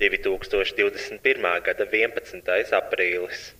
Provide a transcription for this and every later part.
2021. gada 11. aprīlis.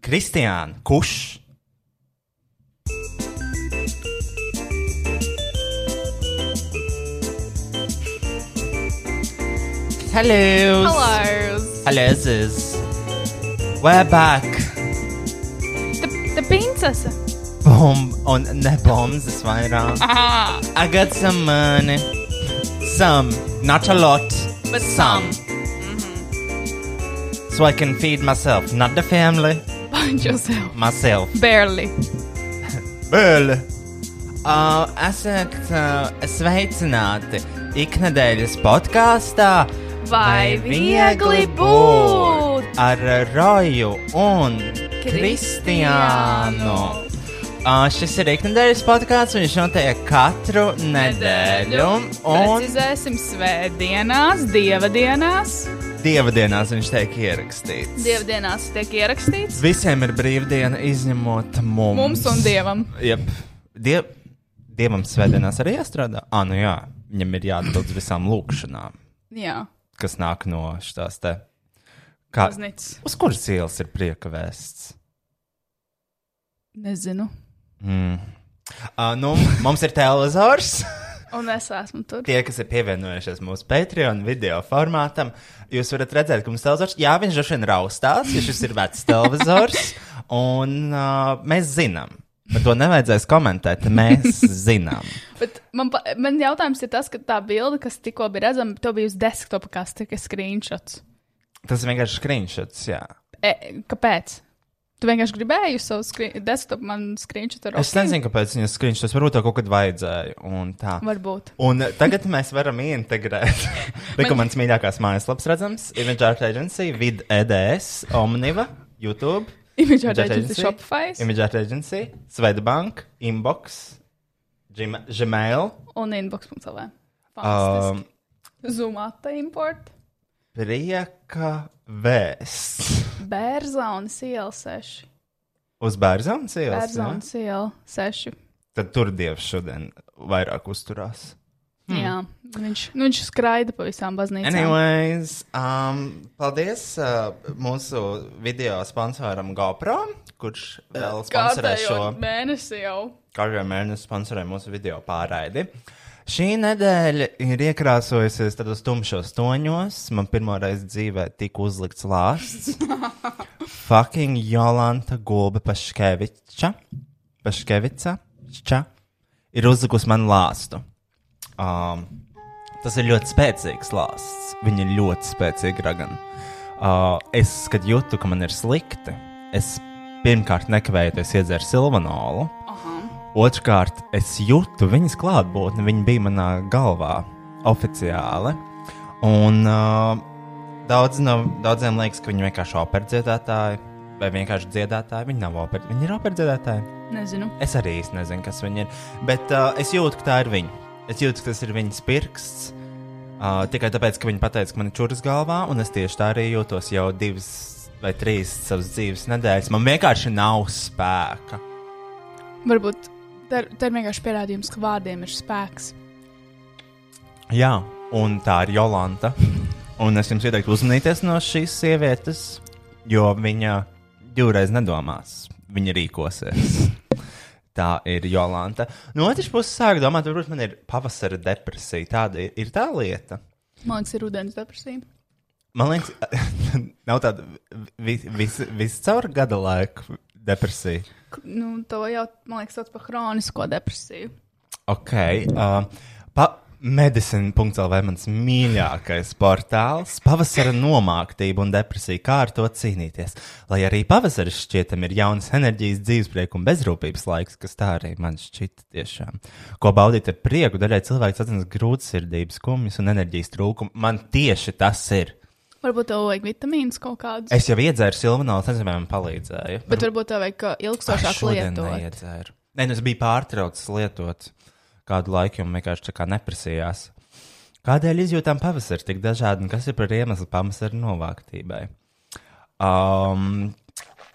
Kristiāna, kurš? Hello! Hello! Hello. We're back! The the princess! Bomb on the bombs vairāk. Ah, I got some money. Some, not a lot, but some. So I can feed myself, not the family, Find yourself. myself. Barely. Vēl! Uh, esat uh, sveicināti iknedēļas podkāstā. Vai viegli būt? Ar Roju un Kristiānu. Uh, šis ir iknedēļas podkāsts, un viņš notiek katru nedēļu. Un Precizēsim svētdienās, dievadienās. Dievdienās viņš tiek ierakstīts. Dievdienās tiek ierakstīts Visiem ir brīvdiena, izņemot mums. mums un dievam. Jep. Diev, dievam svētdienās arī jāstrādā. Ah, nu jā, viņam ir jāatbild visām lūkšanām, Jā, kas nāk no šīs te. Kā, baznīca. uz kuras ielas ir prieka vēsts? Nezinu. Mm. Uh, nu, mums ir televizors. Un es esmu tur. Tie, kas ir pievienojušies mūsu Patreon video formātam, jūs varat redzēt, ka mums televizors, jā, viņš droši vien raustās, jo šis ir vecs televizors, un uh, mēs zinām. Bet to nevajadzēs komentēt. Mēs zinām. Bet man, man jautājums ir tas, ka tā bilde, kas tikko bija redzama, to bija uz desktopa, kas tika screenshots. Tas vienkārši screenshots, jā. E, kāpēc? Tu vienkārši gribēji savu screen, desktopu man screenshot ar Es nezinu, kāpēc viņas screenshots varbūt to kaut kad vajadzēja. Un tā. Varbūt. Un tagad mēs varam integrēt. Tikko mans mīļākās mājaslapas redzams, Image Art Agency, Vid EDS, Omniva, YouTube, Image Image Agency Shopify Image Art Agency, Swedbank, Inbox, Gma- Gmail, un inbox.lv. um, Zoomata import. Prieka vēsts. Bērzonas iela 6. Uz Bērzonas ielas. Bērzonas iela 6. Tad tur Dievs šodien vairāk uzturās. Hmm. Jā, viņš, nu, viņš skraida pa visām baznīcām. Anyways, um, paldies uh, mūsu video sponsoram GoPro, kurš vēl sponsorē šo mēnesi jau. katru mēnesi sponsorē mūsu video pārraidi. Šī nedēļa ir iekrāsojusies tādos tumšos toņos. Man pirmo reizi dzīvē tika uzlikts lāsts. Fucking Jolanta Gulba Paškeviča. Paškevica. Ča, ir uzlikusi man lāstu. Um, tas ir ļoti spēcīgs lāsts. Viņa ir ļoti spēcīga ragana. Uh, es, kad jūtu, ka man ir slikti, es pirmkārt nekavējoties iedzēru silvanolu. Otrkārt, es jūtu viņas klātbūtni. Viņa bija manā galvā oficiāli. Un uh, daudz no, daudziem liekas, ka viņi vienkārši ir operdziedātāji vai vienkārši dziedātāji. Viņi nav operi, viņi ir operdziedātāji. Nezinu. Es arī īsti nezinu, kas viņi ir. Bet uh, es jūtu, ka tā ir viņa. Es jūtu, ka tas ir viņas pirksts. Uh, tikai tāpēc, ka viņa pateica, ka man ir čūras galvā, un es tieši tā arī jūtos jau divas vai trīs savas dzīves nedēļas. Man vienkārši nav spēka. Varbūt tā tā ir vienkārši pierādījums, ka vārdiem ir spēks. Jā, un tā ir Jolanta. Un es jums ieteiktu uzmanīties no šīs sievietes, jo viņa divreiz nedomās. Viņa rīkosies. Tā ir Jolanta. No otras puses, sāk domāt, varbūt man ir pavasara depresija. Tāda ir, ir tā lieta. Man liekas, ir rudens depresija. Man liekas, nav tāda vis, vis, viscaur gada laika depresija. Nu, to jau, man liekas, sauc par hronisko depresiju. Ok. Uh, pa, Medicine.CLV mans mīļākais portāls - pavasara nomāktība un depresija, kā ar to cīnīties. Lai arī pavasaris šķietam ir jaunas enerģijas, dzīvesprieka un bezrūpības laiks, kas tā arī man šķita tiešām. Ko baudīt ar prieku, daļai cilvēks atzīst grūtsirdības, skumjas un enerģijas trūkumu. Man tieši tas ir. Varbūt tev vajag vitamīnus kaut kādus. Es jau iedzēru silvanolu, nezinu, vai man palīdzēja. Bet varbūt tev vajag uh, ilgstošāk lietot. Nē, nu es biju pārtraucis lietot kādu laiku, un vienkārši tā kā neprasījās. Kādēļ izjūtām pavasari tik dažādi, un kas ir par iemeslu pavasara novāktībai? Um,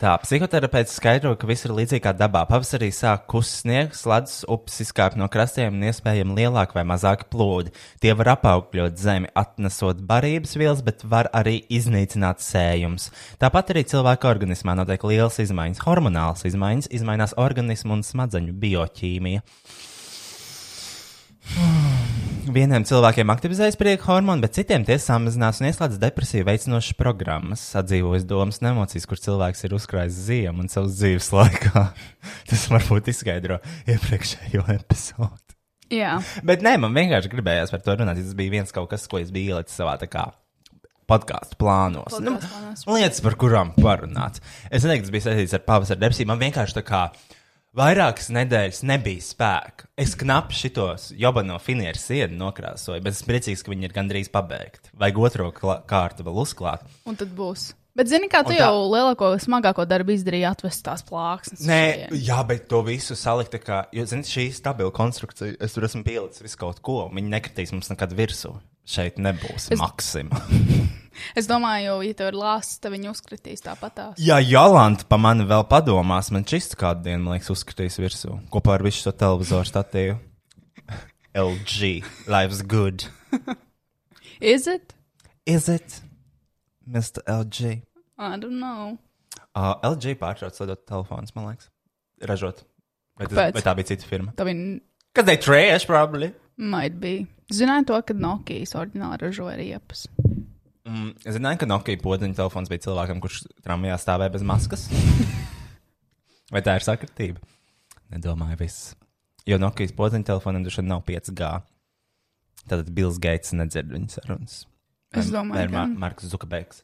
tā, psihoterapeits skaidro, ka viss ir līdzīgi kā dabā. Pavasarī sāk kust sniegs, ledus, upes izkāp no krastiem un iespējami lielāki vai mazāki plūdi. Tie var apaugļot zemi, atnesot barības vielas, bet var arī iznīcināt sējums. Tāpat arī cilvēka organismā notiek lielas izmaiņas, hormonālas izmaiņas, izmainās organismu un smadzeņu bioķīmija. Vieniem cilvēkiem aktivizējas prieka hormoni, bet citiem tie samazinās un ieslēdz depresiju veicinošas programmas, atdzīvojas domas un emocijas, kur cilvēks ir uzkrājis ziemu un savas dzīves laikā. Tas varbūt izskaidro iepriekšējo epizodi. Jā, Bet nē, man vienkārši gribējās par to runāt. Tas bija viens kaut kas, ko es biju ielicis savā podkāstu plānos. Podcastu plānos. Nu, lietas, par kurām parunāt. Es neteiktu, tas bija saistīts ar pavasara depresiju. Man vienkārši tā kā vairākas nedēļas nebija spēka. Es knapi šitos jobano finieru sienu nokrāsoju, bet esmu priecīgs, ka viņi ir gandrīz pabeigti. Vajag otro kārtu vēl uzklāt. un tad būs. Bet, zini, kā tu tā- jau lielāko, smagāko darbu izdarīji, atvest tās plāksnes. Nē, šejienes. jā, bet to visu salikt kā, jo, zini, šī stabila konstrukcija, es tur esmu pielicis visu kaut ko, un viņi nekritīs mums nekad virsū. Šeit nebūs es... maksima. Es domāju, ja tev ir lāsts, tad viņi uzkritīs tāpatās. Ja Jolanta pa mani vēl padomās, man šis kādu dienu, man liekas, uzskatīs virsū kopā ar visu šo televizoru statīvu. LG, life's good. Is it? Is it, Mr. LG? I don't know. Uh, LG pārtrauc lietot telefonus, man liekas, ražot. Vai, tas, vai tā bija cita firma? Tā viņi Kad they trash, probably. might be. Zināju to, ka Nokijas oriģināli ražoja riepas. Mm, es zināju, ka Nokia podziņa telefons bija cilvēkam, kurš tramvajā stāvēja bez maskas. Vai tā ir sakritība? Nedomāju, viss. Jo Nokijas podziņa telefonam droši vien nav 5G. Tad Bills Gates nedzird viņas sarunas. Es domāju, ka- Mar Marks Zukabergs.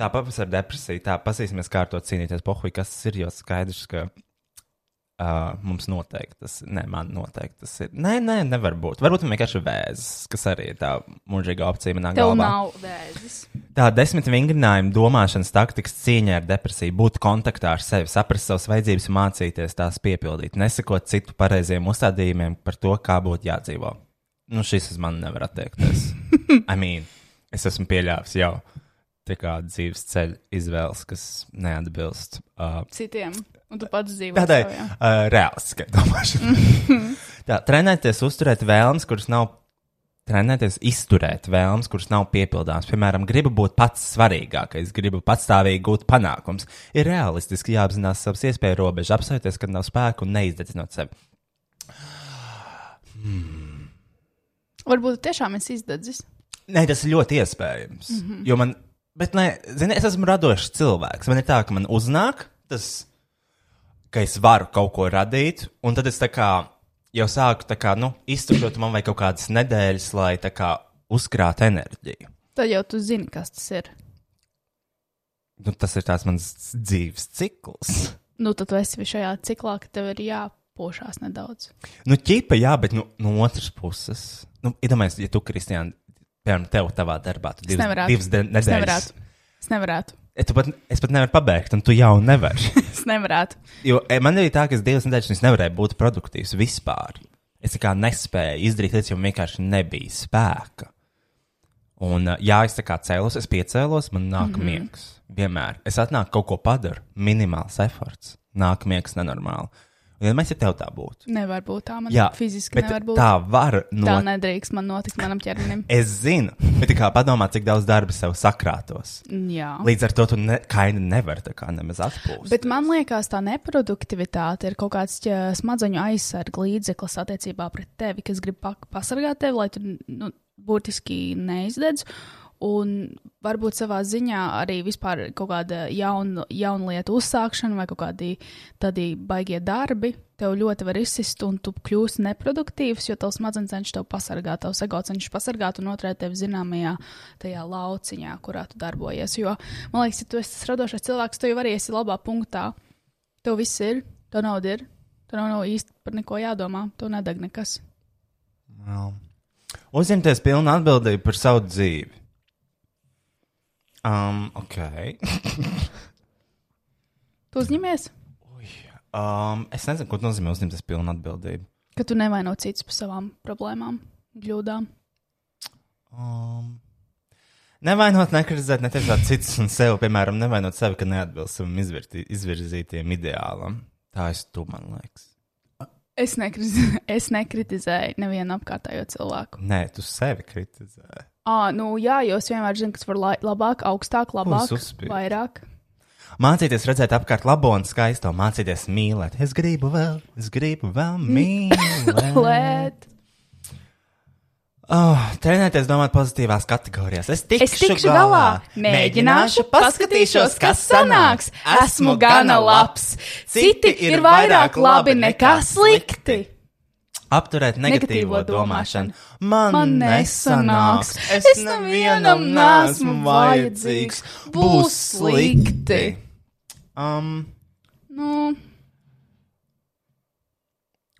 Tā pavasara depresija, tā pasīsimies, kā ar to cīnīties. Pohuj, kas ir, jo skaidrs, ka uh, mums noteikti tas, ne, man noteikti tas ir. Nē, nē, nevar būt. Varbūt man vienkārši ir vēzis, kas arī ir tā mūžīga opcija manā Tev galvā. nav vēzis. Tā desmit vingrinājuma domāšanas taktikas cīņā ar depresiju, būt kontaktā ar sevi, saprast savas vajadzības mācīties tās piepildīt, nesakot citu pareiziem uzstādījumiem par to, kā būtu jādzīvo. Nu, šis uz mani nevar attiekties. I mean, es esmu pieļāvis jau tā kā dzīves ceļa izvēles, kas neatbilst uh, Citiem. Un tu pats dzīvo. tādai uh, realistiskai domāšanai. tā, trenēties, uzturēt vēlmes, kuras nav. Trenēties, izturēt vēlmes, kuras nav piepildāmas. Piemēram, gribu būt pats svarīgākais, gribu patstāvīgi gūt panākums. Ir realistiski jāapzinās savas iespēju robežas, apsēties, kad nav spēku un neizdedzinot sevi. Hmm. Varbūt tiešām esi izdedzis. Nē, tas ir ļoti iespējams. Mm -hmm. Jo man, bet, nē, zini, es esmu radošs cilvēks. Man ir tā, ka man uznāk tas, ka es varu kaut ko radīt, un tad es kā jau sāku kā, nu, iztukšot, man vajag kaut kādas nedēļas, lai tā kā uzkrātu enerģiju. Tad jau tu zini, kas tas ir. Nu, tas ir tās mans dzīves cikls. Nu, tad tu esi šajā ciklā, ka tev ir jāpošās nedaudz. Nu, ķipa, jā, bet nu, no otras puses, nu, iedomājieties, ja tu, Kristiāna, piemēram, tev tavā darbā, tu divas, nevarētu. divas de- Es nedēļas. nevarētu. Es nevarētu. Es, pat, es pat nevaru pabeigt, un tu jau nevari. Es nevarētu. Jo e, man bija tā, ka es divas nedēļas nevarēju būt produktīvs vispār. Es kā nespēju izdarīt lietas, jo man vienkārši nebija spēka. Un, ā, jā, es tā kā cēlos, es piecēlos, man nāk mm -hmm. miegs. Vienmēr. Es atnāku kaut ko padaru, minimāls efforts. Nāk miegs nenormāli. Mēs ja tev tā būtu, Nevar būt tā. Man jā, fiziski nevar būt. tā var no Tā nedrīkst man notikt manam ķermenim. Es zinu, bet kā padomā, cik daudz darba sev sakrātos. Jā. Līdz ar to tu ne, kaini nevar tā kā nemaz atpūst. Bet man liekas, tā neproduktivitāte ir kaut kāds ķa, smadzeņu aizsarga līdzeklis attiecībā pret tevi, kas grib pa pasargāt tevi, lai tu nu, būtiski neizdedz. Un varbūt savā ziņā arī vispār kaut kāda jauna, jauna lieta uzsākšana vai kaut kādi tādi baigie darbi tev ļoti var izsist, un tu kļūsi neproduktīvs, jo tavs smadzenes cenšas tev pasargāt, tavs ego cenšas pasargāt un noturēt tevi zināmajā tajā lauciņā, kurā tu darbojies. Jo man liekas, ja tu esi radošais cilvēks, tu jau arī esi labā punktā. Tev viss ir, tev nauda ir, tev nav, nav īsti par neko jādomā, tev nedeg nekas. Well. Uzņemties pilnu atbildību par savu dzīvi. Um, ok. Tu uzņemies, Um, es nezinu, ko nozīmē uzņemties pilnu atbildību. ka tu nevaino citus par savām problēmām, kļūdām. Um, nevainot, nekritizēt, netiešām citus un sevi, piemēram, nevainot sevi, ka neatbilst savam izvirti- izvirzītajam ideālam. Tā es tu, man liekas. Es, nekriz, es nekritizēju nevienu apkārtējo cilvēku. Nē, tu sevi kritizē. Ah, nu jā, jo es vienmēr zinu, kas var lai, labāk, augstāk, labāk, vairāk. Mācīties redzēt apkārt labo un skaisto, mācīties mīlēt. Es gribu vēl, es gribu vēl mīlēt. Lēt. Oh, trenēties domāt pozitīvās kategorijās. Es tikšu, Es tikšu galā, mēģināšu, paskatīšos, kas sanāks. Esmu gana labs. Citi ir vairāk labi nekā slikti. Apturēt negatīvo Negatīvo domāšanu. domāšanu. Man, Man nesanāks. nesanāks. Es nevienam neesmu vajadzīgs. Būs slikti. Um, Nu,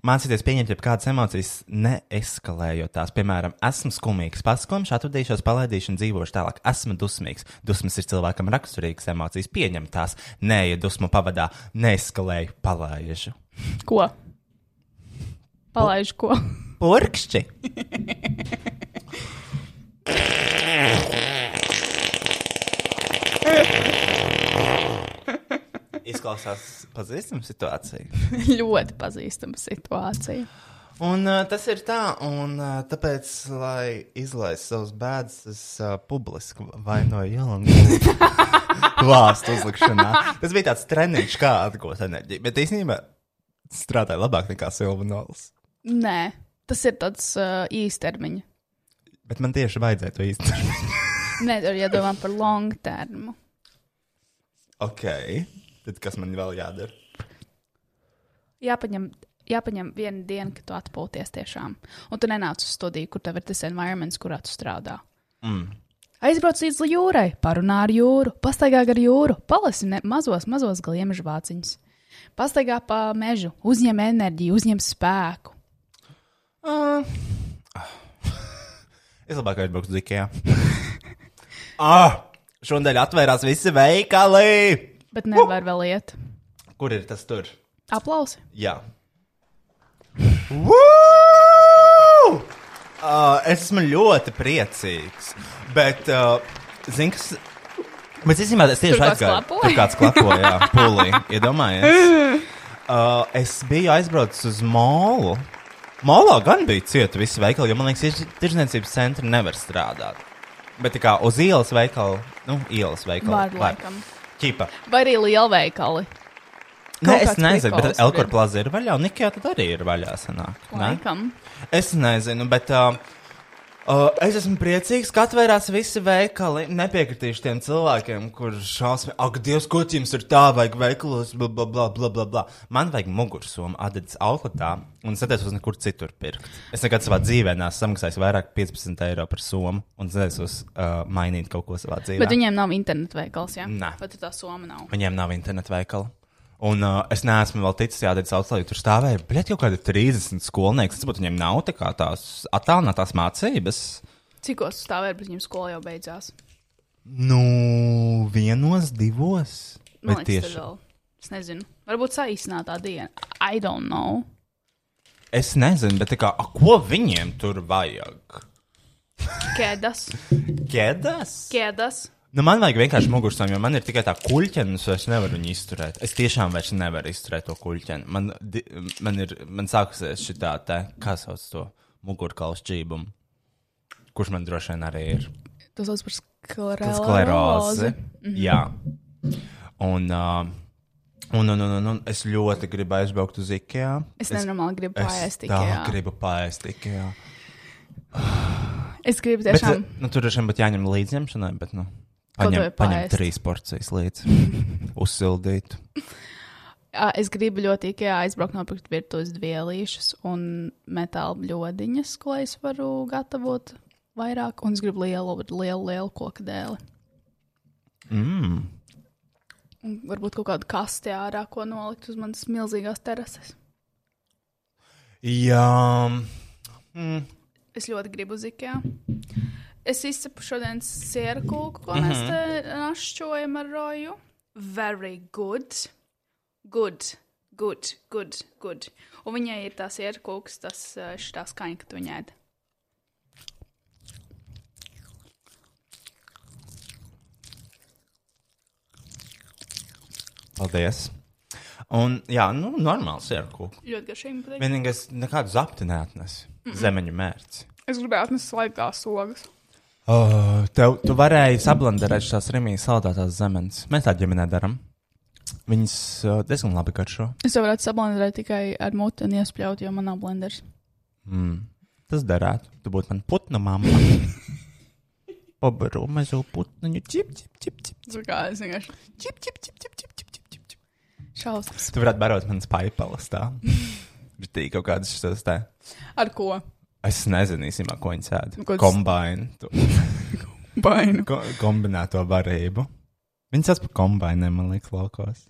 Mācīties pieņemt jebkādas emocijas, neeskalējot tās. Piemēram, esmu skumīgs, paskumš, atvadīšos, palaidīšu un dzīvošu tālāk. Esmu dusmīgs. Dusmas ir cilvēkam raksturīgas emocijas, pieņem tās. Nē, ja dusmu pavadā, neeskalēju, palaižu. ko? Palaiž ko? Purkšķi! Izklausās pazīstama situācija. Ļoti pazīstama situācija. Un uh, tas ir tā, un uh, tāpēc, lai izlaistu savus bēdas, es uh, publiski vainoju Jelangu vārstu uzlikšanā. Tas bija tāds treniņš, kā atgūt enerģiju, bet īstenībā strādāja labāk nekā Silvanols. Nē, tas ir tāds uh, īstermiņa. Bet man tieši vajadzēja to īstenībā. Nē, tur jādomā par long termu. ok, tad kas man vēl jādara? Jāpaņem, jāpaņem viena diena, kad tu atpūties tiešām. Un tu nenāc uz studiju, kur tev ir tas environments, kurā tu strādā. Mm. Aizbrauc līdz jūrai, parunā ar jūru, pastaigā gar jūru, palasi ne, mazos, mazos gliemežu vāciņus. Pastaigā pa mežu, uzņem enerģiju, uzņem spēku. Uh. Es labāk aizbraukšu uz Ikea. ah, šodien atvērās visi veikali! Bet nevar vēl iet. Kur ir tas tur? Aplausi. Jā. Woo! Uh, es esmu ļoti priecīgs. Bet, uh, zini, kas. Bet, īstenībā, es tieši aizgāju. Tur kāds klapoja, jā, pūlī. Iedomājies. Uh, es biju aizbraucis uz molu. Molā gan bija cieta visi veikali, jo man liekas, ir- tirzniecības centri nevar strādāt. Bet kā uz ielas veikalu, nu, ielas veikalu. Var. Ķipa. Vai arī lielveikali. Nē, es nezinu, bet Elkora ir. vaļā, un Nikijā tad arī ir vaļā sanāk. ne? Laikam. Es nezinu, bet uh, Uh, es esmu priecīgs, ka atvērās visi veikali. Nepiekritīšu tiem cilvēkiem, kuriem šausmīgi, ak, Dievs, ko jums ir tā, vajag veikalos, bla, bla, bla, bla, bla, bla. Man vajag mugursomu Adidas outletā, un es netaisos nekur citur pirkt. Es nekad savā dzīvē neesmu samaksājis vairāk par 15 eiro par somu, un es netaisos uh, mainīt kaut ko savā dzīvē. Bet viņiem nav internetu veikals, jā? Nē. Pat ja tā soma nav. Viņiem nav internetu veikala. Un uh, es neesmu vēl ticis jādara augstlā, jo tur stāvēja, bet jau kādi 30 skolnieki. Es saprotu, viņiem nav tā kā tās attālinātās mācības. Cikos stāvēja, bet viņiem skola jau beidzās. Nu, vienos, divos. Man liekas, tas vēl. Es nezinu. Varbūt saīsinātā diena. I don't know. Es nezinu, bet kā, a, ko viņiem tur vajag? Kēdas. Ķēdes? Kēdas. Nu, man vajag vienkārši mugursomu, jo man ir tikai tā kuļķene, un es nevaru viņu izturēt. Es tiešām vairs nevaru izturēt to kuļķeni. Man, di, man ir, man sākusies šī tā, kā sauc to mugurkaulu šķībumu, kurš man droši vien arī ir. Tas sauc par sklerozi. sklerozi. Jā. Un, uh, un, un, un, un, un es ļoti gribu aizbraukt uz IKEA. Es nenormāli gribu Es tā tikai. gribu paēst IKEA. Es gribu Bet, tiešām. nu, tur droši vien būtu jāņem līdzņemšanai, bet, nu, paņem, paņem trīs porcijas līdzi. Uzsildīt. Es gribu ļoti ikā aizbraukt nopirkt virtuves vielīšas un metāla bļodiņas, ko es varu gatavot vairāk. Un es gribu lielu, lielu, lielu koku dēli. Mm. Un varbūt kaut kādu kasti ārā, ko nolikt uz manas milzīgās terases. Jā. Mm. Es ļoti gribu uz ikā. Es izcepu šodien sēru kūku, ko mēs te našķojam ar roju. Very good. Good. Good, good, good. Un viņai ir tās ierkūks, tas eh, šitā skaņa, ka tu viņai ēd. Paldies. Un, jā, nu, normāls ir kūks. Ļoti garšīgi. patīk. Vienīgais, nekādu zapti neatnes. Zemeņu mērķis. Es gribēju atnest slaigās ogas. Oh, tev, tu varēji sablenderēt šās remijas saldētās zemes. Mēs tā ģimenē darām. Viņas uh, diezgan labi garšo. Es jau varētu sablendēt tikai ar muti un iespļaut, jo man nav blenders. Mm. Tas derētu. Tu būtu man putnu mamma. Pabaru mazo putnu. Čip, čip, čip, čip. Tas kā es vienkārši Čip, čip, čip, čip, čip, čip, čip, čip. šausmas. Tu varētu barot manas paipalas tā. Ritīgi kaut kādas šis tā. Ar ko? Es nezinu īstenībā, ko viņi sēž. Ko tas- Kombāinu. to- Bainu. Ko, kombinēto varību. Viņi sauc par kombāiniem, man liekas, laukos.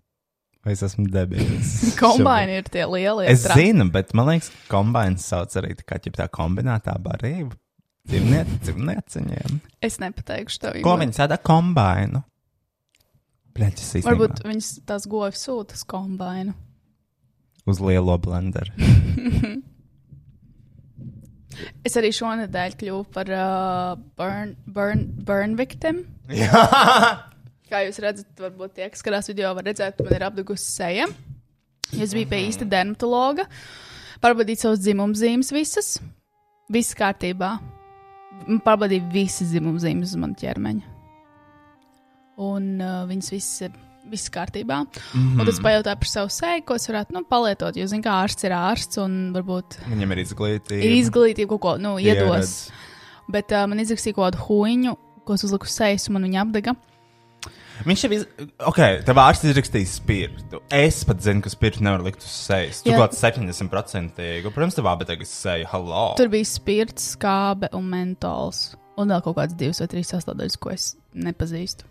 Vai es esmu debils? Kombaini ir tie lielie. Es tra- zinu, bet man liekas, kombāins sauc arī tā kā tā kombinētā barība. Dzīvnieciņiem. Es nepateikšu tev. Ko viņi sēdā kombāinu? Pļaķis īstenībā. Varbūt viņas tās govs sūta uz kombainu. Uz lielo blenderu. Es arī šonadēļ kļuvu par uh, burn, burn, burn victim. Jā. Kā jūs redzat, varbūt tie, kas skatās video, var redzēt, man ir apdugusi seja. Es biju pie īsta dermatologa, pārbaudīju savus dzimumzīmes visas. Viss kārtībā. Pārbaudīju visas dzimumzīmes uz manu ķermeņa. Un uh, viņas visas ir viss kārtībā. Mm -hmm. Un tas pajautāja par savu seju, ko es varētu nu, palietot. Jo, zinu, kā ārsts ir ārsts un varbūt Viņam ir izglītība. izglītību kaut ko nu, iedos. Pieredze. Bet uh, man izrakstīja kaut kādu huīņu, ko es uzliku uz sejas, un man viņa apdega. Viņš jau ir. Ok, tev ārsts izrakstīja spirtu. Es pat zinu, ka spirtu nevar likt uz sejas. Tu kaut kāds 70%. Protams, tev abi tagad seja. Hello. Tur bija spirts, skābe un mentols. Un vēl kaut kādas divas vai trīs sastāvdaļas, ko es nepazīstu.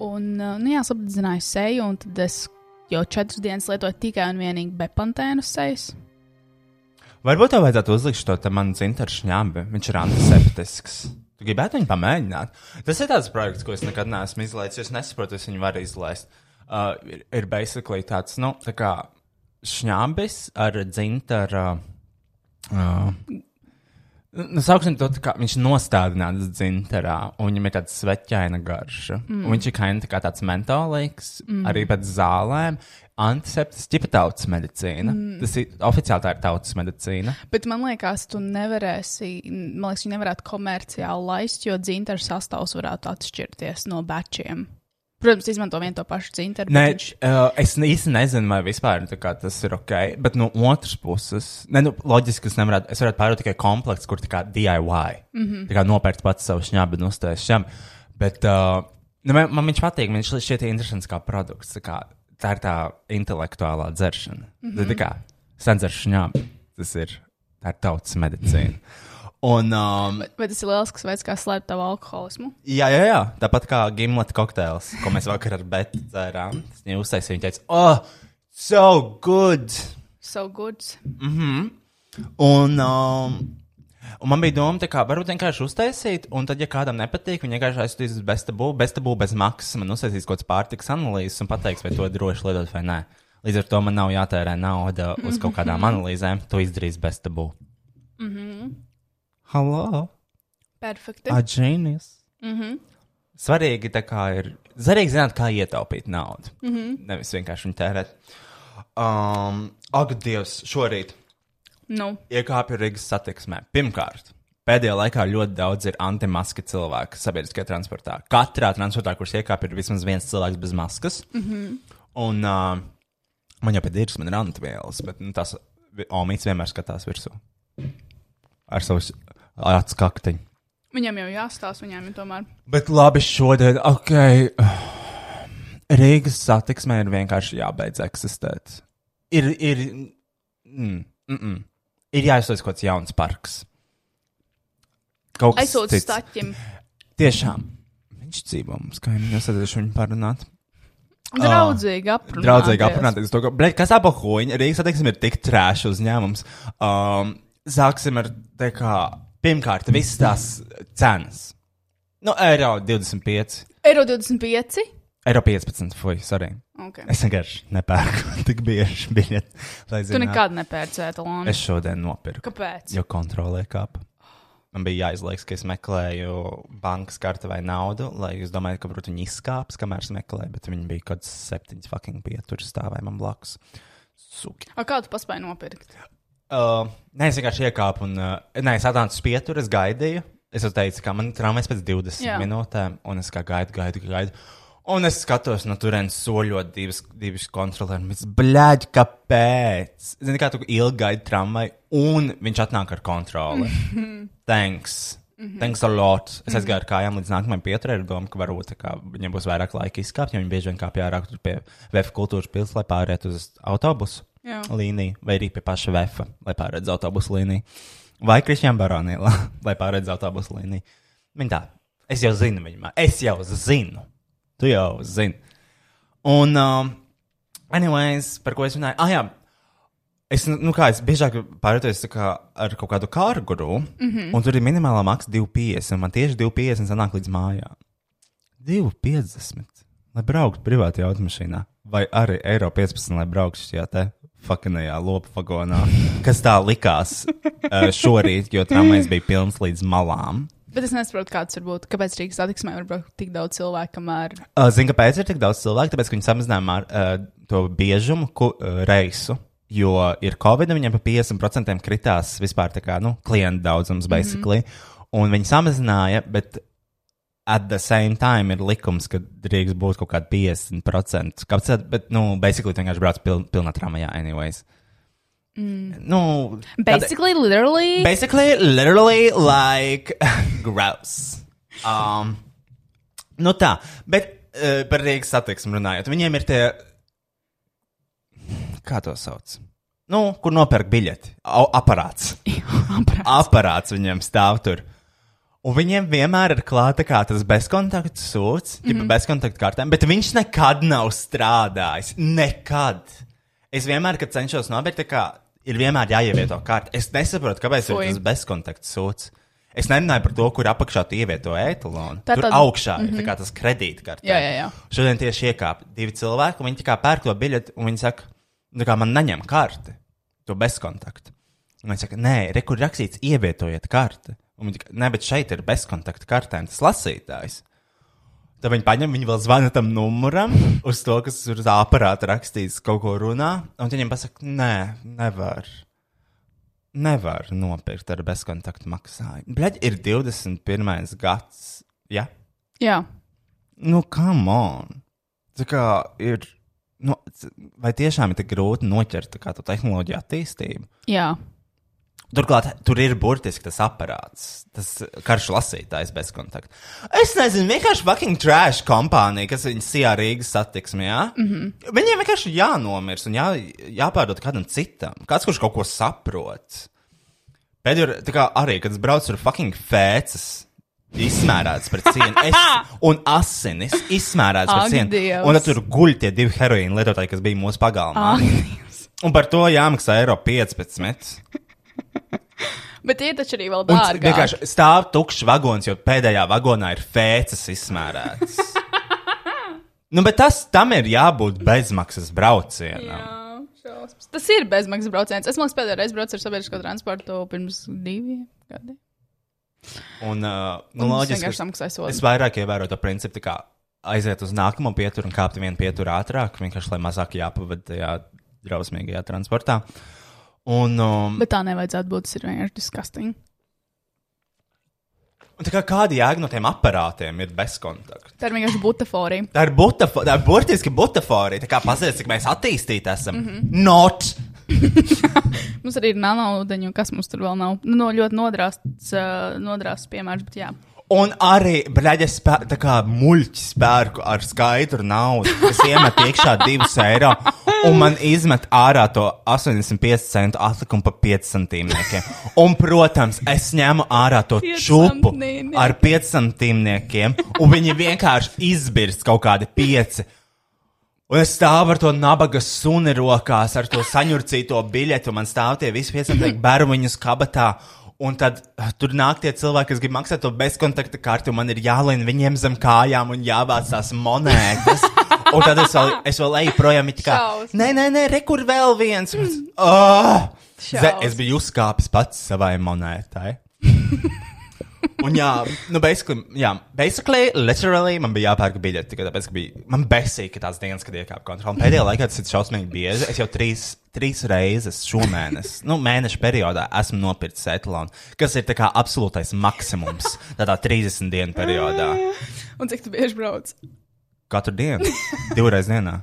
Un, uh, nu, jā, apdedzināju seju, un tad es jau četras dienas lietoju tikai un vienīgi bepantēnu sejas. Varbūt tev vajadzētu uzlikt to manu zintaru šņābi. Viņš ir antiseptisks. Tu gribētu viņu pamēģināt. Tas ir tāds projekts, ko es nekad neesmu izlaists. jo Es nesaprotu, es viņu varu izlaist. Uh, ir, ir basically tāds, nu, tā kā šņābis ar dzintaru. Uh, Nu, sauksim to, kā viņš nostādināts dzintarā, un viņam ir tāda sveķaina garša. Mm. Viņš ir kind, tā kā tāds mentolīgs, mm. arī pēc zālēm. Antiseptis, tipa tautas medicīna. Mm. Tas ir oficiāli tā ir tautas medicīna. Bet man liekas, tu nevarēsi, man liekas, viņi nevarētu komerciāli laist, jo dzintaru sastāvs varētu atšķirties no bečiem. Protams, izmanto vienu to pašu cinteru. Nē, viņš- uh, es īsti nezinu, vai vispār kā tas ir ok. Bet no otras puses, ne, nu, loģiski, es nevaru. Es varētu pārdot tikai komplektu, kur tā kā DIY. Mm -hmm. Tā kā nopērkt pats savu šņabu un uztaisīt šņabu. Bet uh, nu, man, man viņš patīk, viņš šķiet interesants kā produkts. Tā, kā, tā ir tā intelektuālā dzeršana. Mm -hmm. Tā kā senzers šņabu. Tas ir, tā ir tautas medicīna. Un, um, Vai tas ir lielisks veids, kā slēpt tavu alkoholismu? Jā, jā, jā. tāpat kā gimleta kokteils, ko mēs vakar ar Betu dzērām. Viņa uztaisīja, viņa teica, oh, so good! So good. Un, um, un man bija doma, kā varbūt vienkārši uztaisīt, un tad, ja kādam nepatīk, viņa vienkārši aizsūtīs uz bestabū, bestabū bez maksas, man uztaisīs kaut kāds pārtiks analīzes un pateiks, vai to droši lietot vai nē. Līdz ar to man nav jātērē nauda uz kaut kādām analīzēm, to izdarīs bestabū. Mm -hmm. Hello! Perfekti. A genius. Mm -hmm. Svarīgi ir. Svarīgi zināt, kā ietaupīt naudu. Mm -hmm. Nevis vienkārši viņu tērēt. Um, ak, Dievs, šorīt Nu, iekāpju Rīgas satiksmē. Pirmkārt, pēdējā laikā ļoti daudz ir antimaski cilvēki sabiedriskajā transportā. Katrā transportā, kurš iekāpj, ir vismaz viens cilvēks bez maskas. Mm -hmm. Un uh, man jau pēc dirza man ir antivielas, bet nu, tās omīts vienmēr skatās virsū. Ar savu acu kakteņu. viņam jau jāstāsta, viņam ir tomēr. Bet labi, šodien, ok. Rīgas satiksmē ir vienkārši jābeidz eksistēt. Ir, ir, mm, mm, mm. ir jāizsaka kaut kāds jauns parks. Kaut kas Aizsūtu cits. staķim. Tiešām. Viņš dzīvo mums, kā jau sēdēšu viņu parunāt. Draudzīgi aprunāties. Draudzīgi aprunāties. To, ka, bļaļ, kas ap hoņu? Rīgas satiksme ir tik trēša uzņēmums. Um, sāksim ar, te kā, pirmkārt, visas tās cenas. Nu, eiro 25. Eiro 25. Eiro 15, fuj, sorry. Okay. Es vienkārši nepērku tik bieži biļeti. Tu nekad nepērci etalonu. Es šodien nopirku. Kāpēc? Jo kontrolē kāpa. Man bija jāizliekas, ka es meklēju bankas karti vai naudu, lai es domāju, ka varbūt viņi izkāps, kamēr es meklēju, bet viņi bija kaut kāds septiņas fucking pieturi stāvēja man blakus. Suki. A, kā tu paspēji nopirkt? Uh, nē, es vienkārši iekāpu un, uh, nē, es atnācu uz pieturi, es gaidīju. Es teicu, ka man traumas pēc 20 Jā. Minūtēm, un es kā gaidu, gaidu, gaidu. Un es skatos no turienes soļot divas, divas kontrolierus. Viņš blēģ, kāpēc? Zini, kā tu ilgi gaidi tramvai, un viņš atnāk ar kontroli. Thanks. Thanks a lot. Es aizgāju ar kājām līdz nākamajam pieturai, ar domu, ka varbūt viņam būs vairāk laika izkāpt, jo viņi bieži vien kāpj ārā pie VF kultūras pilsētas, lai pārētu uz autobusu Jā. līniju, vai arī pie paša VF, lai pārētu uz autobusu līniju. Vai Kristiāna Baronīla, lai pārētu uz autobusu līniju. Viņa tā, es jau zinu, viņa es jau zinu. Tu jau zini. Un, um, anyways, par ko es runāju? Ah, jā. Es, nu, kā es biežāk pārvietoju kā ar kaut kādu kārguru, mm -hmm. un tur ir minimālā maksa 2,50. Man tieši 2,50 sanāk līdz mājām. 2,50. Lai brauktu privātajā automašīnā, vai arī eiro 15, lai brauktu šajā te fakinajā lopu vagonā, kas tā likās uh, šorīt, jo tramvajs bija pilns līdz malām. Bet es nesaprotu, kāds var būt. Kāpēc Rīgas satiksmē var būt tik daudz cilvēku, kamēr. Uh, Zinu, kāpēc ir tik daudz cilvēku? Tāpēc, ka viņi samazināja uh, to biežumu ku, uh, reisu. Jo ir Covid, viņiem pa 50% kritās vispār tā kā, nu, klientu daudzums, basically. Mm -hmm. Un viņi samazināja, bet at the same time ir likums, ka drīkst būt kaut kāda 50%. Kāpēc? Bet, nu, basically, vienkārši brauc piln, pilnā tramvajā, anyways. Mm. Nu, Basically, literally. Basically, literally, like, gross. Um, nu tā, bet uh, par Rīgas satiksmi runājot, viņiem ir tie, kā to sauc? Nu, kur nopērk biļeti? Au, aparāts. Aparāts. Aparāts viņiem stāv tur. Un viņiem vienmēr ir klāta kā tas bezkontakta sūds, mm -hmm. bezkontakta kartēm, bet viņš nekad nav strādājis. Nekad. Es vienmēr, kad cenšos tā kā ir vienmēr jāievieto kārta. Es nesaprotu, kāpēc Fui. ir tas bezkontakta sūds. Es nerunāju par to, kur apakšā tu ievieto etalonu. Tā Tur tad- augšā mm -hmm. ir kā tas kredītkartē. Jā, jā, jā. Šodien tieši iekāpa divi cilvēki, un viņi pērk to biļeti, un viņi saka, nu kā man neņem karti, to bezkontaktu. Un viņi saka, nē, re, kur rakstīts, ievietojiet karti. Un viņi saka, nē, bet šeit ir bezkontakta kartēm, tas lasītājs. Tad viņi paņem, viņi vēl zvana tam numuram, uz to, kas tur uz aparāta rakstīts, kaut ko runā. Un viņiem pasaka, nē, nevar. Nevar nopirkt ar bezkontaktu maksājumu. Bļaļ, ir 21. gads. Ja? Jā. Nu, come on. tā kā ir. Nu, vai tiešām ir tik grūti noķert tā kā, to tehnoloģiju attīstību? Jā. Turklāt, tur ir burtiski tas aparāts, tas karš lasītājs bez kontakta. Es nezinu, vienkārši fucking trash kompānija, kas viņas sijā Rīgas satiksmē. Ja? Mm -hmm. Viņiem vienkārši jānomirs un jā, jāpārdod kādam citam. Kāds, kurš kaut ko saprot. Pēdējo, tā kā arī, kad es braucu ar fucking fēcas. Izsmērēts pret sienu, es, un asinis izsmērēts pret sienu. Dievs. Un tur guļ tie divi heroīna lietotāji, kas bija mūsu pagalmā. Ak, Un par to jāmaksā eiro 15. Bet tie taču arī vēl Un dārgāk. vienkārši stāv tukšs vagons, jo pēdējā vagonā ir fēcis izsmērēts. nu, bet tas tam ir jābūt bezmaksas braucienam. Jā, šausmas. Tas ir bezmaksas brauciens. Es domāju, pēdējā reizē braucu ar sabiedrisko transportu pirms diviem gadiem. Un, uh, nu, Un es loģiski, ka samaksāju sodu. es vairāk ievēroju to principu, kā aiziet uz nākamo pieturu un kāpt vienu pieturu ātrāk, vienkārši lai mazāk jāpavada tajā drausmīgajā transportā. Un, um, Bet tā nevajadzētu būt. Tas ir vienkārši disgusting. un kā kāda jēga no tiem aparātiem ir bez kontakta? Tā ir vienkārši butaforija. Tā ir, butafo, tā ir burtiski butaforija. Tā kā paskatieties, cik mēs attīstīti esam. Mm -hmm. Not! Mums arī ir nanoudeņi, un kas mums tur vēl nav. Nu, no ļoti nodrāsts, uh, nodrāsts piemērs, bet jā. Un arī brāļa spē, tā kā muļķis spērku ar skaidru naudu, kas iemet iekšā divus eiro, un man izmet ārā to 85 centu atlikumu pa 5 centīmniekiem. Un, protams, es ņemu ārā to čupu centīmnieki. ar 5 centīmniekiem, un viņi vienkārši izbirst kaut kādi 5. Un es stāvu ar to nabaga suni rokās, ar to saņurcīto biļeti, un man stāv tie visi piecentieki bērniņus kabatā. Un tad uh, tur nāk tie cilvēki, kas grib maksāt to bezkontakta karti, un man ir jālien viņiem zem kājām un jāvāc tās monētas. Un tad es vēl, es vēl eju projām, it kā, Šausmas. nē, nē, nē, rekur vēl viens. Es- Oh! Ze, Šausmas. es biju uzkāpis pats savai monētai. Un jā, nu, basically, jā, basically, literally, man bija jāpērk biļeti, tikai tāpēc, ka bija, man besīja, tās dienas, kad iekāpa kontroli. Un pēdējā laikā tas ir šausmīgi bieži. Es jau trīs, trīs reizes šomēnes, nu, mēneša periodā esmu nopircis etalonu, kas ir tā kā absolūtais maksimums tādā 30 dienu periodā. Un cik tu bieži brauc? Katru dienu, divreiz dienā.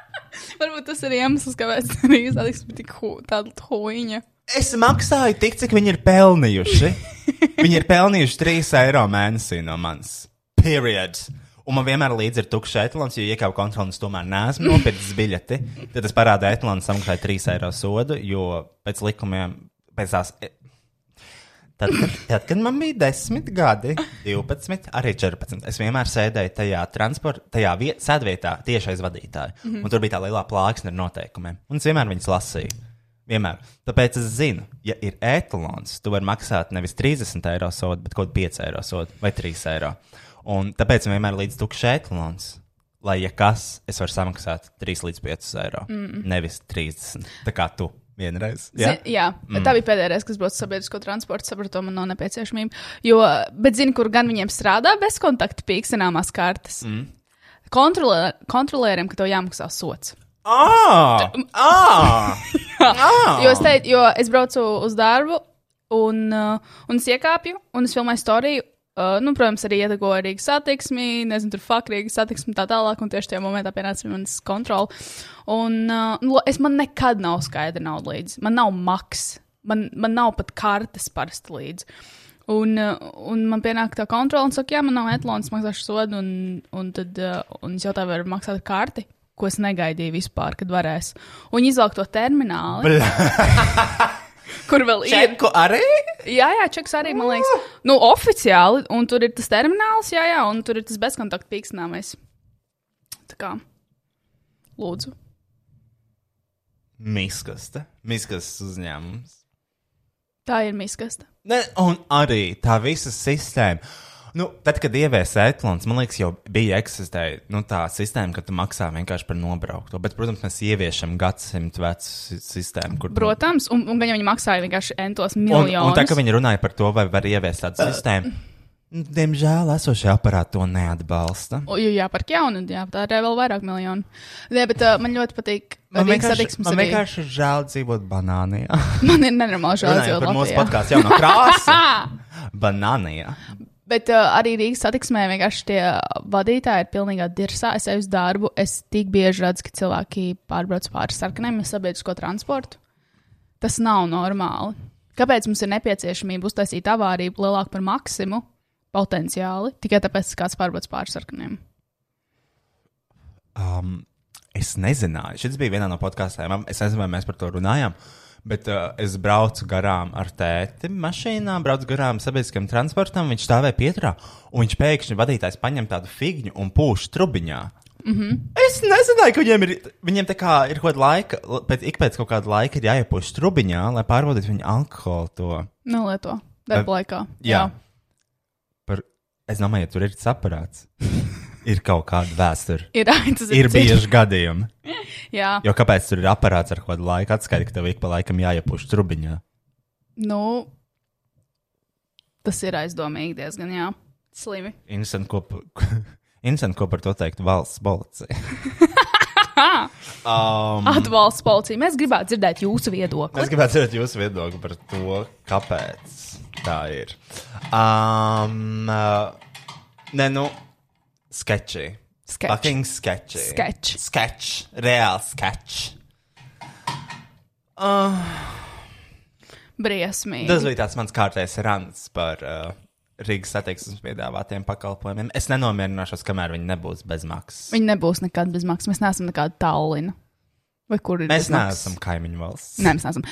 Varbūt tas ir iemesls, kāpēc Rīgas satiksme tik hu, tāda huīņa. Es maksāju tik, cik viņi ir pelnījuši. Viņi ir pelnījuši 3 eiro mēnesī no manis. Period. Un man vienmēr līdzi ir tukšs etalons, jo iekāpu es tomēr neesmu nopircis biļeti. Tad es parādīju etalonu, samaksāju 3 eiro sodu, jo pēc likumiem, pēc tās. e, Tad, kad, tad, kad man bija 10 gadi, 12, arī 14, es vienmēr sēdēju tajā transporta, tajā viet, sēdvietā tieši aiz vadītāja. Mm -hmm. Un tur bija tā lielā plāksne ar noteikumiem. Un es vienmēr viņas lasīju. Vienmēr. Tāpēc es zinu, ja ir etalons, tu vari maksāt nevis 30 eiro sodu, bet kaut kādu 5 eiro sodu vai 3 eiro. Un tāpēc man vienmēr līdz tukšs etalons. Lai, ja kas, es varu samaksāt 3 līdz 5 eiro. Mm. Nevis 30. Tā kā tu vienreiz. Ja? Zin, jā, mm. tā bija pēdējā reize, kad braucu sabiedrisko transportu, sapratu, to man nav nepieciešamība. Jo, bet zinu, kur gan viņiem strādā bezkontakta pīkstināmās kartes. Mm. Kontrolē, kontrolieriem, ka tev jāmaksā sots. Ah! Ah! ah! Jo es teicu, jo es braucu uz darbu, un, uh, un es iekāpju, un es filmēju storiju. Uh, nu, protams, arī ietekmēja Rīgas satiksmi, nezinu, tur fakti Rīgas satiksmi tā tālāk, un tieši tajā momentā pienāca pie manas kontrola. Un uh, nu, es man nekad nav skaidra nauda līdzi. Man nav maks, man, man nav pat kartes parasti līdzi. Un, uh, un man pienāk tā kontrola un saka, jā, man nav etalons, maksāšu sodu, un, un tad uh, un es jautāju, vai var maksāt ar karti, ko es negaidīju vispār, kad varēs. Un izvelk to termināli. Kur vēl ir? Čeku arī? Jā, jā, čeks arī, man liekas, nu, oficiāli, un tur ir tas termināls, jā, jā, un tur ir tas bezkontakta pīkstināmais. Tā kā, lūdzu. Miskaste. Miskastes uzņēmums. Tā ir miskasta. Ne, un arī tā visa sistēma. Nu, tad, kad ieviesa etalons, man liekas, jau bija eksistēja nu, tā sistēma, ka tu maksā vienkārši par nobraukto. Bet, protams, mēs ieviešam gadsimtu vecu si- sistēmu, kur. Protams, un, un viņi maksāja vienkārši entos un, miljonus. un tā, ka viņi runāja par to, vai var ieviest tādu sistēmu, nu, diemžēl esošie aparāti to neatbalsta. O, jo jāpērk jaunu, jā, tā ir vēl vairāk miljonu. Nē, bet uh, man ļoti patīk. Man vienkārši, man vienkārši ir žēl dzīvot banānijā. Man ir nenormāli žēl dzīvot par mūsu podkāstu jau no krāsa. Banānijā. Bet uh, arī Rīgas satiksmē vienkārši tie vadītāji ir pilnībā dirsā. Es eju uz darbu, es tik bieži redzu, ka cilvēki pārbrauc pāri sarkaniem sabiedrisko transportu. Tas nav normāli. Kāpēc mums ir nepieciešamība uztaisīt avāriju lielāku par maksimu potenciāli tikai tāpēc, ka kāds pārbrauc pāri sarkaniem? Um, es nezināju, šis bija vienā no podkāstiem. Es nezinu, vai mēs par to runājām. Bet uh, es braucu garām ar tēti mašīnā, braucu garām sabiedriskam transportam. Viņš stāvēja pieturā, un viņš pēkšņi vadītājs paņem tādu figņu un pūš trubiņā. Mm -hmm. Es nezināju, ka viņiem ir, viņiem ir kaut kāda laika, pēc, ik pēc kaut kāda laika ir jāiepūš trubiņā, lai pārbaudītu viņa alkoholu. To. Nelieto darba laikā. Jā. jā. Par, es domāju, ja tur ir saprāts. ir kaut kāda vēsture. Ir, tas ir, bieži gadījumi. jā. Jo kāpēc tur ir aparāts ar kādu laiku atskaiti, ka tev ik pa laikam jāiepūš trubiņā? Nu, tas ir aizdomīgi diezgan, jā. Slimi. Interesanti, ko, Interesanti, ko par to teikt valsts policija. um, Atbalsts policija. Mēs gribētu dzirdēt jūsu viedokli. Mēs gribētu dzirdēt jūsu viedokli par to, kāpēc tā ir. Um, uh, nē, nu, sketči. Sketch. Fucking sketči. Sketch. Sketch. Reāli sketch. Uh, Briesmīgi. tas bija tāds mans kārtējs rants par. Uh, Rīgas satiksmes piedāvātiem pakalpojumiem. Es nenomierināšos, kamēr viņi nebūs bez maksas. Viņi nebūs nekad bez maksas. Mēs neesam nekāda Tallina. Vai kur ir? Mēs neesam kaimiņu valsts. Nē, mēs neesam.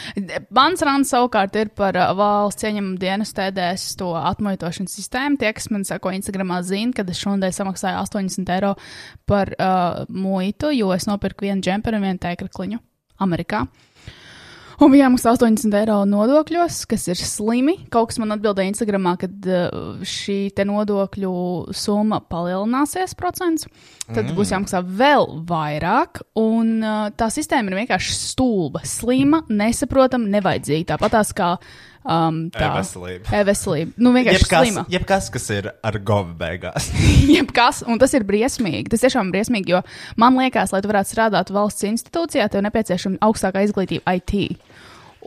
Mans rāns savukārt ir par uh, valsts ieņemumu dienas tēdēs to atmuitošanas sistēmu. Tie, kas man sako Instagramā, zina, ka es šodien samaksāju 80 eiro par uh, muitu, jo es nopirku vienu džemperu un vienu tēkrakliņu Amerikā. Uh, Un bija jāmaksā 80 eiro nodokļos, kas ir slimi. Kaut kas man atbildēja Instagramā, ka uh, šī nodokļu summa palielināsies procents. Tad mm. būs jāmaksā vēl vairāk. Un uh, tā sistēma ir vienkārši stulba, slima, nesaprotama, nevajadzīga. Tāpat tās kā um, tā e-veselība. E-veselība. Nu, vienkārši jebkas, slima. Jebkas, kas ir ar govu beigās. jebkas, un tas ir briesmīgi. Tas tiešām ir briesmīgi, jo man liekas, lai tu varētu strādāt valsts institūcijā, tev nepieciešama augstākā izglītība IT.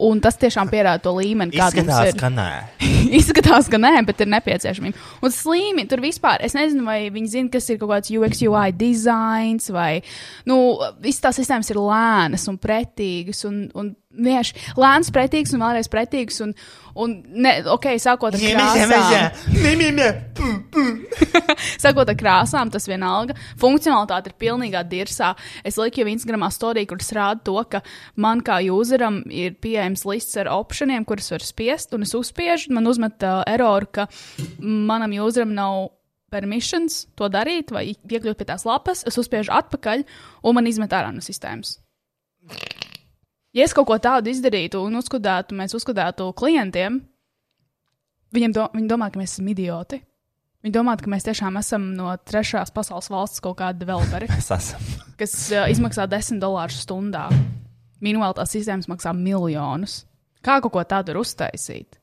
Un tas tiešām pierāda to līmeni, kāda Izskatās, mums ir. ka nē. Izskatās, ka nē, bet ir nepieciešamība. Un slīmi tur vispār, es nezinu, vai viņi zina, kas ir kaut kāds UX, UI dizains, vai, nu, visas tās sistēmas ir lēnas un pretīgas, un, un vienkārši lēns, pretīgs un vēlreiz pretīgs, un, un ne, ok, sākot ar krāsām. Sākot ar krāsām, tas vienalga. Funkcionalitāte ir pilnīgā dirsā. Es liku jau Instagramā storiju, kur es rādu to, ka man kā useram ir pieejams lists ar opcijiem, kuras var spiest, un es uzspiežu, man uzmet uh, eroru, ka manam useram nav permissions to darīt vai piekļūt pie tās lapas. Es uzspiežu atpakaļ, un man izmet ārā no sistēmas. Ja es kaut ko tādu izdarītu un uzskudētu, mēs uzskudētu klientiem, viņiem do, viņi domā, ka mēs esam idioti. Viņi domā, ka mēs tiešām esam no trešās pasaules valsts kaut kādi developeri, Mēs esam. kas uh, izmaksā 10 dolārus stundā. Minimāli tās sistēmas maksā miljonus. Kā kaut ko tādu var uztaisīt?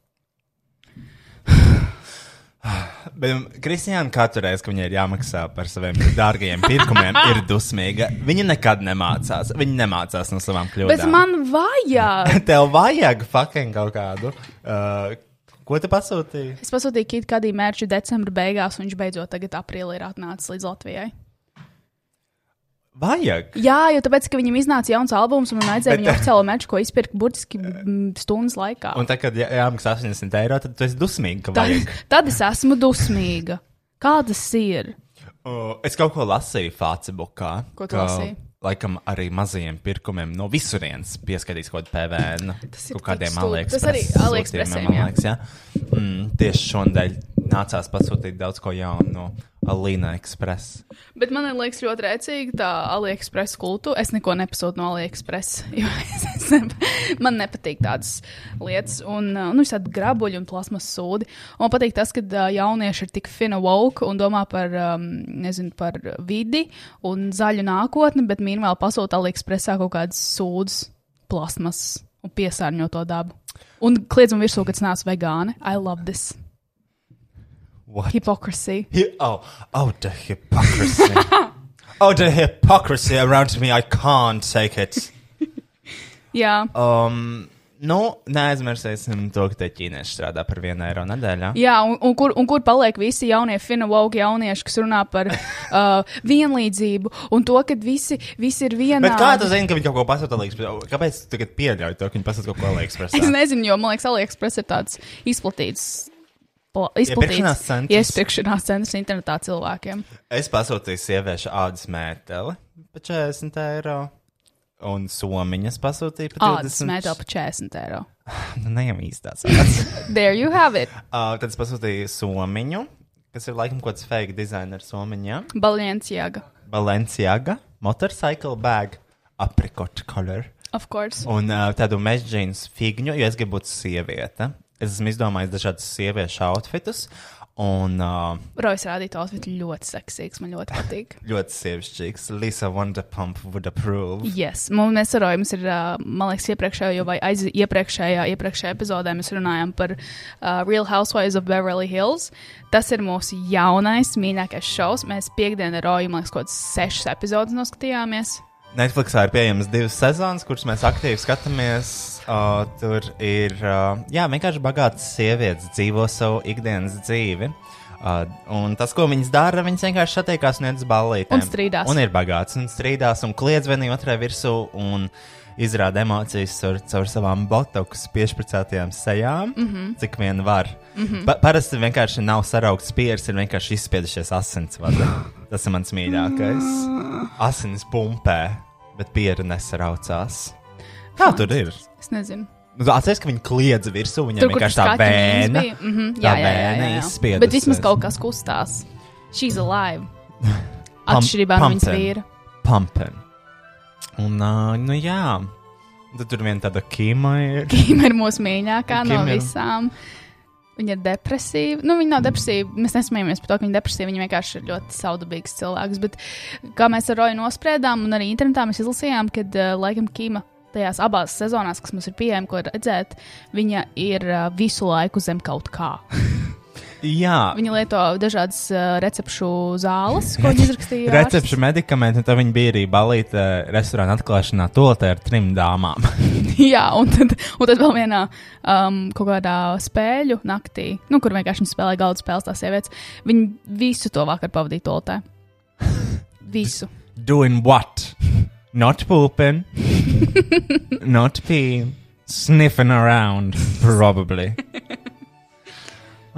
Bet Kristiāna katru reizi, kad viņai ir jāmaksā par saviem dārgajiem pirkumiem, ir dusmīga. Viņa nekad nemācās. Viņa nemācās no savām kļūdām. Bet man vajag! Tev vajag fucking kaut kādu. Uh, ko tu pasūtīji? Es pasūtīju Kit Kadī mērķu decembra beigās, un viņš beidzot tagad aprīlī ir atnācis līdz Latvijai. Vajag. Jā, jo tāpēc, ka viņam iznāca jauns albums, un man vajadzēja viņu oficiālo meču, ko izpirkt burtiski stundas laikā. Un tad, kad jā, jāmaksā 80 eiro, tad tu esi dusmīga, Tad, vajag. tad es esmu dusmīga. Kā tas ir? Uh, es kaut ko lasīju Facebookā. Ko tu ka, lasīji? Laikam arī mazajiem pirkumiem no visurienes pieskaitīs kaut kādu PVN. Tas ir kaut kādiem. AliExpress. Tas arī sūtījumiem, jā. jā. Mm, tieši šonadēļ nācās pasūtīt daudz ko jaunu no Alīna Express. Bet man liekas ļoti rēcīgi tā AliExpress kultu. Es neko nepasūtu no AliExpress. Jo es, es man nepatīk tādas lietas. Un, uh, nu, tādi grabuļi un plasmas sūdi. Un man patīk tas, ka uh, jaunieši ir tik fina woke un domā par, um, nezinu, par vidi un zaļu nākotni, bet mīnvēl pasūta AliExpressā kaut kādas sūdas, plasmas un piesārņo to dabu. Un kliedz man virsū, ka tas nāc vegāni. I love this. What? Hypocrisy. Hi- oh, oh, the hypocrisy. oh, the hypocrisy around me. I can't take it. Jā. Um, Nu, neaizmirsīsim to, ka te ķīnieši strādā par vienu eiro nedēļā. Jā, un, un, kur, un kur paliek visi jaunie finaugi jaunieši, kas runā par uh, vienlīdzību un to, ka visi, visi ir vienādi. Bet kā tu zini, ka viņi kaut ko pasūta AliExpress? Kāpēc tu tagad pieļauj to, ka viņi pasūta kaut ko AliExpress? Es nezinu, jo man liekas, AliExpress ir tāds izplatīts. Pla- Iepirkšanās Izplatīts centrs. internetā cilvēkiem. Es pasūtīju sieviešu ādas mēteli par 40 eiro. Un somiņas pasūtīja par Ādas 20 metāla par 40 eiro. Nu, ne jau īstās. ādas. There you have it. uh, tad es pasūtīju somiņu, kas ir laikam kaut kāds fake dizaineru somiņa. Balenciaga. Balenciaga, motorcycle bag, apricot color. Of course. Un uh, tādu mežģīnu figņu, jo es gribu būt sieviete. Es esmu izdomājis dažādus sieviešu outfitus. Un uh, Rojas rādīja outfit ļoti seksīgs. Man ļoti patīk. ļoti sievišķīgs. Lisa Wonderpump would approve. Yes, mums mēs ar Roju, mums ir, uh, man liekas, iepriekšējā, vai aiz iepriekšējā, iepriekšējā epizodē mēs runājām par uh, Real Housewives of Beverly Hills. Tas ir mūsu jaunais, mīļākais šovs. Mēs piekdienā ar Roju, man liekas, kaut kāds sešas epizodes noskatījāmies. Netflixā ir pieejamas divas sezonas, kuras mēs aktīvi skatāmies. Uh, tur ir uh, jā, vienkārši bagātas sievietes, dzīvo savu ikdienas dzīvi. Uh, un tas, ko viņas dara, viņas vienkārši satiekās un iet uz ballītēm. Un strīdās. Un ir bagāts, un strīdās, un kliedz vienai otrai virsū, un izrāda emocijas caur, caur savām botoks piešpricētajām sejām, mm -hmm. cik vien var. Mm -hmm. pa parasti vienkārši nav saraugts pieres, ir vienkārši izspiedušies asins. vada. Tas ir mans mīļākais. Asinis pumpē, bet piera nesaraucās. Kā tur ir? Es nezinu. Nu, Atcerieties, ka viņi kliedz virsū, viņam Tur, vienkārši tā vēna. bija. Mhm, tā jā, jā, jā, jā, jā. izspiedusies. Bet vismaz kaut kas kustās. She's alive. Atšķirībā no viņas vīra. Pumping. Un, uh, nu jā, tad tur viena tāda kīma ir. Kim ir mūsu mīļākā no Kim ir- visām. Viņa ir depresīva. Nu, viņa nav depresīva. Mēs nesmējamies par to, ka viņa ir depresīva. Viņa vienkārši ir ļoti saudabīgs cilvēks. Bet, kā mēs ar Roju nospriedām, un arī internetā mēs izlasījām, ka, uh, laikam, Kīma tajās abās sezonās, kas mums ir pieejama, ko redzēt, viņa ir uh, visu laiku zem kaut kā. Jā, Viņa lieto dažādas uh, recepšu zāles, ko viņa izrakstīja. recepšu medikamenti, un tad viņi bija arī balīti restorāna atklāšanā tolotē ar trim dāmām. Jā, un tad, un tad vēl vienā um, kaut kādā spēļu naktī, nu, kur vienkārši viņi spēlēja galda spēles, tās sievietes. Viņi visu to vakaru pavadīja tolotē. Visu. Doing what? Not pooping, not peeing, sniffing around, probably.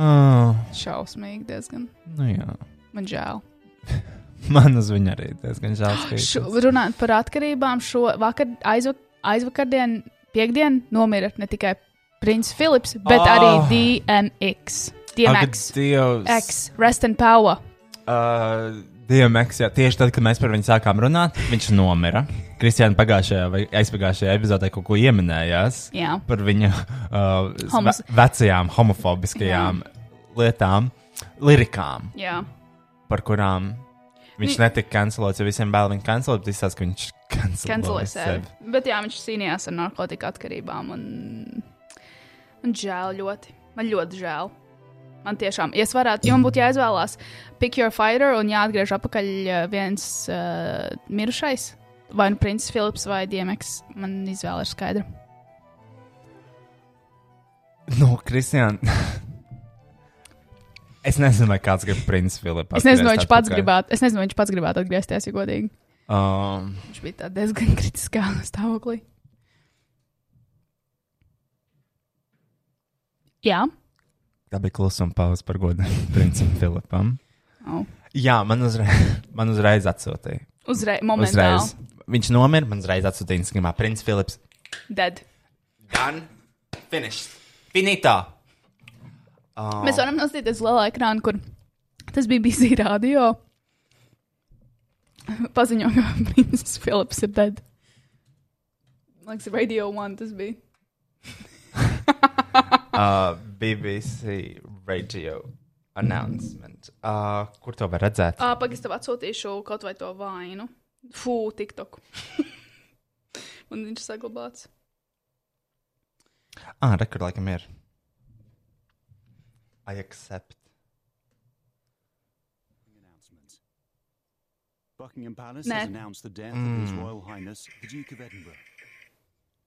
Oh, Šausmīgi diezgan. nu jā. Man žēl. Man uz viņu arī diezgan žēl. Skatīties. runājot par atkarībām, šo vakar, aizvak, aizvakardien, piekdien nomira ne tikai Princis Filips, bet Oh. arī DMX. DMX. Ak. X, Rest and Power. Uh, DMX, jā, tieši tad, kad mēs par viņu sākām runāt, viņš nomira. Kristiāna pagājušajā vai aizpagājušajā epizodē kaut ko ieminējās Jā. par viņa uh, Homos- ve vecajām homofobiskajām lietām, lirikām, Jā. par kurām viņš Ni- netika kancelots, jo visiem bail viņa kancelot, bet izsaka, ka viņš Kancelē kanceloja sevi. Bet jā, viņš cīnījās ar narkotiku atkarībām. Un... Man žēl ļoti. Man ļoti žēl. Man tiešām, ja es varētu, man būtu jāizvēlās, pick your fighter un jāatgriež atpakaļ eh, viens uh, mirušais, vai nu Princis Filips vai DMX, man izvēle ir skaidra. Nu, Kristiāna. es nezinu, vai kāds grib princis Filipu. Es nezinu, vai viņš pats gribētu, es nezinu, vai viņš pats gribētu atgriezties, ja godīgi. Um, Viņš bija diezgan kritiskā stāvoklī. Jā, tā bija klusuma pauze par godu princim Filipam. oh. Jā, man uzreiz, man uzreiz atsūtīja. uzreiz, momentāli. Uzreiz. Viņš nomira, man uzreiz atsūtīja Instagramā. Princis Filips. Dead. Done. Finished. Finito. Oh. Mēs varam nostīties uz lielā ekrāna, kur tas bija bijis radio. Paziņo, ka Princis Filips ir dead. Man liekas, Radio 1 tas bija. uh, BBC radio announcement. Uh, kur to var redzēt? Ah, Pagaidzi, tev atsūtīšu kaut vai to vainu. Fū, TikTok. Un viņš saglabāts. Ah, rekur laikam ir. I accept. announcement. Buckingham Palace Nē. has announced the death of His Royal Highness the Duke of Edinburgh.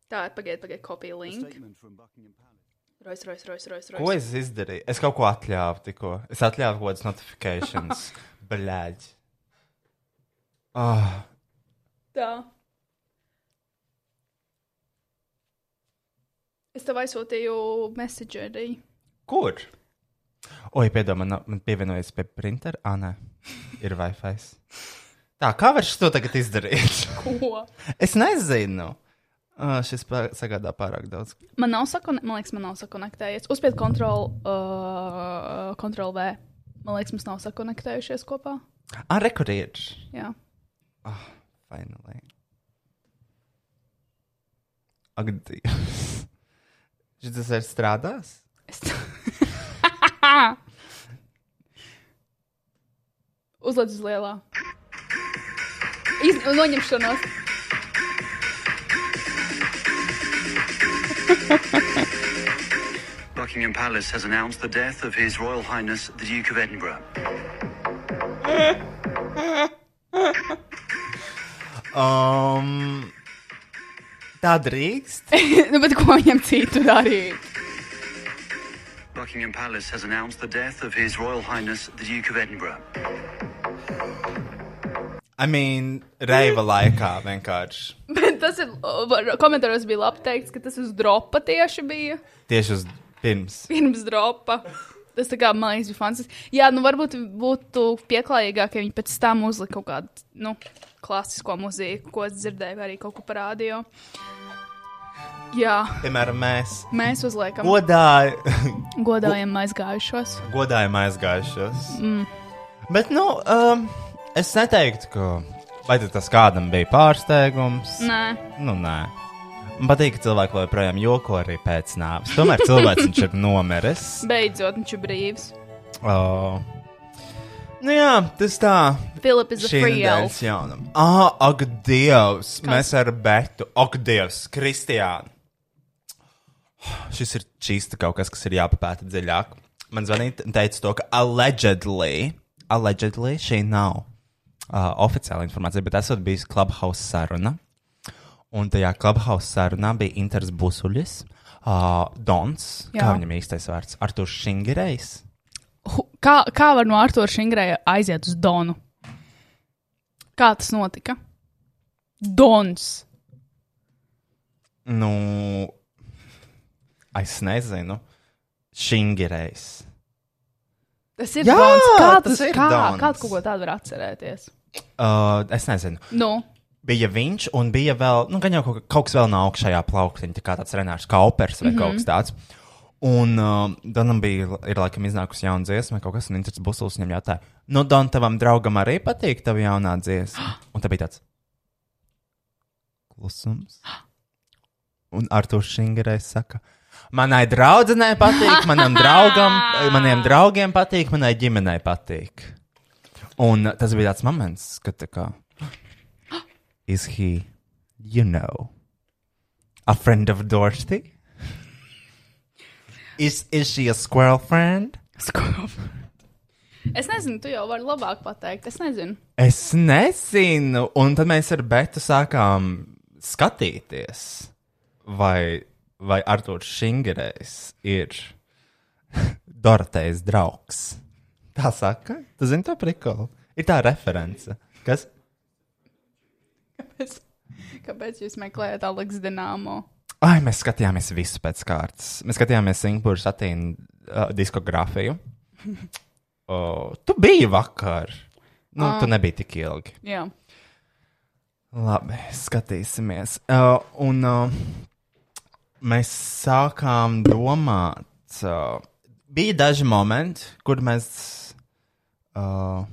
Tā, pagaidiet, pagaidiet, kopija link. Rois, rois, rois, rois, Ko rois. es izdarīju? Es kaut ko atļāvu tikko. Es atļāvu kaut kādas notifikācijas. Bļaģ. Oh, Tā. Es tev aizsūtīju messengerī. kur? Oi, piedod, man, man pievienojas pie printera. Ah, nē, ir Wi-Fi. Tā, kā var to tagad izdarīt? Ko? es nezinu. Uh, šis pā- sagādā pārāk daudz. Man nav sakone... Man liekas, man nav sakonektējies. Uzspied kontrol, uh, kontrol V. Man liekas, mums nav sakonektējušies kopā. Ah, rekurīt. Jā. Finally. Ak, Dievs. Šis ir strādās? Es... Uzliec uz lielā. Iz... Noņemšanos. Buckingham Palace has announced the death of His Royal Highness the Duke of Edinburgh. Um, tā drīkst. nu, bet ko viņam citu darīt? Buckingham Palace has announced the death of His Royal Highness the Duke of Edinburgh. I mean, reiva laikā vienkārši. Bet tas ir. Komentāros bija labi teikts, ka tas uz dropa tieši bija. Tieši uz pirms. Pirms dropa. Tas tā kā man liekas, bija fantastiski. Jā, nu varbūt būtu pieklājīgāk, ja viņi pēc tam uzlika kaut kādu, nu, klasisko mūziku, ko es dzirdēju, arī kaut ko parādīju. Jā, Piemēram, mēs mēs uzliekam godā, godājam aizgājušos. godājam aizgājušos. Mm. Bet, nu, um, es neteiktu, ka. Vai tas kādam bija pārsteigums? Nē, Nu, nē. Man patīk, ka cilvēki joprojām joko arī pēc nāves. Tomēr cilvēks viņš ir nomiris. beidzot viņš ir brīvs. Oh. Nu jā, tas tā. Philip is a Šī free elf. nedēļas jaunum. Ah, ak, Dievs! Mēs ar Betu. Ak, Dievs! Kristiāna! Šis ir čīsta kaut kas, kas ir jāpapēta dziļāk. Man zvanīja teica to, ka allegedly, allegedly šī nav uh, oficiāla informācija, bet esot bijis Clubhouse saruna. Un tajā Clubhouse sarunā bija Inters Busuļs, uh, Dons, Jā. kā viņam īstais vārds, Artur Šingerejs. Hu- Kā, kā var no Arthur Šingrēja aiziet uz Donu? Kā tas notika? Dons. Nu, es nezinu. Šingerejs. Tas ir Dons. Kā tas ir kā, Dons. kā kaut ko tādu var atcerēties? Uh, es nezinu. Nu, Bija viņš, un bija vēl, nu, gan jau kaut, kaut kas vēl no augšējā plauktiņa, tā kā tāds Renārs Kaupers vai mm -hmm. kaut kas tāds. Un uh, Donam bija, ir laikam iznākusi jauna dziesma, kaut kas, un Inters Busls viņam jautāja, nu, Don, tavam draugam arī patīk tava jaunā dziesma. Un tā bija tāds klusums. Un Artur Šingerais saka, manai draudzenei patīk, manam draugam, maniem draugiem patīk, manai ģimenei patīk. Un tas bija tāds moments, kad tā kā, is he, you know, a friend of Dorothy? Is, is she a squirrel friend? es nezinu, tu jau vari labāk pateikt. Es nezinu. Es nezinu, un tad mēs ar Betu sākām skatīties, vai, vai Arthurs Šingerējs ir Dorotejas draugs. Tā saka, tu zini to prikolu? Ir tā reference. Kas? Kāpēc, kāpēc jūs meklējat Aleksu Dienāmo? Ai, mēs skatījāmies visu pēc kārtas. Mēs skatījāmies Singapūras attīnu uh, diskogrāfiju. Oh, tu biji vakar. Nu, tu nebija tik ilgi. Jā. Labi, skatīsimies. Uh, un uh, mēs sākām domāt, uh, bija daži momenti, kur mēs. Uh,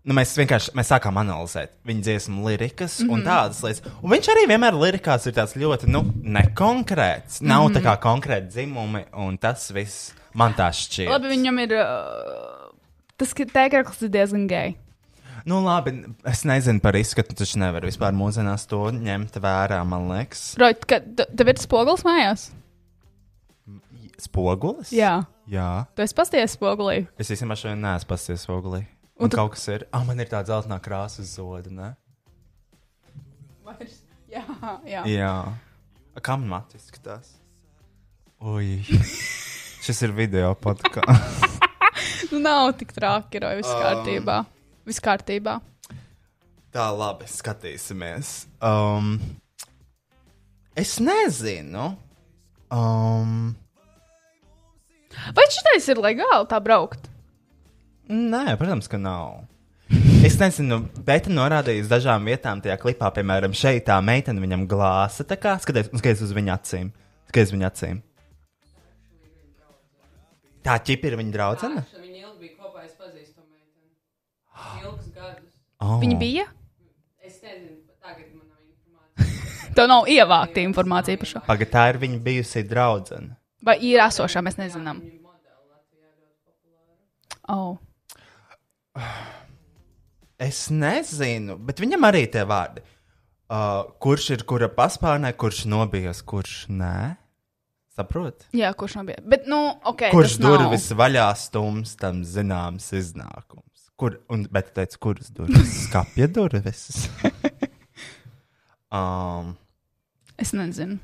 Nu, mēs vienkārši mēs sākām analizēt viņa dziesmu lirikas mm -hmm. un tādas lietas. Un viņš arī vienmēr lirikās ir tāds ļoti nu, nekonkrēts. Nav mm -hmm. tā kā konkrēti dzimumi, un tas viss man tā šķiet. Labi, viņam ir. Uh, tas tēkraklis ir diezgan gejs. Nu, labi, es nezinu par izskatu, taču nevaru vispār mūsdienās to ņemt vērā, man liekas. Rojt, ka te- tev ir spogulis mājās? Spogulis? Jā. Jā. Tu esi pasties spogulī. Es īstenībā šodien neesmu pasties spogulī. Un, Un tu- kaut kas ir. Ah, man ir tāds zeltainā krāsa uz zoda, ne? Jā, jā. Jā. A, Kā man matu izskatās? Ui. Šis ir video podkāsts. Nu, nav tik traki, ir viss kārtībā. Viss kārtībā. Tā labi, skatīsimies. Um, es nezinu. Um, Vai šitais ir legāli tā braukt? nē, protams, ka nav. Es nezinu, bet norādījis dažām vietām tajā klipā, piemēram, šeit tā meitene viņam glāsa. Tā kā skaties, skaties uz viņa acīm. Skaties viņa acīm. Tā ķipa ir viņa draudzene? Viņa ilgi bija kopā, es pazīstu to meiteni. Ilgus gadus. Oh. Viņa bija? Es nezinu, tagad man nav informācija. Tev nav ievākta informācija par šo. Pagaid, tā ir viņa bijusi draudzene. Vai ir esošā, mēs nezinām. Oh. Es nezinu, bet viņam arī tie vārdi. Uh, kurš ir kura paspārnē, kurš nobijies, kurš nē? Saprot? Jā, kurš nav bijis. Bet, nu, ok. Kurš tas nav. durvis vaļā stums, tam zināms iznākums. Kur, un, bet tu teici, kuras durvis? Skapja durvis. um, Es nezinu.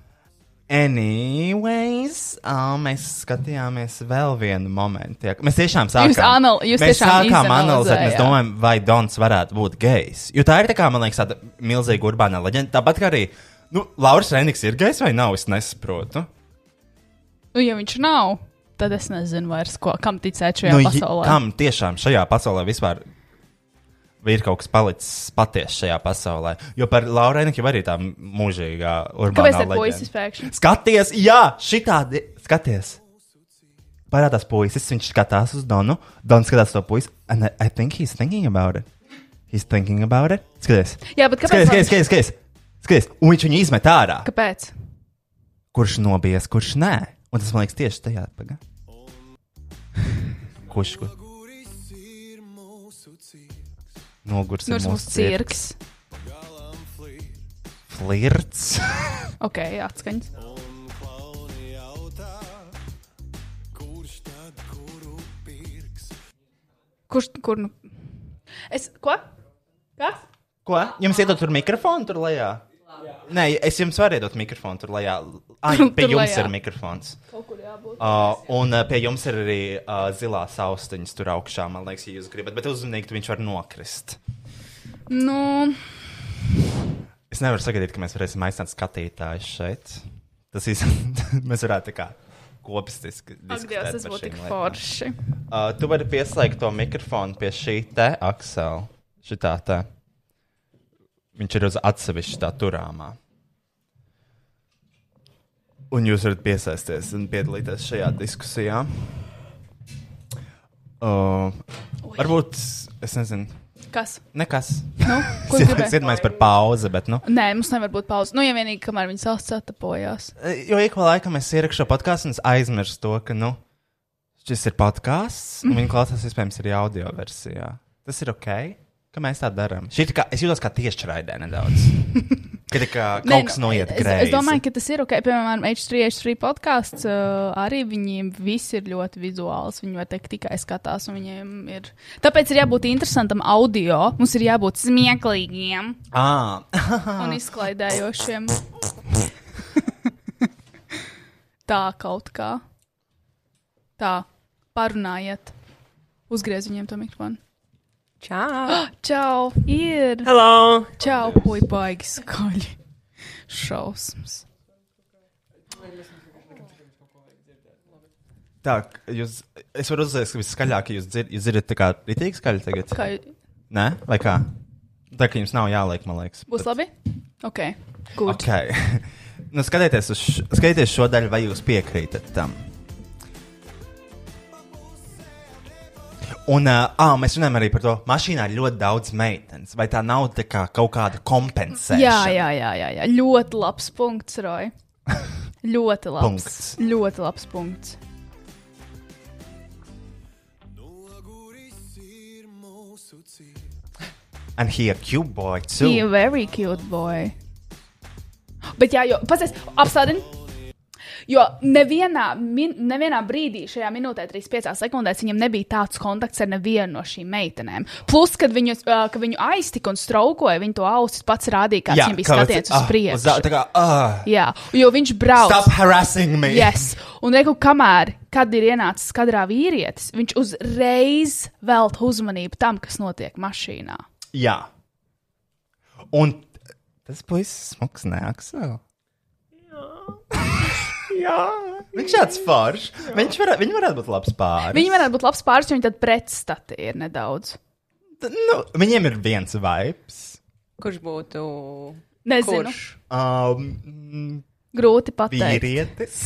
anyways, um, mēs skatījāmies vēl vienu momentu. Mēs tiešām sākām, Jūs anal- jūs mēs tiešām sākām analizēt, mēs domājam, vai Dons varētu būt gejs. Jo tā ir tā kā, man liekas, tāda milzīga urbāna leģenda. Tāpat kā arī, nu, Lauris Reniks ir gejs vai nav, es nesaprotu. Nu, ja viņš nav, tad es nezinu vairs, ko, kam ticēt šajā nu, pasaulē. Kam tiešām šajā pasaulē vispār ir kaut kas palicis patiesi šajā pasaulē? Jo par Laurēnu jau arī tā mūžīgā urbānā pēkšņi? Skaties, jā, šitādi, skaties. Parādās puisis, viņš skatās uz Donu. Dons skatās to puisi. And I, I think he's thinking about it. He's thinking about it. Skaties, Jā, bet skaties, kāpēc? skaties, skaties. skaties. skaties. Un viņš viņu izmet ārā. Kāpēc? Kurš nobijies, kurš nē? Un tas man liekas tieši tajā pagā. Kurš? Kur? Nogurs ir mūsu mūsu cirks. Flirts. Ok, atskaņas. Kurš, kur nu? Es, ko? Kas? Ko? Jums iedod tur mikrofonu tur lejā? Nē, es jums varu iedot mikrofonu tur lejā. Ai, Tur pie jums lejā. ir mikrofons. Uh, un uh, pie jums ir arī uh, zilās austiņas tur augšā, man liekas, ja jūs gribat. Bet uzmanīgi, viņš var nokrist. Nu, Es nevaru sagaidīt, ka mēs varēsim aicināt skatītājus šeit. Tas īstenībā mēs varētu tā kā kopistiski diskutēt tas būtu tik forši. Uh, tu vari pieslēgt to mikrofonu pie šī te aksela. Šitā te. Viņš ir uz atsevišķa tā turāmā. Un jūs varat piesaisties un piedalīties šajā diskusijā. Uh, varbūt, es nezinu, Kas? nekas. Nu, ko Es iedomājos par pauzi, bet, nu. Nē, mums nevar būt pauze. Nu, ja vienīgi, kamēr viņi savs satapojās. Jo ik pa laikam es ierakstu šo podkāstu un es aizmirstu to, ka, nu, šis ir podkāsts, un viņi klausās, iespējams, arī audio versijā. Tas ir ok, ka mēs tā darām. Es jūtos kā tiešraidē nedaudz. Kad kā kaut Nē, kas noiet es, greizi. es domāju, ka tas ir ok. Piemēram, H3, H3 podkāsts uh, arī viņiem viss ir ļoti vizuāls. Viņi var teikt, tikai skatās, un viņiem ir. Tāpēc ir jābūt interesantam audio. Mums ir jābūt smieklīgiem Ah, un izklaidējošiem. Tā kaut kā. Tā, parunājiet. Uzgriez viņiem to mikrofonu. Čau! Čau! Ir! Hello! Čau! Ui, baigi skaļi! Šausmas! tā, jūs, es varu uzzīmēt, ka viskaļāk jūs, dzir, jūs dzirdat tā kā ritīgi skaļi tagad. Kā Nē, vai kā? Tā kā jums nav jāliek, man liekas. būs Bet- labi? Ok, good. Ok. nu, skatieties, uz, š- skatieties šo daļu, vai jūs piekrītat tam. Un uh, ah, mēs runājam arī par to, ka mašīnā ir ļoti daudz meitenes. Vai tā nav tā kā kaut kāda kompensēšana? Jā, jā, jā, jā, jā. Ļoti labs punkts, Roy. Ļoti labs. Punkts. Ļoti labs punkts. And he a cute boy too. He a very cute boy. Bet jā, jo, pasies, apstādini. Jo nevienā, min, nevienā brīdī šajā minūtē, 35 sekundēs, viņam nebija tāds kontakts ar nevienu no šīm meitenēm. Plus, kad viņu, uh, kad viņu aiztika un straukoja, viņa to ausis pats rādīja, kāds viņam bija kāpēc- skatiens uz ah, priekšu. uz- Tā kā, ah, Jā, jo viņš brauc. stop harassing me. Yes. Un reku, kamēr, kad ir ienācis kadrā vīrietis, viņš uzreiz velta uzmanību tam, kas notiek mašīnā. Jā. Un tas puisis smags nāks vēl. Jā. Viņš tāds foršs. Viņš var, viņi varētu būt labs pāris. Viņi varētu būt labs pāris, jo viņi tad pretstati ir nedaudz. Nu, viņiem ir viens vibes. Kurš būtu? Nezinu. Kurš? Um, Grūti pateikt. vīrietis.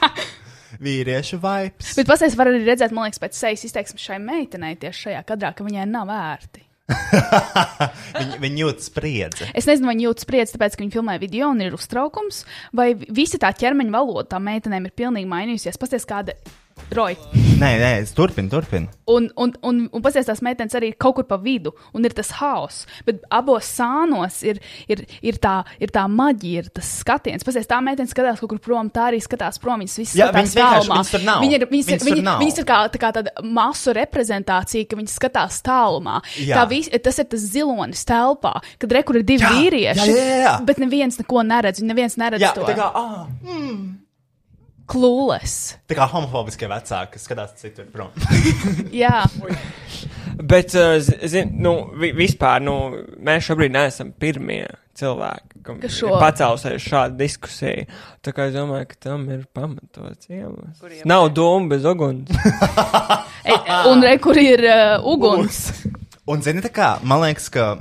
Vīriešu vibes. Bet pastāstīs, var arī redzēt, man liekas, pēc sejas izteiksmes šai meitenei tieši šajā kadrā, ka viņai nav vērti. Viņi, viņi jūt spriedzi. Es nezinu, vai viņi jūt spriedzi, tāpēc, ka viņi filmē video un ir uztraukums, vai visa tā ķermeņa valoda tam meitenēm ir pilnīgi mainījusies. Pastāstīs, kāda roja. Nē, nē, es turpinu, turpinu. Un, un, un, un pastāstīs, tās meitenes arī ir kaut kur pa vidu, un ir tas haoss. Bet abos sānos ir, ir, ir, tā, ir tā maģija, ir tas skatiens. Pastāstīs, tā meitene skatās kaut kur prom, tā arī skatās prom. Viņas visas Jā, viņas tālumā. viņas tur nav. Viņa ir, viņas, Viņas viņa, viņas ir kā, tā kā tāda masu reprezentācija, ka viņas skatās tālumā. Jā. Tā vis, tas ir tas zilonis telpā, kad rekur ir divi Jā, vīrieši, jā, jā, jā. bet neviens neko neredz. Neviens neredz Jā, to tā kā, ah, klūles. tā kā homofobiskie vecāki, kas skatās citur prom. Jā, Bet, zi- zin, nu, vi, vispār, nu, mēs šobrīd neesam pirmie cilvēki, kam Kas ir šo- pacēlusies šāda diskusija. Tā kā es domāju, ka tam ir pamatots iemesls. Nav doma bez uguns. E, un rekur ir uh, uguns. Un, zini, tā kā, man liekas, ka.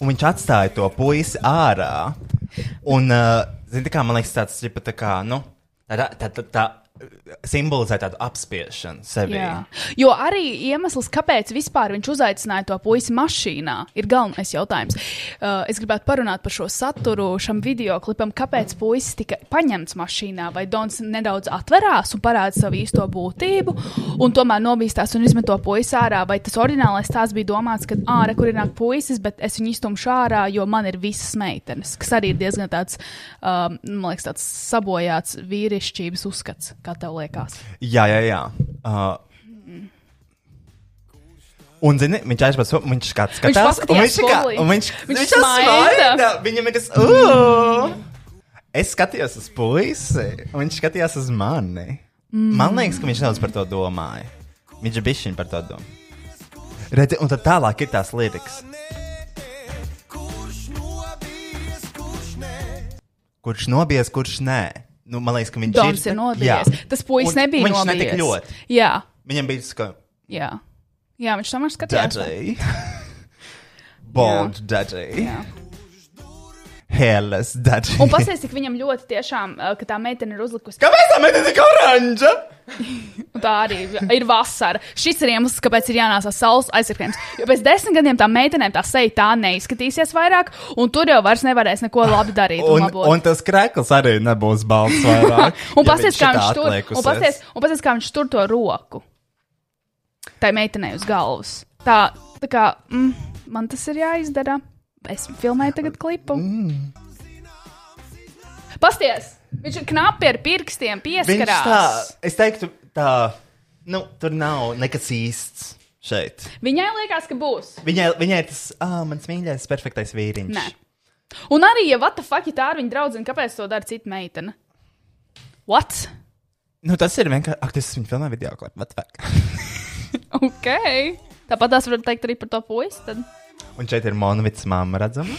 Un viņš atstāja to puisi ārā. Un, uh, zini, tā kā, man liekas, tāds, ģipa, tā kā, nu, tā, tā, tā, tā simbolizē tādu apspiešanu sevi. Jā. Jo arī iemesls, kāpēc viņš uzaicināja to puisi mašīnā, ir galvenais jautājums. Uh, es gribētu parunāt par šo saturu, šam video klipam, kāpēc puisis tika paņemts mašīnā, vai Dons nedaudz atverās un parāda savu īsto būtību, un tomēr nobīstās un izmet to puisi ārā, vai tas oriģinālais tās bija domāts, ka ārā, kur ir nāk puisis, bet es viņu iztumšu ārā, jo man ir visas meitenes, kas arī ir diezgan tāds, um, man liekas, tāds sabojāts vīrišķības uzskats, kā tev liekas. Jā, jā, jā. Uh, Un, zini, viņš viņš kāds Viņš skatās, un paskatījās viņš kā, un viņš, Viņš viņš smaida. Viņam ir tas, uh! Es skatījos uz puisi, un viņš skatījās uz mani. Mm. Man liekas, ka viņš nedaudz par to domāja. Viņš ir bijis par to domājis. Redzi, un tad tālāk ir tās lirikas. Kurš nobijies, kurš nē? Nu, man liekas, ka viņš Dons ir. ir nobijies. Tas puisis nebija viņš nobijies. netik ļoti. Jā, Viņam bija tas, ka. jā. jā viņš tomēr skatījās. Daddy. Bond daddy. Jā. Hairless daddy. Un pasties, cik viņam ļoti tiešām, uh, ka tā meitene ir uzlikusi. Kāpēc tā meitene tik oranža? Un tā arī ir vasara. Šis ir iemesls, kāpēc ir jānāsā saules aizsargājums. Jo pēc desmit gadiem tā meitenēm tā seja tā neizskatīsies vairāk, un tur jau vairs nevarēs neko labi darīt. Un, labot. un tas krēkls arī nebūs balts vairāk. Un ja pasties, kā viņš tur, un pasties, un pasties, kā viņš tur to roku. Tā meitenei uz galvas. Tā, tā kā mm, man tas ir jāizdara. Es filmēju tagad klipu. Mm. Pasties! Viņš ir knapi ar pirkstiem Viņš tā, pieskarās. es teiktu, tā, nu, tur nav nekas īsts šeit. Viņai liekas, ka būs. Viņai, viņai tas, ah, mans mīļākais, perfektais vīriņš. Nē. Un arī, ja what the fuck, ja tā ir viņa draudzene, kāpēc to dara cita meitene? What? Nu, tas ir vienkārši, ak, tas viņa filmē video klipu, what the fuck. Ok. Tāpat tās var teikt arī par to puisi. Tad. Un šeit ir Monvits māma redzama.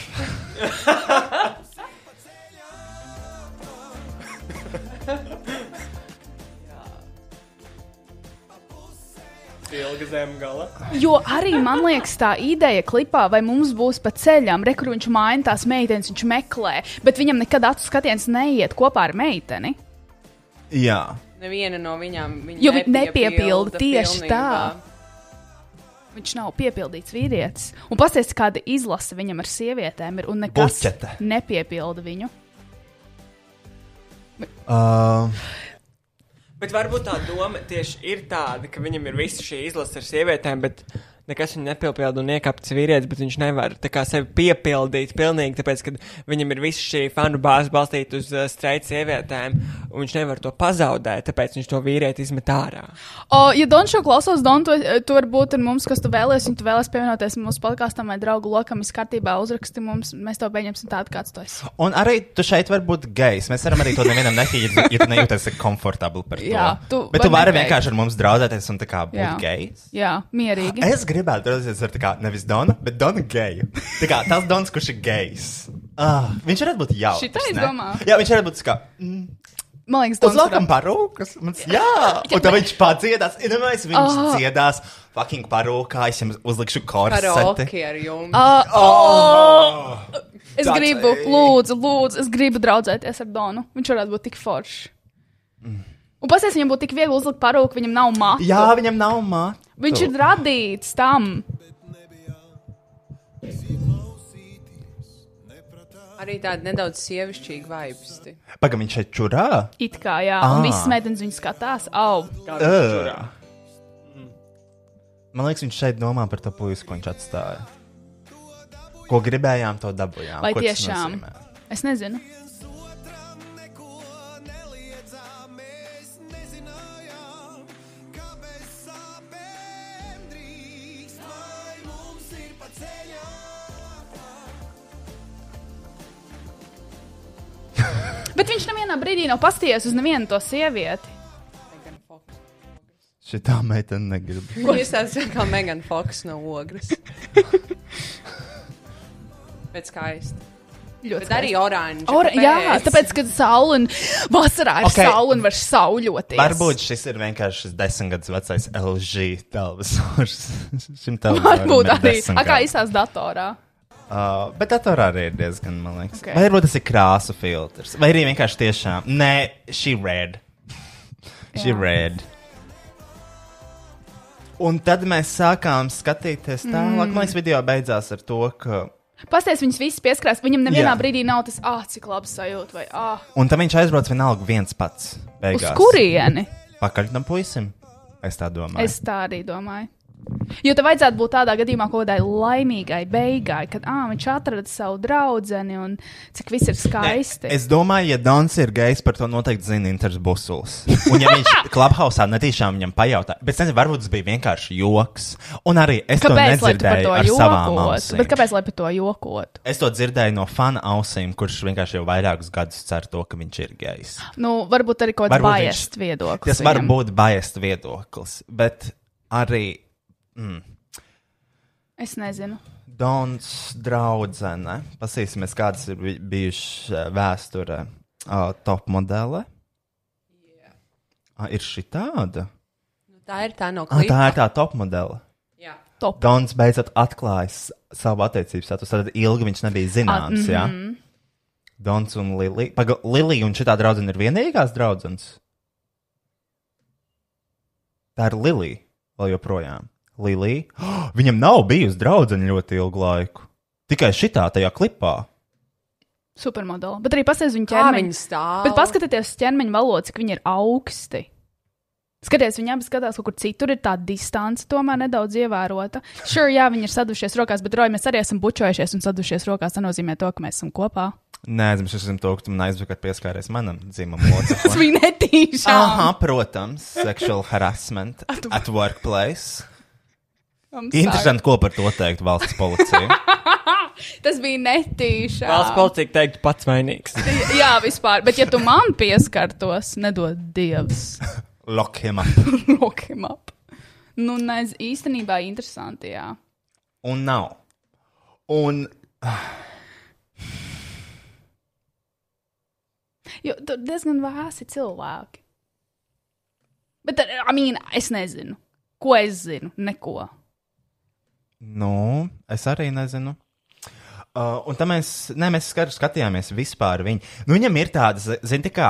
Ilga zem gala. Jo arī man liekas, tā ideja klipā, vai mums būs pa ceļam, re, kur viņš maina tās meitenes, viņš meklē, bet viņam nekad acu skatiens neiet kopā ar meiteni. Jā. Neviena no viņām viņa Jo viņi nepiepilda tieši pilnībā. tā. Viņš nav piepildīts vīrietis. Un pasties, kāda izlase viņam ar sievietēm ir, un nekas Buķete. nepiepilda viņu. Uh, Bet varbūt tā doma tieši ir tāda, ka viņam ir visa šī izlase ar sievietēm, bet nekas viņu nepilpilda un iekāpts vīrietis, bet viņš nevar tā kā sevi piepildīt pilnīgi, tāpēc, ka viņam ir visa šī fanu bāze balstīta uz uh, streitu sievietēm, un viņš nevar to pazaudēt, tāpēc viņš to vīrieti izmet ārā. O, ja Don šo klausos, Don, tu, tu vari būt ar mums, kas tu vēlēsies, un tu vēlēsies pievienoties mūsu podkāstam vai draugu lokam, viss kārtībā uzraksti mums, mēs to pieņemsim tādu, kāds tu esi. Un arī tu šeit vari būt gejs. Mēs varam arī to nevienam neteikt, ja, tu nejūties komfortabli par to. Jā, tu Bet tu vari vienkārši ar mums draudēties un tā kā būt gejs. Jā, mierīgi. Es gribētu redzēt, ar kā nevis Donu, bet Donu geju. Tā kā tas Dons, kurš ir gejs. Ah, viņš varētu būt jauks. Šitā es ne? domāju. Jā, viņš varētu būt kā. Man liekas, Dons Uzliekam varētu- parūkas. Mums, jā, un tad viņš padziedās. Iedomājieties, viņš Ah. dziedās fucking parūkā. Es jums uzlikšu korseti. Karaoke ar jums. Ah, oh! Es That's gribu, it. lūdzu, lūdzu, es gribu draudzēties ar Donu. Viņš varētu būt tik foršs. Un pasies, viņam būtu tik viegli uzlikt parūku, viņam nav matu. Jā, viņam nav māte. Viņš ir radīts tam. Arī tāda nedaudz sievišķīga vaipsti. Pagaidām, viņš šeit čurā. It kā, jā, un Ah. visas meitenes viņu skatās. Au, Uh. Man liekas, viņš šeit domā par to puisi, ko viņš atstāja. Ko gribējām, to dabūjām. vai tiešām? Es nezinu. Bet viņš nevienā brīdī nav pasties uz nevienu to sievieti. Fox. Šitā meitene negrib. Viņa izstāsta kā Megan Fox no ogres. Bet skaisti. Ļoti arī oranžs. Ora, jā, tāpēc, ka saule un vasarā ir Ok. okay. saule un var sauļoties. Varbūt šis ir vienkārši šis desmit gadus vecais LG televizors. Šim televizoram Varbūt arī. kā izsās datorā. Uh, bet datorā arī ir diezgan, man liekas. Ok. Okay. Vai varbūt tas ir krāsu filtrs? Vai arī vienkārši tiešām. Nē, šī red. Šī red. Un tad mēs sākām skatīties tālāk. Mm. Man liekas, video beidzās ar to, ka. Pasties viņas visas pieskarās. Viņam nevienā Jā. brīdī nav tas, ah, cik labs sajūta. Vai, ah, Un tad viņš aizbrauc vienalga viens pats. uz Beigās. kurieni? Pakaļ tam puisim. Es tā domāju. Es tā arī domāju. Jo tev vajadzētu būt tādā gadījumā kaut kādai laimīgai beigai, kad ah, viņš atrada savu draugu un cik viss ir skaisti. Es domāju, ja Dons ir gejs, par to noteikti zina Inters Busuls. Un ja viņš klubhausā netīšām viņam pajautā, bet nezinu, varbūt tas bija vienkārši joks. Un arī es kāpēc to nedzirdēju to ar savām jokotu? ausīm. Bet kāpēc lai par to jokotu? Es to dzirdēju no fana ausīm, kurš vienkārši jau vairākus gadus cer to, ka viņš ir gejs. Nu, varbūt arī kaut kāds viņš- viedoklis. Tas var būt biased viedoklis, bet arī Es nezinu. Dons draudzene. Pasīsimies, kādas ir bi- bijušas eh, vēsturē. Uh, top modele. Ah, ir šī tāda. Nu, tā ir tā no Ah, klipa. tā ir tā top modele. Jā. Top. Dons beidzot atklājis savu attiecību status. Tad ilgi viņš nebija zināms. A, Ah, mm -hmm. Dons un Lilija. Paga, Lilija un šī draudzene ir vienīgās draudzenes. Tā ir Lilija vēl joprojām. Lilija. Oh, viņam nav bijusi draudzene ļoti ilgu laiku. Tikai šitā tajā klipā. Supermodeli. Bet arī pasties viņa Kā ķermeņa. viņi stāv? Bet paskatieties uz ķermeņa valodu, cik viņi ir augsti. Skaties, viņam skatās kaut kur citur, ir tā distance tomēr nedaudz ievērota. Sure, jā, viņi ir sadušies rokās, bet Roja, mēs arī esam bučojušies un sadušies rokās. Tas nozīmē to, ka mēs esam kopā. Nē, es esmu to, ka tu man aizvakar pieskāries manam dzimumam Tas bija netīšām. Aha, protams, sexual harassment at workplace. Interesanti, ko par to teikt valsts policija. Tas bija netīšām. Valsts policija teiktu pats vainīgs. Jā, vispār. Bet, ja tu man pieskartos, nedod dievs. Lock him up. Lock him up. Nu, nez, īstenībā interesanti, jā. Un nav. Un Jo tur diezgan vēsi cilvēki. Bet, I mean, es nezinu. Ko es zinu? Neko. Nu, es arī nezinu. Uh, un tam mēs, ne, mēs skat, skatījāmies vispār viņu. Nu, viņam ir tādas, zini, tā kā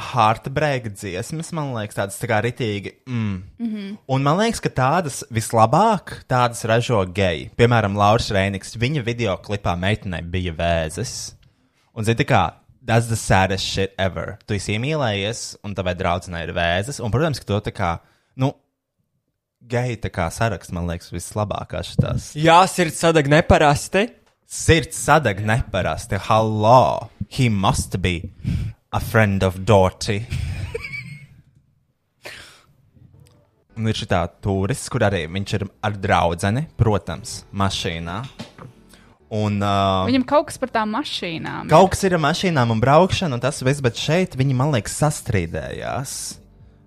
heartbreak dziesmas, man liekas, tādas tā kā ritīgi. Mm. Mm -hmm. Un man liekas, ka tādas vislabāk tādas ražo geji. Piemēram, Lauris Reinigs, viņa video klipā meitenei bija vēzis. Un zini, tā kā. Tas the saddest shit ever. Tu esi iemīlējies, un tavai draudzenei ir vēzis. Un, protams, ka to tā kā, nu, geju tā kā saraksts, man liekas, vislabākās šitās. Jā, sirds sadag neparasti. Sirds sadeg neparasti. Hello! He must be a friend of Dorothy. Un ir šī tā turists, kur arī viņš ir ar draugu, protams, mašīnā. Un, uh, Viņam kaut kas par tām mašīnām. Kaut kas ir ar mašīnām un braukšanu, un tas viss, bet šeit viņi, man liekas, sastrīdējās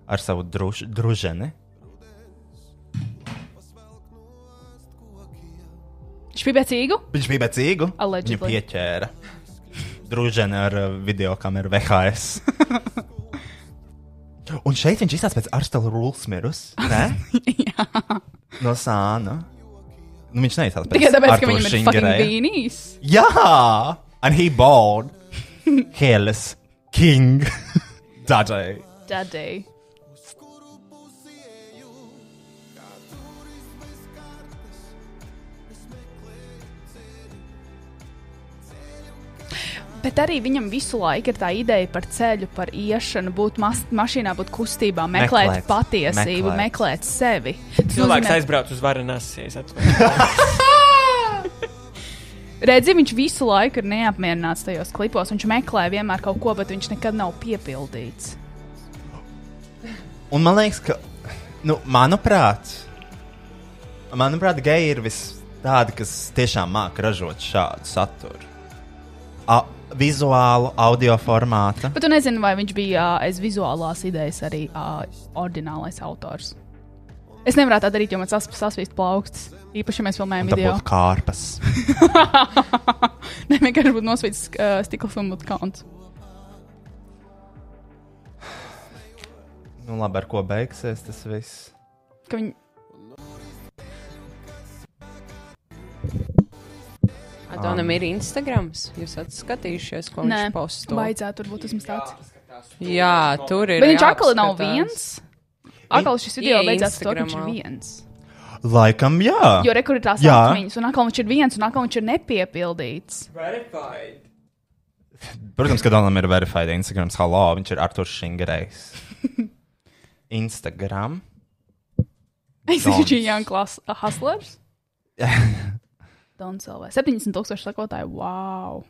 ar savu druž, druženi. Viņš bija becīgu? Viņš bija becīgu. Allegedly. Viņu pieķēra. Druženi ar uh, video kameru VHS. un šeit viņš izstāsta pēc Arstela Rulsmirus. Ne? Jā. No sāna. Nu, viņš neizstāsta pēc Tikai tāpēc, ka Artura viņam ir fucking vīnijas. Jā! And he bought Hairless King Daddy. Daddy. Bet arī viņam visu laiku ir tā ideja par ceļu, par iešanu, būt mas mašīnā, būt kustībā, meklēt, Meklēt, patiesību, meklēt. meklēt, sevi. Tas Cilvēks nozīmē- aizbrauc uz Varanasies. atvainojiet. Redzi, viņš visu laiku ir neapmierināts tajos klipos. Viņš meklē vienmēr kaut ko, bet viņš nekad nav piepildīts. Un man liekas, ka, nu, manuprāt, manuprāt geji ir vis tādi, kas tiešām māca ražot šādu saturu. A, vizuālu, audio formātu. Bet tu nezini, vai viņš bija ā, aiz vizuālās idejas arī ā, oriģinālais autors. Es nevaru tā darīt, jo man sas, sasvīst plaukstas. Īpaši, ja mēs filmējam Un tā video. būtu kārpas. Nē, vienkārši būtu nosvīts uh, stikla filmu konts. Nu, labi, ar ko beigsies tas viss. Ka viņi... Adonam ir Instagrams. Jūs esat skatījušies, ko Nē, viņš posto. vajadzētu tur būt vismaz tāds. Jā, tur ir. Bet viņš atkal nav jāapskatās. viens. Atkal šis video Ie beidzās ar to, ka viņš ir viens. Laikam, jā. Jo rekur ir tās atmiņas, un atkal viņš ir viens, un atkal viņš ir nepiepildīts. Verified. Protams, ka Donam ir verified Instagram. Halo, viņš ir Arthurs Šingerejs. Instagram. Es Dons. viņš ir Young Class uh, Hustlers. Dons LV. 70 tūkstoši sakotāju. Wow.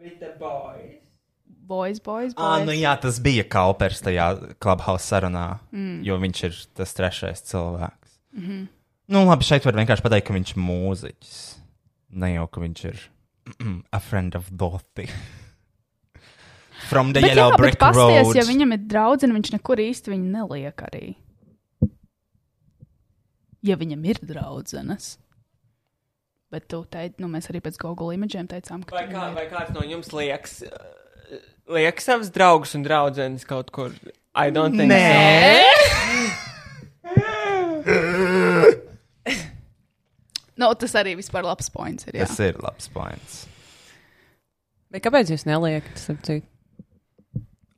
With the boys. Boys, boys, boys. Ah, nu jā, tas bija Kaupers tajā Clubhouse sarunā, mm. jo viņš ir tas trešais cilvēks. Mm -hmm. Nu, labi, šeit var vienkārši pateikt, ka viņš ir mūziķis. Ne jau, ka viņš ir a friend of Dorothy. From the Bet, jā, Yellow bet Brick pasties, Road. ja viņam ir draudzene, viņš nekur īsti viņu neliek arī. Ja viņam ir draudzenes. Bet tu teici, nu mēs arī pēc Google imidžiem teicām, ka Vai, kā, ir. vai kāds no jums liekas, uh, liekas savus draugus un draudzenes kaut kur? I don't think Nē. Nu, tas arī vispār labs points ir. Jā. Tas ir labs points. Bet kāpēc jūs neliekat?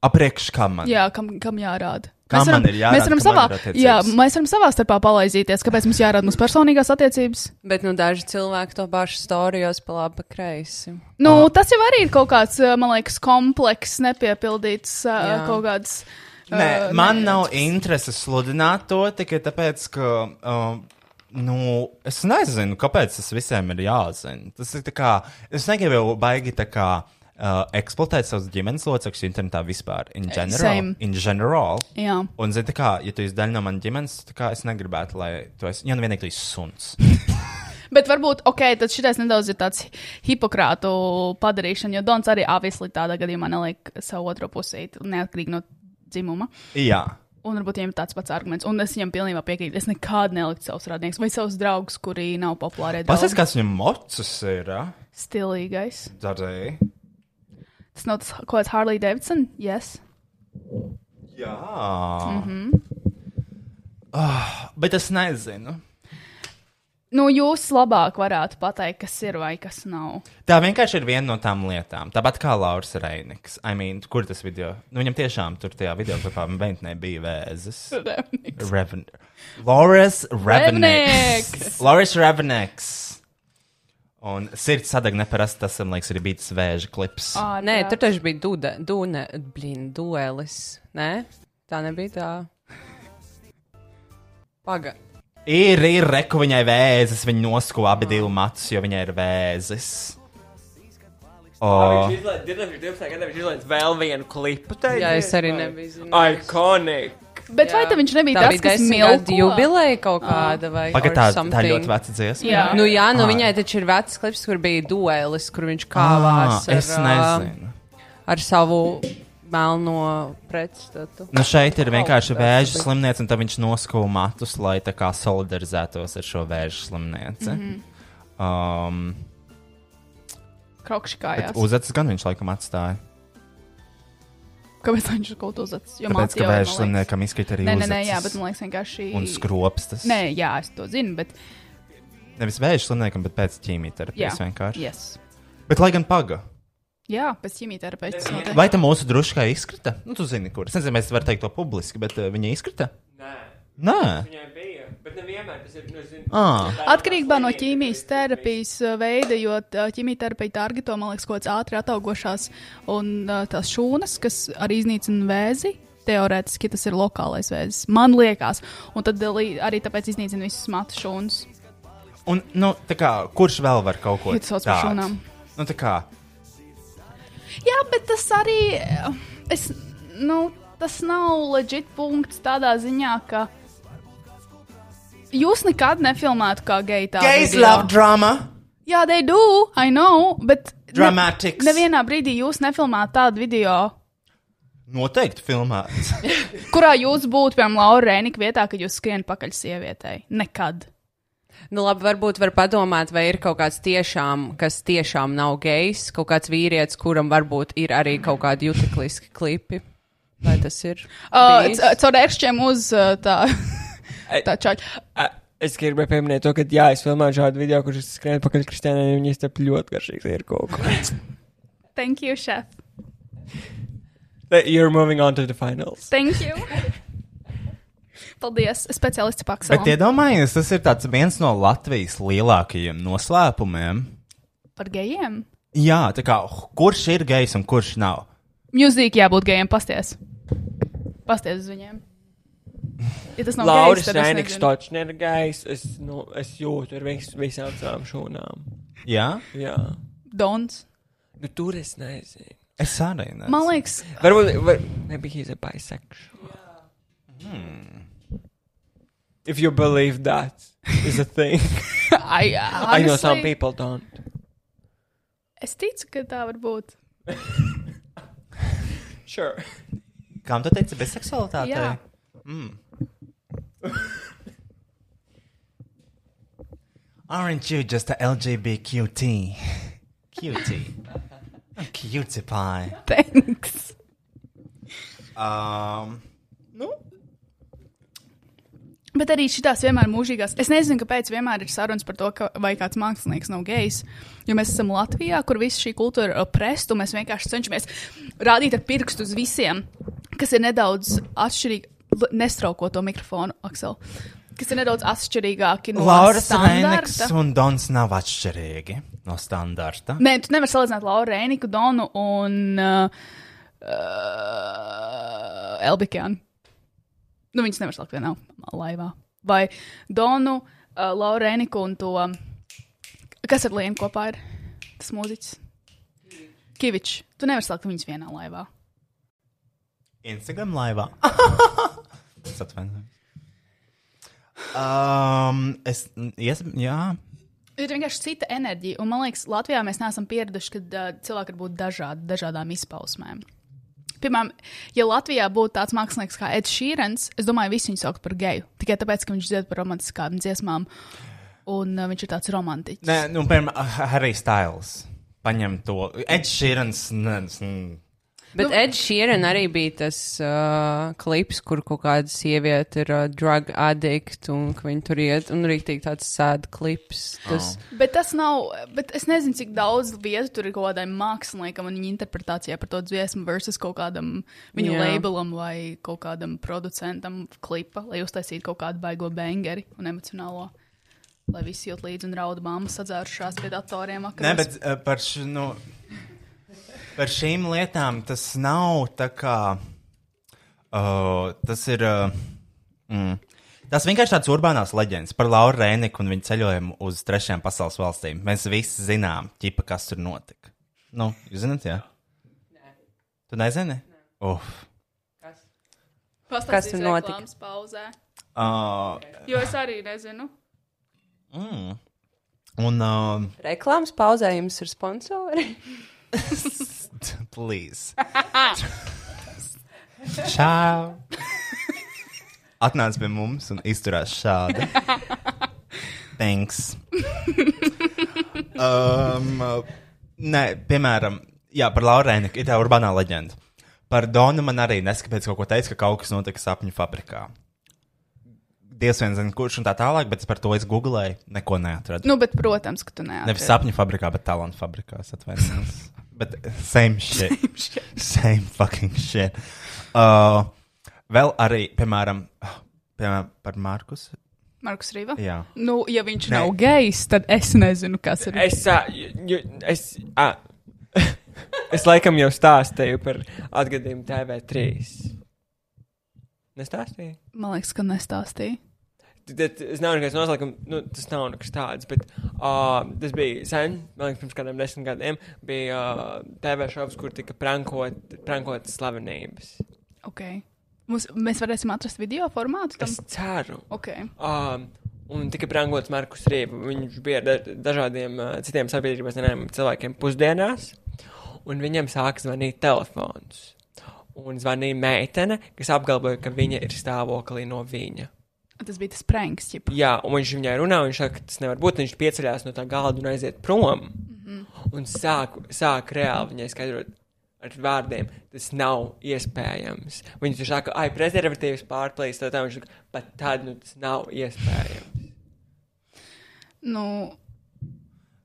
Apriekš kam man? Jā, kam, kam jārāda? Kam Mēs varam- man ir jārāda, Mēs varam, savā, jā, mēs varam savā starpā palaizīties. Kāpēc mums jārāda mūsu personīgās attiecības? Bet nu, daži cilvēki to pašu storijos pa labi, pa kreisi. Nu, tas jau arī ir kaut kāds, uh, man liekas, komplekss, nepiepildīts uh, Jā. kaut kāds. Nē, uh, man nē, nav intereses sludināt to tikai tāpēc, ka. Uh, Nu, es nezinu, kāpēc tas visiem ir jāzina. Tas ir tā kā. Es negribu baigi tā kā uh, eksploatēt savus ģimenes locekļus internetā vispār. In general. Same. In general. Jā. Un, zini, kā, ja tu esi daļa no manas ģimenes, kā es negribētu, lai tu esi. Ja nu vienīgi tu esi suns. Bet varbūt, ok, tad šis nedaudz ir tāds hipokrātu padarīšana, jo Dons arī avisli tādā gadījumā neliek savu otro pusīti, neatkarīgi no dzimuma. Jā. Un varbūt viņam ir tāds pats arguments, un es viņam pilnībā piekrītu. Es nekad neliktu savus radniekus vai savus draugus, kuri nav populāri. Pasaka, kas viņam mocus ir. Uh, Stilīgais. Darēji. Tas nav tas, ko tāds Harley Davidson? Yes. Jā. Mhm. Mm -hmm. oh, bet es nezinu. Nu, jūs labāk varētu pateikt, kas ir vai kas nav. Tā vienkārši ir viena no tām lietām. Tāpat kā Lauris Reiniks. I mean, kur tas video? Nu, viņam tiešām tur tajā video klipā bērnē bija vēzis. Reven... Lauris Reveniks. Reveniks! Lauris Reveniks. Un sirds sadeg neparasti tas, man liekas, ir bijis vēža klips. Ā, Nē, jā. tur taču bija dude, dune, blin, duelis. Nē, tā nebija tā. Paga. Ir, ir, reku viņai vēzis, viņa nosko abi divu matus, jo viņai ir vēzis. O, Viņš izlaiž, 2012. gadā viņš izlaiž vēl vienu klipu. tajā Jā, es arī nebiju. Iconic! Bet vai Jā. tad viņš nebija Tā tas, bija kas milko? jubileja kaut kāda vai Pagaid, or tā, tā something. ļoti veca dziesma. Jā. Nu jā, nu Ah. viņai taču ir vecs klips, kur bija duelis, kur viņš kāvās Ah, es ar, nezinu. ar savu melno pretstatu. Nu šeit ir vienkārši Oh, vēža slimniece, un tad viņš nosko matus, lai tā kā solidarizētos ar šo vēža slimnieci. Mhm. Um, Krokšķi bet kājās. uzacis gan viņš laikam atstāja. Kāpēc viņš ir ko uzdecis? Tāpēc, ka vēža slimniekam izkrīt arī Nē, nē, nē, jā, bet man liekas vienkārši. Un skropstas. Nē, jā, es to zinu, bet. Nevis vēža slimniekam, bet pēc ķīmijterapijas vienkārši. Yes. Bet lai gan paga. Jā, pēc notiek. Vai tā mūsu druškā izkrita? Nu, tu zini, kur. Es nezinu, mēs varam teikt to publiski, bet uh, viņa izkrita? Nē, viņai bija. Bet nevienmēr tas ir. Nu, zin, Ah. Atkarībā no ķīmijas terapijas uh, veida, jo uh, ķīmijterapija targeto, man liekas, kaut kādas ātri ataugošās un uh, tās šūnas, kas arī iznīcina vēzi. Teorētiski tas ir lokālais vēzis. Man liekas, un tad arī, tāpēc iznīcina visus matu šūnas. Un, nu, tā kā, kurš vēl var kaut ko tādu? Nu, tā kā, Jā, bet tas arī. Es, nu, tas nav leģit punkts tādā ziņā, ka. Jūs nekad nefilmētu kā geju tādu. gays video. love drama. Jā, they do, I know, bet. ne- Dramatics. Nevienā brīdī jūs nefilmētu tādu video, Noteikti filmēts. kurā jūs būtu, piemēram, Laura Rēnika vietā, kad jūs skrienat pakaļ sievietei. Nekad. Nu, labi, varbūt var padomāt, vai ir kaut kāds tiešām, kas tiešām nav gejs, kaut kāds vīrietis, kuram varbūt ir arī kaut kādi jutekliski klipi. Vai tas ir? Uh, Caur ērkšķiem uz uh, tā. A, Es gribēju pieminēt to, ka, jā, es filmēju šādu video, kurš skrien pakaļ Kristiānai, un viņa iztep ļoti garšīgs ir kaut ko. Thank you, chef. You're moving on to the finals. Thank you. Paldies, speciālisti Paksalam. Bet iedomājieties, tas ir tāds viens no Latvijas lielākajiem noslēpumiem. Par gejiem. Jā, tā kā kurš ir gejs un kurš nav? Mūzika jābūt gejiem, pasties. Pasties uz viņiem. Ja tas nav Lauris Rēniks ir gājis. Es, nu, es jūtu ar vis, visām savām šūnām. Jā, Jā. Dons. Nu, tur es nezinu. es arī nezinu. Man liekas, Varbūt, var, maybe he's a bisexual. If you believe that is a thing. I, I know some honestly, people don't. Es ticu, ka tā var būt. Sure. Kam tu teici biseksualitātei? Jā. Aren't you just a LGBTQT? Cutie. A cutie pie. Thanks. Um, nu, Bet arī šīs vienmēr ir mūžīgās. Es nezinu, kāpēc vienmēr ir sarunas par to, ka vai kāds mākslinieks nav gejs. Jo mēs esam Latvijā, kur visa šī kultūra ir presta, un mēs vienkārši cenšamies rādīt ar pirkstu uz visiem, kas ir nedaudz atšķirīgi. Nestrauko to mikrofonu, Aksel. Kas ir nedaudz atšķirīgāki no Laura Rēniks standarta. un Dons nav atšķirīgi no standarta. Nē, tu nevari salīdzināt Lauru Rēniku, Donu un uh, uh, Elbikānu. Nu, viņas nevar salikt vienā laivā. Vai Donu, uh, Lauru Rēniku un to. Kas ar Lienu kopā ir? Tas mūziķis. Kivičs. Tu nevari salikt viņus vienā laivā. Instagram laivā. es atvainojos. Um, es, ies, jā, Ir vienkārši cita enerģija, un man liekas, Latvijā mēs neesam pieraduši, ka uh, cilvēki var būt dažādi, dažādām izpausmēm. Piemēram, ja Latvijā būtu tāds mākslinieks kā Eds Šīrens, es domāju, visi viņu sauc par geju. Tikai tāpēc, ka viņš dzied par romantiskām dziesmām, un uh, viņš ir tāds romantiķis. Nē, nu, piemēram, Harry Styles. Paņem to. Edžers Šīrens. Bet Ed Sheeran arī bija tas uh, klips, kur kaut kāda sieviete ir uh, drug addict un ka viņi tur iet, un arī tāds sad klips. Tas, oh. Bet tas nav, bet es nezinu, cik daudz vietu tur ir kaut kādam māksliniekam un viņa interpretācijā par to dziesmu versus kaut kādam viņu Jā. labelam vai kaut kādam producentam klipa, lai uztaisītu kaut kādu baigo bangeri un emocionālo. Lai visi jūt līdzi un rauda māmas sadzērušās pie datoriem. Nē, vakaros. bet uh, par, š, nu, par šīm lietām tas nav tā kā. Uh, tas ir. Uh, mm, Tas vienkārši tāds urbānās leģendas par Lauru Rēniku un viņa ceļojumu uz trešajām pasaules valstīm. Mēs visi zinām, ķipa, kas tur notika. Nu, jūs zināt, jā? Nē. Tu nezini? Uf. Pastāstīsi tur notika? reklāmas Pauzē. Uh, Jo es arī nezinu. mm. Un, uh, Reklāmas pauzējums ir sponsori. please. Čau! Atnāc pie mums un izturās šādi. Thanks. um, nē, piemēram, jā, par Laurēnu ir tā urbānā leģenda. Par Donu man arī neskapēc kaut ko teica, ka kaut kas notika sapņu fabrikā. Dievs vien zina, kurš un tā tālāk, bet par to es googlēju, neko neatradu. Nu, bet, protams, ka tu neatceries. Nevis sapņu fabrikā, bet talantu fabrikā. atvainojos. bet same shit. same fucking shit. Uh, vēl arī, piemēram, piemēram par Markus. Markus Rīva. Jā. Nu, ja viņš Nē. nav gejs, tad es nezinu, kas ir. Es, ā, ju, es, ā, es laikam jau stāstīju par atgadījumu TV3. Nestāstīju? Man liekas, ka nestāstīja. Es nav nekāds noslēgums, nu, tas nav nekas tāds, bet uh, tas bija sen, man liekas, pirms kādiem desmit gadiem, bija uh, TV šovs, kur tika prankot, prankotas slavenības. Okay. Mums, mēs varēsim atrast video formātu tam. Es ceru. Okay. Um, un tika prankots Markus Rīva. Viņš bija ar da dažādiem uh, citiem sabiedrības nenēmumiem cilvēkiem pusdienās, un viņam sāka zvanīt telefons. Un zvanīja meitene, kas apgalvoja, ka viņa ir stāvoklī no viņa. Tas bija tas pranks, ķip. Jā, un viņš viņai runā, un viņš saka, ka tas nevar būt. Viņš pieceļās no tā galda un aiziet prom. Mm -hmm. Un sāk, sāk reāli viņai skaidrot ar vārdiem, tas nav iespējams. Viņš tur saka, ai, prezervatīvs pārplīst, tā viņš saka, pat tad, nu, tas nav iespējams. Nu,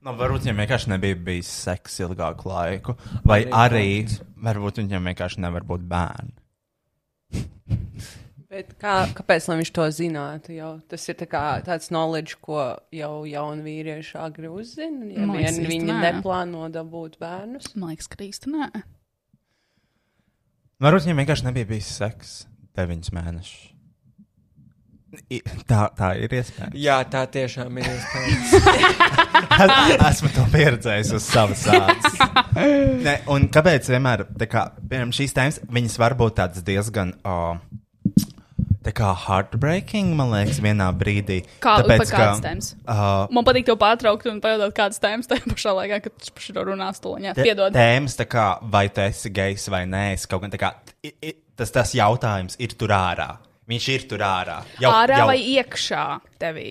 Nu, varbūt viņam vienkārši nebija bijis seks ilgāku laiku, vai Arī arī varbūt viņam vienkārši nevar būt bērni. Bet kā, kāpēc lai viņš to zinātu? Jau? Tas ir tā kā, tāds knowledge, ko jau jauni vīrieši agri uzzina. Ja vien viņi nē. neplāno dabūt bērnus. man liekas, ka īsti nē. Varbūt viņam vienkārši nebija bijis seks deviņus mēnešus. I- Tā, tā ir iespējams. Jā, tā tiešām ir iespējams. Esmu to pieredzējis uz savas. Ne, un kāpēc vienmēr tā kā, piemēram, šīs tēmas, viņas var būt tādas diezgan. Uh, Tā kā heartbreaking, man liekas, vienā brīdī. Kā, Tāpēc, par kādas tēmas? Uh, Man patīk tev pārtraukt un pajautāt, kādas tēmas tajā pašā laikā, kad tu par šo runā stūliņā. Te- Piedod. Tēmas, tā kā, vai tu esi gejs vai nē, es kaut kā tā kā, i, i, tas, tas jautājums ir tur ārā. Viņš ir tur ārā. Jau, Ārā jau, vai iekšā tevī?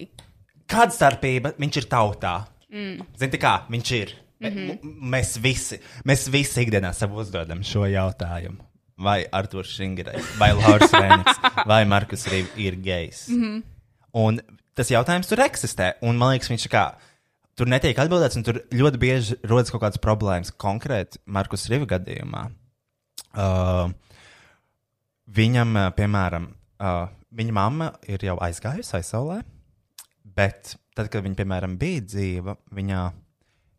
Kāda starpība? Viņš ir tautā. Mm. Zini, tā kā viņš ir. Mm -hmm. Mēs visi, mēs visi ikdienā sev uzdodam šo jautājumu. Vai Arthurs Šingrais, vai Lauris Vēniks, vai Markus Rīvs ir gejs? Mm -hmm. Un tas jautājums tur eksistē. Un man liekas, viņš kā. Tur netiek atbildēts, un tur ļoti bieži rodas kaut kādas problēmas. Konkrēti, Markus Rīva gadījumā. Uh, viņam, uh, piemēram, uh, viņa mamma ir jau aizgājusi aizsaulē, bet tad, kad viņa, piemēram, bija dzīva, viņā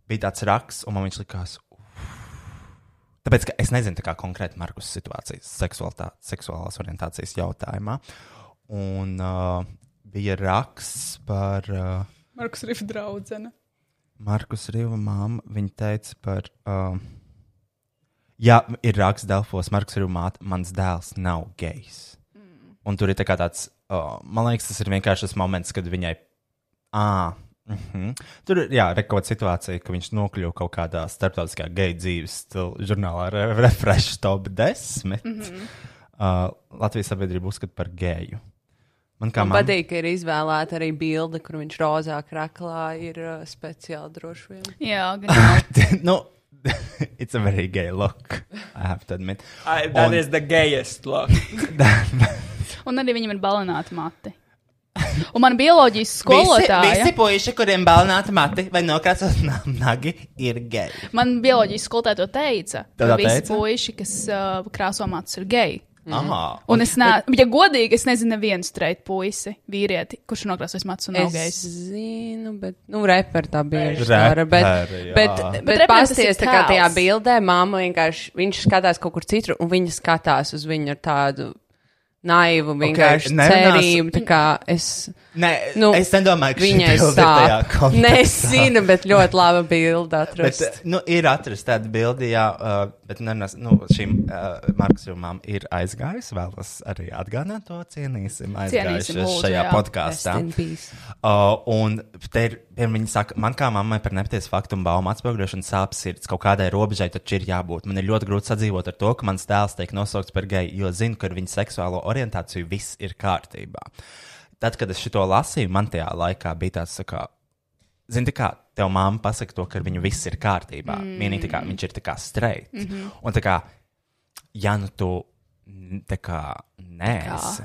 bija tāds raksts, un man viņš likās. Tāpēc, es nezinu tā kā konkrēti Markus situācijas, seksuālās orientācijas jautājumā, un uh, bija raksts par. Uh, Markus Rīfa draudzene. Markus Rīva māma, viņa teica par. Uh, jā, ir raksts Delfos, Markus Rīva māte, mans dēls nav gejs. Mm. Un tur ir tā tāds, uh, man liekas, tas ir vienkārši tas moments, kad viņai. À, mm -hmm. Tur ir jā, rekord situācija, ka viņš nokļuva kaut kādā starptautiskā geju dzīves žurnālā Re- Refresh Top 10. Mm -hmm. uh, Latvijas sabiedrība uzskata par geju. Man kā Man man patīk, ka ir izvēlēta arī bilde, kur viņš rozā kraklā ir uh, speciāli droši vien. Jā, gan nu, it's a very gay look, I have to admit. I, that Un- is the gayest look. Un arī viņam ir balināti mati. Un man bioloģijas Visi, skolotāja. visi puiši, kuriem balnāta mati vai nokrāsot nagi, ir geji. Man bioloģijas skolotāja to teica. Tādā ka visi teica? puiši, kas uh, krāso matus, ir geji. Aha. Un es neesmu, ja godīgi, es nezinu, nevienu streitu puisi, vīrieti, kurš ir nokrāsojis matus un nav Es zinu, bet, nu, reperi tā bieži dara. Bet, jā. bet, Bet bet pasties, tā kā tajā bildē, māma vienkārši, viņš skatās kaut kur citur, un viņa skatās uz viņu ar tādu, naivu, vienkārši okay, cerību. Tā kā es, Nē, nu, nu, es nedomāju, ka bilde ir sāp. kontekstā. Nē, es zinu, bet ļoti laba bilde Bet, nu, ir atrasta tāda bilde, jā, uh, bet nerunās, nu, šīm uh, Markas Rumām ir aizgājusi. Vēlos arī atgādināt to cienīsim. Aizgājuši Cienīsim, lūdzu, šajā jā. podkāstā. Uh, un te ir, piemēram, viņi saka, man kā mammai par nepatiesu faktu un baumu atspoguļošanu sāp sirds. Kaut kādai robežai taču ir jābūt. Man ir ļoti grūti sadzīvot ar to, ka mans dēls tiek nosaukts par geju, jo zinu, ka ar viņa seksuālo orientāciju viss ir kārtībā. Tad, kad es šo lasīju, man tajā laikā bija tāds, tā kā, zini, tā kā tev mamma pasaka to, ka viņu viss ir kārtībā. Mm. Vienīgi tā kā viņš ir tā kā streit. Mm -hmm. Un tā kā, ja nu tu tā kā neesi,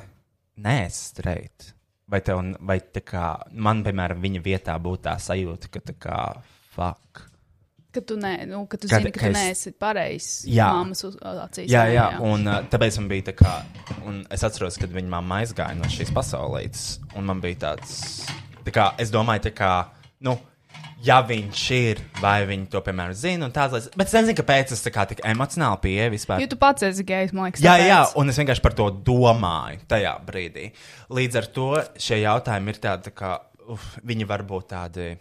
neesi streit, vai tev, vai tā kā, man, piemēram, viņa vietā būtu tā sajūta, ka tā kā, fuck. Ka tu, ne, nu, ka tu Kad- zini, ka ka tu es- neesi pareizs Jā. mammas uz- acīs. Jā, nē, jā, un uh, tāpēc man bija tā kā, un es atceros, kad viņa mamma aizgāja no šīs pasaulītes, un man bija tāds, tā kā, es domāju, tā kā, nu, ja viņš ir, vai viņi to, piemēram, zina, un tāds, lietas, bet es nezinu, kāpēc es tā kā tik emocionāli pieeju vispār. Jo tu pats esi gejs, man liekas. Jā, tāpēc. jā, un es vienkārši par to domāju tajā brīdī. Līdz ar to šie jautājumi ir tādi, tā kā, uf, viņi var būt tādi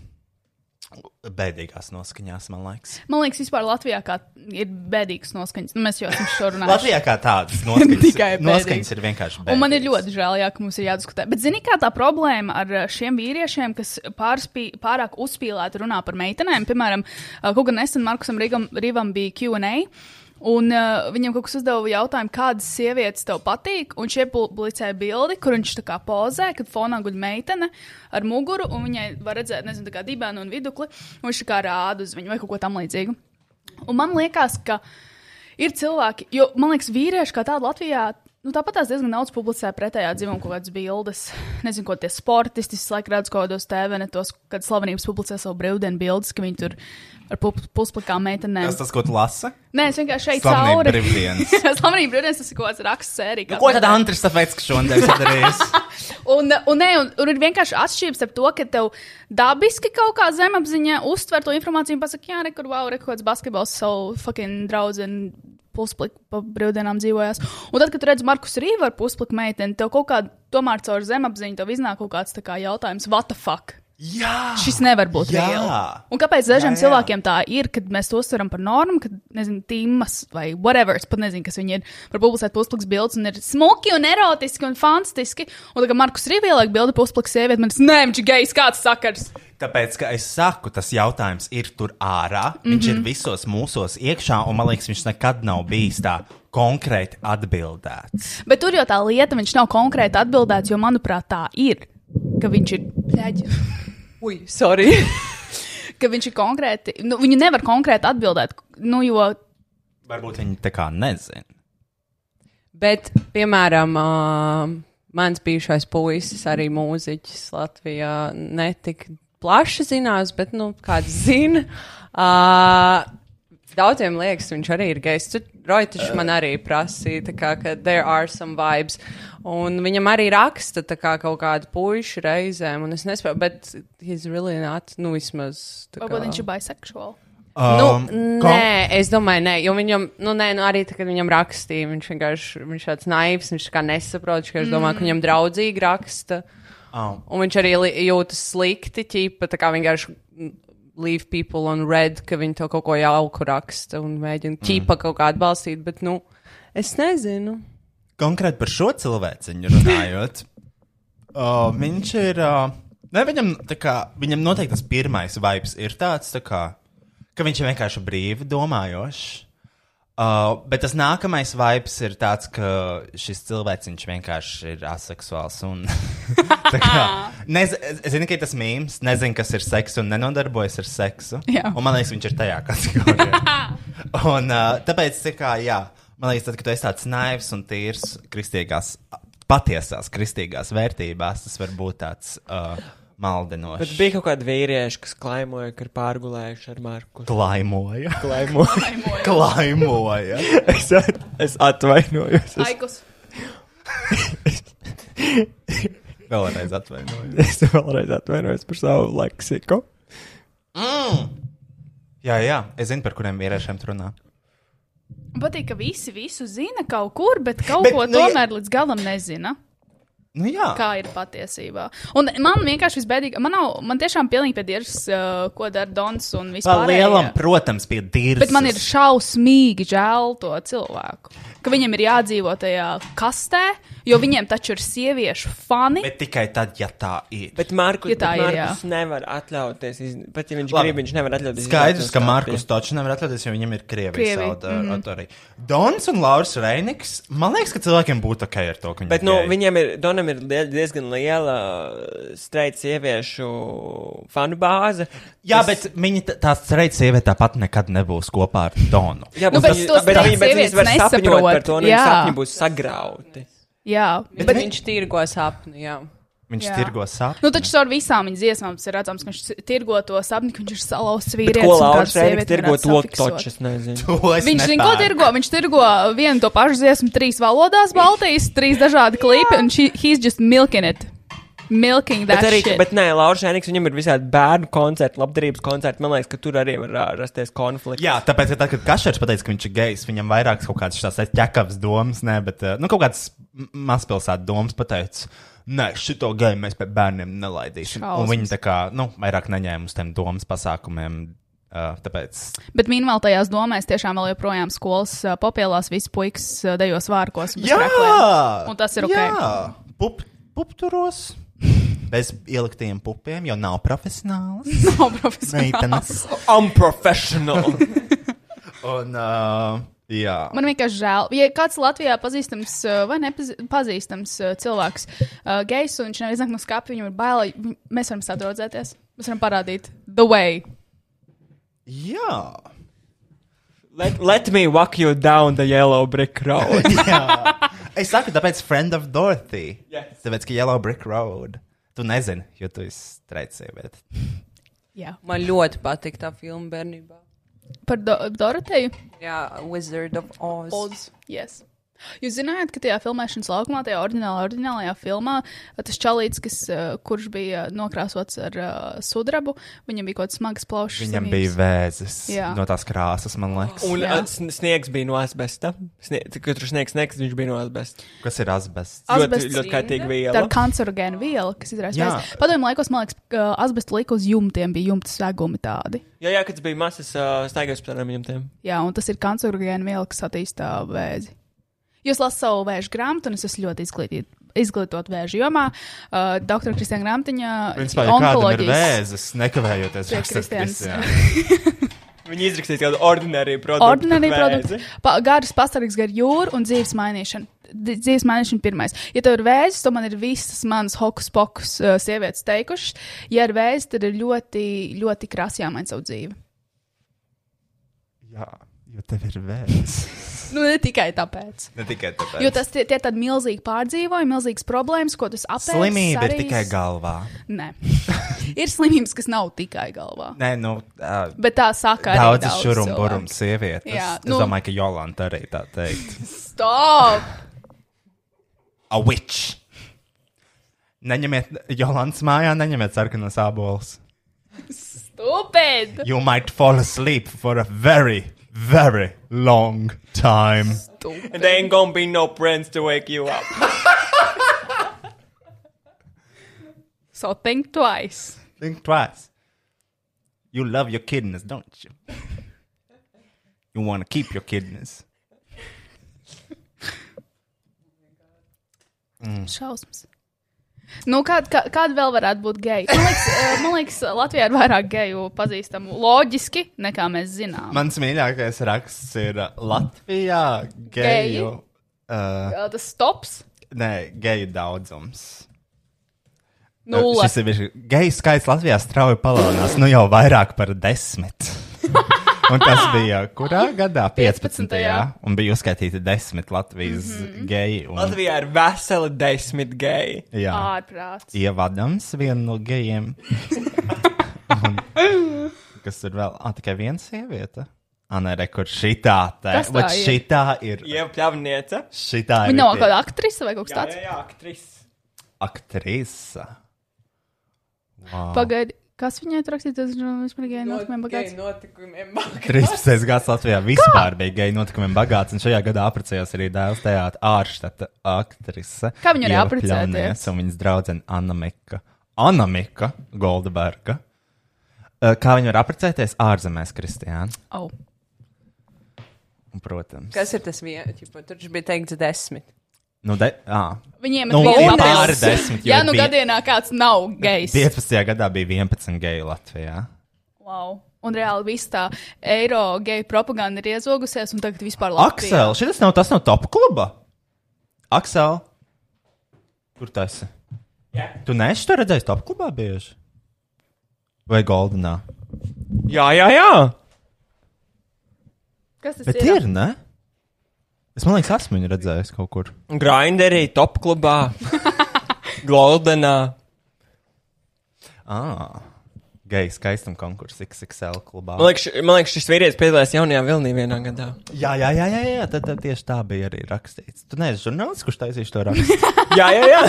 bēdīgās noskaņās, man liekas. Man liekas, vispār Latvijā kā ir bēdīgs noskaņas. Nu, mēs jau esam šo runājuši. Latvijā kā tādas noskaņas, Tikai bēdīgas. noskaņas ir vienkārši bēdīgas. Un man ir ļoti žēl, jā, ka mums ir jādiskutē. Bet, zini, kā tā problēma ar uh, šiem vīriešiem, kas pārspī, pārāk uzspīlēti runā par meitenēm, piemēram, uh, kaut gan nesen Markusam Rīvam, Rīvam bija QA. Un uh, viņam kaut kas uzdeva jautājumu, kādas sievietes tev patīk. Un šie publicēja bildi, kur viņš tā kā pozē, kad fonā guļ meitene ar muguru, un viņai var redzēt, nezinu, tā kā dibēnu un vidukli. Un viņš tā kā rāda uz viņu vai kaut ko tam līdzīgu. Un man liekas, ka ir cilvēki, jo man liekas, vīrieši kā tādi Latvijā. Nu, tāpat tās diezgan daudz publicē pretējā dzimuma kaut kādas bildes. Nezinu, ko tie sportisti laiku redz kaut kādos TV, tos, kad slavenības publicē savu brīvdienu bildes, ka viņi tur ar pu- pusplikām meitenēm. Tas tas, ko tu lasi? Nē, es vienkārši šeit Slavenība cauri. brīvdienas. Slavenība brīvdienas, tas ir kaut kāds raksts sērija. Nu, ko tad Antris tāpēc, ka šodien sadarījis? Un, un, ne, un, un ir vienkārši atšķirības starp to, ka tev dabiski kaut kā zemapziņā uztver to informāciju un pasakā, jā, rekur, wow, rekur, kāds basketbols savu fucking draugu puspliku pa brīvdienām dzīvojās. Un tad, kad tu redz Markus Rīvu ar puspliku meiteni, tev kaut kā tomēr caur zemapziņu tev iznāk kaut kāds kā jautājums, what the fuck? Jā! Šis nevar būt Jā. reāls. Un kāpēc dažiem Jā, jā. cilvēkiem tā ir, kad mēs to uztveram par normu, kad, nezinu, tīmas vai whatever, es pat nezinu, kas viņi ir, var publicēt puspliks bildes un ir smuki un erotiski un fantastiski. Un tagad Markus Rīvi ieliek bildi puspliks sievieti, man ir, nē, viņš ir gejs, kāds sakars. Tāpēc, ka es saku, tas jautājums ir tur ārā. Viņš mm -hmm. ir visos mūsos iekšā, un man liekas, viņš nekad nav bijis tā konkrēti atbildēts. Bet tur jau tā lieta, viņš nav konkrēti atbildēts, jo, manuprāt, tā ir, ka viņš ir. Ļaģi. Ui, sorry. Ka viņš ir konkrēti, nu, viņu nevar konkrēti atbildēt, nu, jo Varbūt viņi tā kā nezina. Bet, piemēram, uh, mans bijušais puisis, arī mūziķis Latvijā, netik plaši zinās, bet, nu, kāds zina. Uh, Daudziem liekas, viņš arī ir gejs. Tu, Roitiņš man arī prasīja, kā, ka there are some vibes. Un viņam arī raksta tā kā kaut kādu puišu reizēm, un es nespēju, bet he's really not, nu, vismaz. varbūt viņš ir bisexual. Nu, Um, kom- nē, es domāju, nē, jo viņam, nu, nē, nu, arī tad, kad viņam rakstīja, viņš vienkārši, viņš tāds naivs, viņš kā nesaprot, viņš vienkārši domā, ka viņam draudzīgi raksta, Oh. un viņš arī jūtas slikti, ķipa, tā kā vienkārši leave people on red, ka viņi to kaut ko jauku raksta un mēģina ķipa kaut kā atbalstīt, bet, nu, es nezinu. Konkrēti par šo cilvēciņu runājot, uh, viņš ir. Uh, ne, viņam, kā, viņam noteikti tas pirmais vibes ir tāds, tā kā, ka viņš ir vienkārši brīvi domājošs. Uh, bet tas nākamais vibes ir tāds, ka šis cilvēks vienkārši ir aseksuāls. Un, kā, nez, es zinu, ka tas mīmīms, nezinu, kas ir seks un nenodarbojas ar seksu. Jā. Un man liekas, viņš ir tajā kategorijā. un, uh, tāpēc, tā kā, jā, man liekas, tad, kad tu esi tāds naivs un tīrs kristīgās, patiesās kristīgās vērtībās, tas var būt tāds uh, maldinošs. Bet bija kaut kādi vīrieši, kas klaimoja, ka ir pārgulējuši ar Marku. Klaimoja. Klaimoja. Klaimoja. es, at, es atvainojos. Es, Aikus. Vēlreiz atvainojos. es vēlreiz atvainojos par savu leksiku. Jā, jā, es zinu, par kuriem vīriešiem runā. Patīk, ka visi visu zina kaut kur, bet kaut Bet, ko nu, ja- tomēr līdz galam nezina. Nu, jā, Kā ir patiesībā. Un man vienkārši visbēdīgāk, man nav, man tiešām pilnīgi piedirs, uh, ko dara Dons un pa vispār. lielam, protams, pie dirza. Bet man ir šausmīgi žēl to cilvēku. Ka viņam ir jādzīvo tajā kastē, jo viņiem taču ir sieviešu fani. Bet tikai tad, ja tā ir. Bet Markus, Ja tā bet ir. Markus nevar atļauties, iz... pat ja viņš Labi. grib, viņš nevar atļauties. Skaidrs, ka. Markus taču nevar atļauties, jo viņam ir Krievijas Krievija, autori. Dons un Lauris Reiniks. Man liekas, ka cilvēkiem būtu ok ar to, ka viņi Bet ir nu, viņam ir, Donam ir die- diezgan liela streita sieviešu fanu bāze. Jā, kas- bet viņi t- tās cerēja, sieviete tāpat nekad nebūs kopā ar Donu. Jā, Nu, bet, bet viņi- tos bet, trīs viņi- bet viņas var sievietes sapņot par to, un Jā. sapņi būs sagrauti. Jā, Bet, bet, viņš tirgo sapni, jā. Viņš Jā. tirgo sapni. Nu, taču caur visām viņa dziesmām ir redzams, ka viņš tirgo to sapni, ka viņš ir salauzts vīrietis. ko un Lauris sieviete tirgo to toču, es nezinu. To es Viņš zina, ko tirgo. Viņš tirgo vienu to pašu dziesmu, trīs valodās, Baltijas, trīs dažādi klipi, un she, he's just milking it. Milking that Bet arī, shit. bet nē, Lauris Rēniks, viņam ir visādi bērnu koncerti, labdarības koncerti. Man liekas, ka tur arī var ā, rasties konflikts. Jā, tāpēc, ka tad, kad Kašers pateica, ka viņš ir gejs, viņam vairāk kaut kādas tādas ķekavas domas, ne, bet uh, nu, kaut kādas m- mazpilsētas domas pateica. Nē, šito geju mēs pie bērniem nelaidīsim. Un Šausmas. viņi tā kā, nu, vairāk neņēma uz tiem domas pasākumiem. Uh, tāpēc, Bet mīnvēl tajās domās tiešām vēl joprojām skolas uh, papielās visi puikas uh, dejos vārkos. un bez krēkliem. Un tas ir ok. Jā, pup, pupturos. Bez ieliktiem pupiem, jo nav profesionāls. Nav profesionāls. Unprofessional. Un, uh, jā. Man vienkārši žēl, ja kāds Latvijā pazīstams uh, vai nepazīstams uh, cilvēks, uh, gejs, un viņš nevar iznākt no skāpja, viņam ir bail, mēs varam sadraudzēties. Mēs varam parādīt the way. Jā. let, let me walk you down the yellow brick road. Jā. Es saku, tāpēc friend of Dorothy. Yes. Tāpēc, ka Yellow Brick Road. Tu nezini, jo tu esi straight sieviete. Jā. Man ļoti patīk tā filma bērnībā. Par Do Doroteju. Jā, Wizard of Oz. Oz. Yes. Jūs zinājāt, ka tajā filmēšanas laukumā, tajā oriģinālā, oriģinālajā filmā, tas čalīts, kas, kurš bija nokrāsots ar uh, sudrabu, viņam bija kaut kāds smags plaušs. Viņam slimības. bija vēzis Jā. no tās krāsas, man liekas. Un Jā. sniegs bija no asbesta. Snie, kad tur sniegs, sniegs, viņš bija no asbesta. Kas ir asbests? Asbests. Ļoti, ļoti kaitīga Tā viela. ir kancerogēna viela, kas izraisa. Padomju laikos, man liekas, ka asbestu lika uz jumtiem, bija jumta segumi tādi. Jā, jā, kad tas bija masas uh, staigājums par tiem jumtiem. Jā, un tas ir kancerogēna viela, kas attīstā vēzi. Jūs lasāt savu vēža grāmatu, un es esmu ļoti izglītīta. Izglītot vēža jomā, uh, doktora Kristiāna Grāmatiņa, Principā, ja kādam ir onkoloģijas. vēzis, nekavējoties Kristiāns. visiem. Viņi izrakstīs kādu ordināriju produktu. Produkti, vēzi. pa, garas pastāvīgs gar jūru un dzīves mainīšana. D- Dzīves mainīšana pirmais. Ja tev ir vēzis, tad man ir visas manas hokus pokus uh, sievietes teikušas. Ja ir vēzis, tad ir ļoti, ļoti krasi jāmaina savu dzīvi. Jā, jo tev ir vēzis. Nu, ne tikai tāpēc. Ne tikai tāpēc. Jo tas tie, tie tādi milzīgi pārdzīvojumi, milzīgas problēmas, ko tas apēst. Slimība ir sarīs. tikai galvā. Nē. ir slimības, kas nav tikai galvā. Nē, nu, uh, Bet tā saka, arī daudz daudz šurum cilvēku. burum sievietes. Jā, es nu- domāju, ka Jolanta arī tā teikt. Stop! A witch. Neņemiet, Jolants mājā, neņemiet sarkanas ābolus. Stupid! You might fall asleep for a very, very long time. And there ain't gonna be no friends to wake you up. So think twice. Think twice. You love your kidneys, don't you? You want to keep your kidneys. Šausmas. Nu, kāda kā, kād vēl varētu būt geja? Man liekas, eh, man liekas, Latvijā ir vairāk geju pazīstamu loģiski, nekā mēs zinām. Mans mīļākais raksts ir uh, Latvijā Geji? geju. Uh, Tas stops nē, geju daudzums. nulle. Šis ir bijis geju skaits Latvijā strauji palielinās, nu jau vairāk par desmit. Un tas bija kurā gadā? 15. 15.. Un bija uzskaitīti desmit Latvijas mm -hmm. geji. Un, Latvijā ir veseli desmit geji. jā, Ārprāts. ievadams vienu no gejiem. un, kas ir vēl? Ah, tikai viena sieviete. Anē, rekur šitā te. Kas tā Vat ir? šitā ir. Ieva pļavniece. Šitā ir. Viņa nav kāda aktrise vai kaut kas Jā, tāds. jā, jā, aktris. Aktrise. Wow. Pagaidi, Kas viņai tur rakstīts? Tas ir vispārīgajai notikumiem bagāts. notikumiem bagāts. 13. gads Latvijā vispār bija geju notikumiem bagāts, un šajā gadā apprecējās arī dēls teātris ārštata aktrise. Kā viņa arī? Pļauniece Un viņas draudzene Anna Mika. Anna Mika Goldberga. Uh, Kā viņi var apprecēties ārzemēs, Kristiāna? Oh. Un, Protams. Kas ir tas viens? Tur bija teikts desmit. Nu, de, à, Viņiem Nu, ir pāri desmit, jo Jā, nu bija- gadienā kāds nav gejs. 15. gadā bija 11 geju Latvijā. Wow. Un reāli viss tā eiro geju propaganda ir iezogusies, un tagad vispār Latvijā. Aksel, šis nav tas no top kluba. Aksel, kur tas ir? Tu neesi to redzējis top klubā bieži? Vai Goldenā? Jā, jā, jā. Kas tas Bet ir? ir, ne? Es man liekas, esmu viņu redzējis kaut kur. Grinderī, top klubā, Goldenā. Ah, geju skaistuma konkurss XXL klubā. Man liekas, man liekas, šis vīrietis piedalījās jaunajā vilnī vienā gadā. Jā, jā, jā, jā, jā tad, tad tieši tā bija arī rakstīts. Tu neesi žurnālists, kurš taisīja to rakstu. Jā, jā, jā.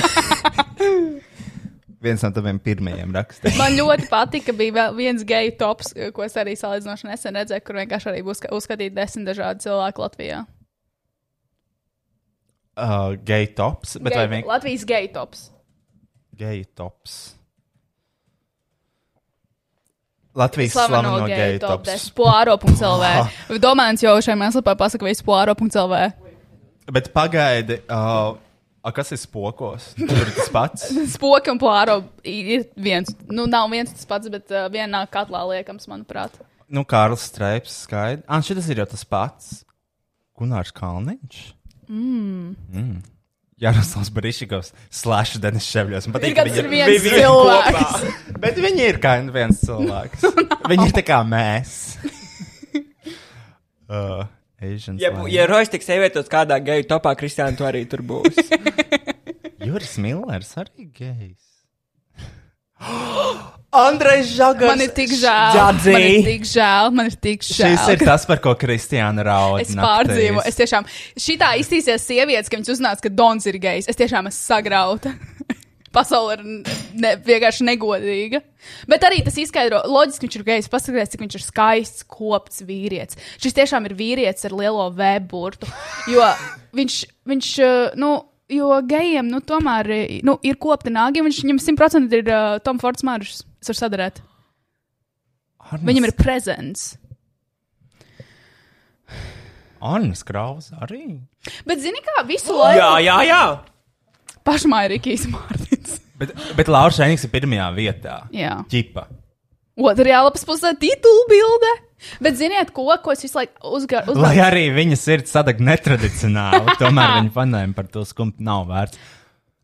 Viens no taviem pirmajiem rakstiem. Man ļoti patika, ka bija viens geju tops, ko es arī salīdzinoši nesen redzēju, kur vienkārši arī būs uzskatīti desmit dažādi cilvēki Latvijā. Uh, geju tops, bet vai Geju- vienkārši Latvijas geju tops. geju tops? Latvijas slaveno geju tops. Poāro.lv. Domāns jau šai mēslapā pasaka visu poāro.lv. Bet pagaidi, uh, a, kas ir spokos? Tur ir tas pats. Spoki un poāro ir viens. Nu, nav viens tas pats, bet uh, vienā katlā liekams, manuprāt. Nu, Kārlis Streips, skaidrs. Ah, šis ir jau tas pats. Gunārs Kalniņš. Mm. mm. Jaroslavs Barišikovs, slash Denis Ševļos. Man Ir patīk, ka viņi ir viens viņi cilvēks. kopā. Bet viņi ir kā viens cilvēks. viņi ir tā kā mēs. uh, Asians Ja, ja Rojas tiks ievietots kādā geju topā, Kristiāna, tu arī tur būs. Juris Millers arī gejs. Andrejs Žagars. Man ir tik žēl. Dzadzi. Man ir tik žēl. Man ir tik žēl. Šis ir tas, par ko Kristiāna raud. Es pārdzīvoju. Es tiešām šitā iztīsies sievietes, ka viņas uznāca, ka Dons ir gejs. Es tiešām esmu sagrauta. Pasaule ir ne, vienkārši negodīga. Bet arī tas izskaidro, loģiski viņš ir gejs. Paskatieties, cik viņš ir skaists, kopts vīrietis. Šis tiešām ir vīrietis ar lielo V burtu. Jo viņš, viņš uh, nu, jo gejiem, nu, tomēr uh, nu, ir kopta nāga. Viņš viņam simtprocentīgi ir uh, Tom Fords maržas. Es varu sadarēt. Viņam ir prezents. Anna Kraus arī. Bet, zini, kā visu laiku jā, jā, jā. pašmāja Rikijs Mārtiņš. Bet, bet Lauris Šēniks ir pirmajā vietā. Jā. Čipa. Otrajā lapas pusē titula bilde. Bet ziniet, ko, ko es visu laiku uzgāju? Lai arī viņa sirds sadag netradicionāli, tomēr viņa panēma par to skumju nav vērts.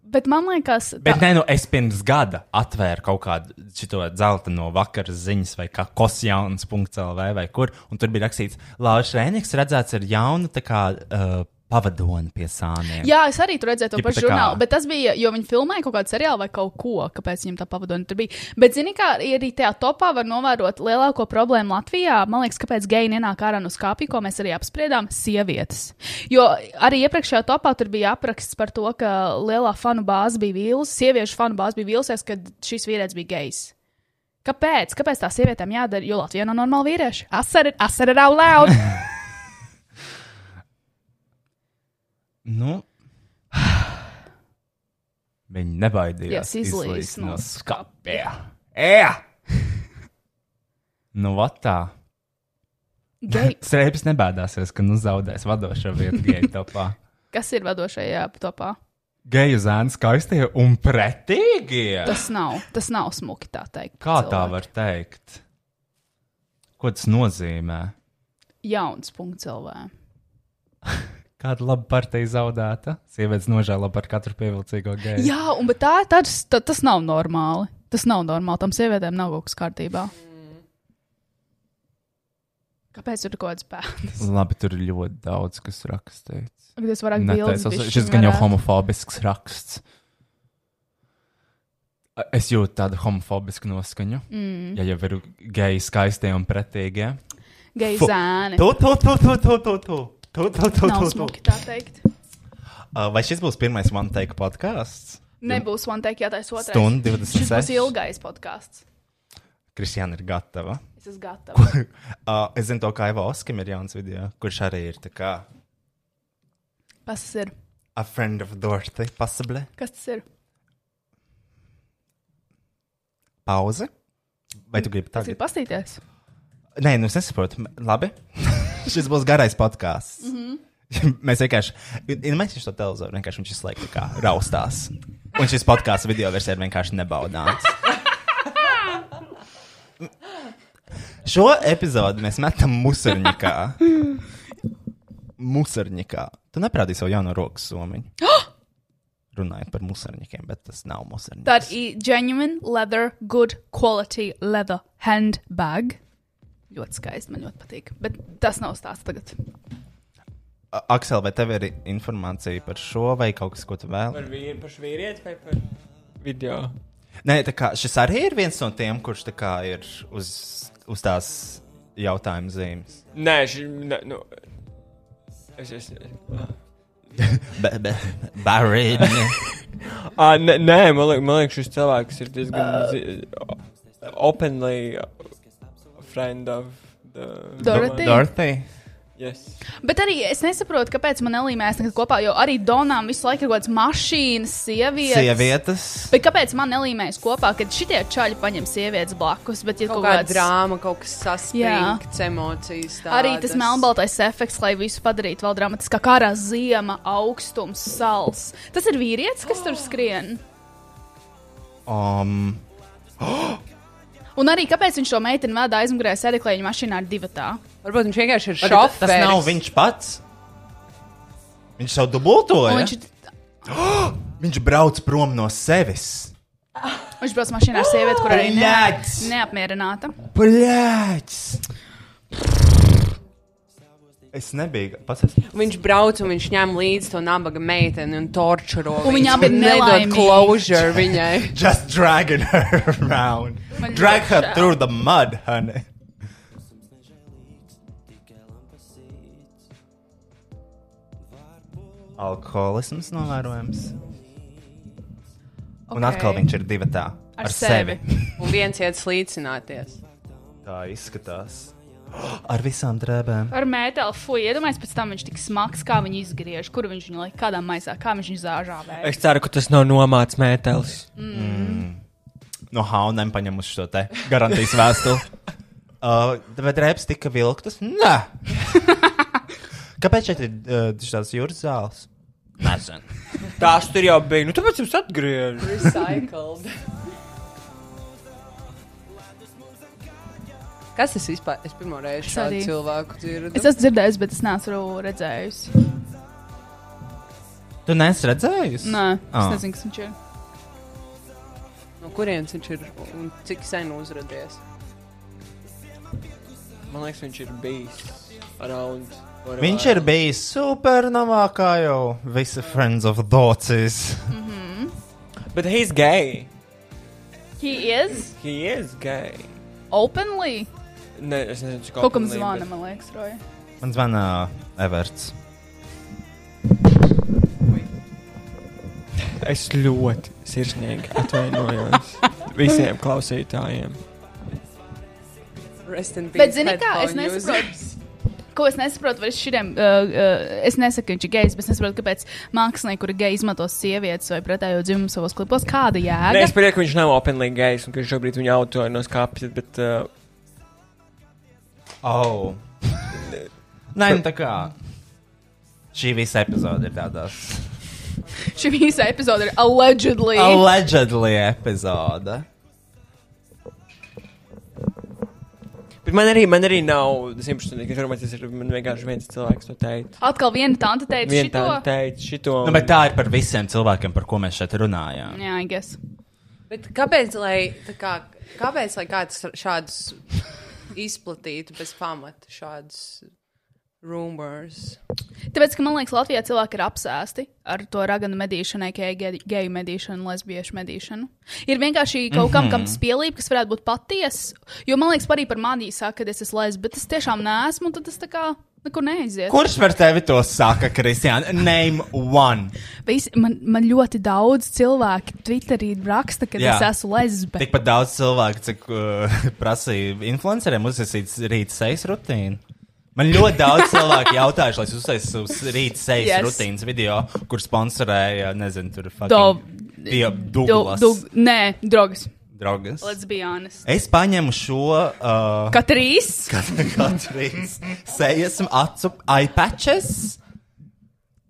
Bet man liekas, Bet tā, nē, nu es pirms gada atvēru kaut kādu šo zelta no vakara ziņas, vai kā kosjauns.lv vai kur, un tur bija rakstīts, Lauris Šēniks redzēts ar jaunu tā kā uh, pavadoni pie sāniem. jā, es arī tur redzēju to Tipa pašu tā kā- žurnālu, bet tas bija, jo viņi filmēja kaut kādu seriālu vai kaut ko, kāpēc viņam tā pavadoni tur bija. Bet, zini, kā arī tajā topā var novērot lielāko problēmu Latvijā. Man liekas, kāpēc geji nenāk ārā no skāpja, ko mēs arī apspriedām - sievietes. Jo arī iepriekšējā topā tur bija apraksts par to, ka lielā fanu bāze bija vīlus, sieviešu fanu bāze bija vīlusies, kad šis vīrietis bija gejs. Kāpēc? Kāpēc tā sievietēm jādara? Jo Latvijā nav normāli vīrieši. Asari, asari ir out loud. Nu, viņi nebaidījās Yes, izlīst no skapja. Ejā! Nu, vat tā. Gej, Strēpes nebēdāsies, ka nu zaudēs vadošo vietu geju topā. kas ir vadošajā topā? Geju zēni skaistie un pretīgie. Tas nav, tas nav smuki tā teikt. Kā tā cilvēki. var teikt? Ko tas nozīmē? Jauns punkts LV. Kāda laba partija zaudēta? Sievietes nožēlo par katru pievilcīgo geju. Jā, un bet tā, tas, tā, tas nav normāli. Tas nav normāli. Tam sievietēm nav kaut kas kārtībā. Kāpēc tur ir kaut kāds pēdas? Labi, tur ir ļoti daudz, kas rakstīts. Tas vairāk Netais, bildes šis gan jau homofobisks raksts. Es jūtu tādu homofobisku noskaņu. Mm. Ja jau ir geji, skaistie un pretīgie. Geji zēni. Tu, tu, tu, tu, tu, tu, tu. Tu, tu, tu, Nav tu, tu. smuki tā teikt. Uh, Vai šis būs pirmais one take podkāsts? Nebūs man teikt, jātais otrais. Stundu Šis būs 26. ilgais podkāsts. Kristiāna ir gatava. Es esmu gatava. Uh, es zinu, to, kā Ivo Oskim ir jauns video, kurš arī ir tā kā Kas tas ir? a friend of Dorothy, possibly. Kas tas ir? Pauze. Vai tu gribi Tas ir tagad? pastīties. Nē, nu es nesaprotu. Labi. Šis būs garais podkāsts. Mm -hmm. Mēs vienkārši, ja mēs to televizoru, vienkārši viņš visu laiku raustās. Un šis podkāsts video versija ir vienkārši nebaudāms. Šo epizodi mēs metam musurņikā. Musurņikā. Tu neprādīji savu jauno rokas somiņu. Runājot par musurņikiem, bet tas nav musurņiks. Tā ir genuine leather, good quality leather handbag. Ļoti skaisti, man ļoti patīk. Bet tas nav stāsts tagad. Aksel, vai tev ir informācija par šo vai kaut kas, ko tu vēl? Par vīru, pašu vīrieti vai par video? Nē, tā kā šis arī ir viens no tiem, kurš tā kā ir uz, uz tās jautājuma zīmes. Nē, šī, ne, nu, es, es, Be, be, Barry. ah, nē, man liekas, man liekas, šis cilvēks ir diezgan openly friend of the Dorothy? Dorothy. Yes. Bet arī es nesaprotu, kāpēc man nelīmēs nekad kopā, jo arī Donām visu laiku ir kaut kādas mašīnas, sievietes. Sievietes. Bet kāpēc man nelīmēs kopā, kad šitie čaļi paņem sievietes blakus? Bet, ja Kaut kaut kāda kāds drāma, kaut kas saspringts, emocijas. Tādas. Arī tas melnbaltais efekts, lai visu padarītu vēl dramatiskāk, kā ārā ziema, augstums, sals. Tas ir vīrietis, kas tur skrien. Um, Un arī kāpēc viņš to meiteni vada aizmugurē sēdeklēņa mašīnā ar divatā? Varbūt viņš vienkārši ir tas šofērs. nav viņš pats. Viņš savu dubultoja. Viņš... viņš, viņš brauc prom no sevis. viņš brauc mašīnā ar sievieti, kur arī neapmierināta. Bļāķis! Es nebiju pats. Es... Viņš brauc un viņš ņem līdzi to nabaga meiteni un torčuro. Un viņu, viņa ir nedod closure viņai. Just dragging her around. Man Drag her through the mud, honey. Alkoholisms novērojams. Un Ok. atkal viņš ir divi tā. Ar sevi. Un viens iet slīcināties. Tā izskatās. Ar visām drēbēm. Ar mēteli, fuj, iedomājieties, pēc tam viņš tik smags, kā viņi izgriež, kur viņš viņu liek, kādā maisā, kā viņš viņu zāžāvē. Es ceru, ka tas nav nomāts mētelis. No haunēm paņemuši šo te garantijas vēstuli. uh, vai drēbes tika vilktas? Nē. Kāpēc šeit ir uh, šāds jūras zāles? Nezinu. Tās tur jau bija. Nu, tāpēc jums atgriež. Recycled. Kas tas vispār? Es pirmo reizi Es šādu arī. cilvēku dzirdu. Es esmu dzirdējis, bet es neesmu redzējusi. Tu neesi redzējusi? Nē, es Ah. nezinu, kas viņš ir. No kurienes viņš ir un cik sen uzradies? Man liekas, viņš ir bijis around. Viņš ir bijis supernovā, kā jau visi Friends of Dots. Bet he's gay. He is He is gay. openly. Ne, es nezinu, cik Kaut kam zvana, bet- man liekas, Roja. Man zvana Everts. Es ļoti sirsnīgi atvainojos visiem klausītājiem. Bet, zini, kā es nesaprotu. Ko es nesaprotu, vai šiem, uh, uh, es nesaku, ka viņš ir gejs, bet es nesaprotu, kāpēc mākslinieki, kuri geji izmanto sievietes vai pretējo dzimumu savos klipos, kāda Nē, jēga. es pieņemu, ka viņš nav openly gejs un ka viņš šobrīd viņu autoja no skāpja, bet uh, Oh. Nē, nu tā kā. Šī visa epizode ir tādās. Šī visa epizode ir allegedly. Allegedly epizode. bet man arī, man arī nav simtprocentīgi informācijas, ir man vienkārši viens cilvēks to teica. Atkal viena tante teica Viena šito. tā teica šito. Nu, bet tā ir par visiem cilvēkiem, par ko mēs šeit runājām. Jā, I guess. Bet kāpēc, lai, tā kā, kāpēc, lai kāds šādus izplatītu bez pamata, šādus rumors? Tāpēc, ka man liekas, Latvijā cilvēki ir apsēsti ar to raganu medīšanu, kā geju medīšanu, lesbiešu medīšanu. Ir vienkārši kaut kam, kam tas pielīp, kas varētu būt patiesa. Jo man liekas, arī par mani saka, ka es esmu lesbietis, bet es tiešām neesmu. Tad tas tā kā Nekur neaiziet. Kurš par tevi to saka, Kristiāna? Name one. Visi, man, man ļoti daudz cilvēku Twitterī raksta, ka Jā. es esmu lesbe. Tikpat daudz cilvēku, cik uh, prasīja influenceriem uzsākt rīta sejas rutīnu. Man ļoti daudz cilvēku jautājuši, lai es uzsāktu uz rīta sejas Yes. rutīnas video, kur sponsorēja, nezinu, tur Do- fucking Dio- Douglas. Du, du, nē, drogas. Draugas. Let's be honest. Es paņemu šo uh, Katrīs? Katrīnas sejas acu iPatches.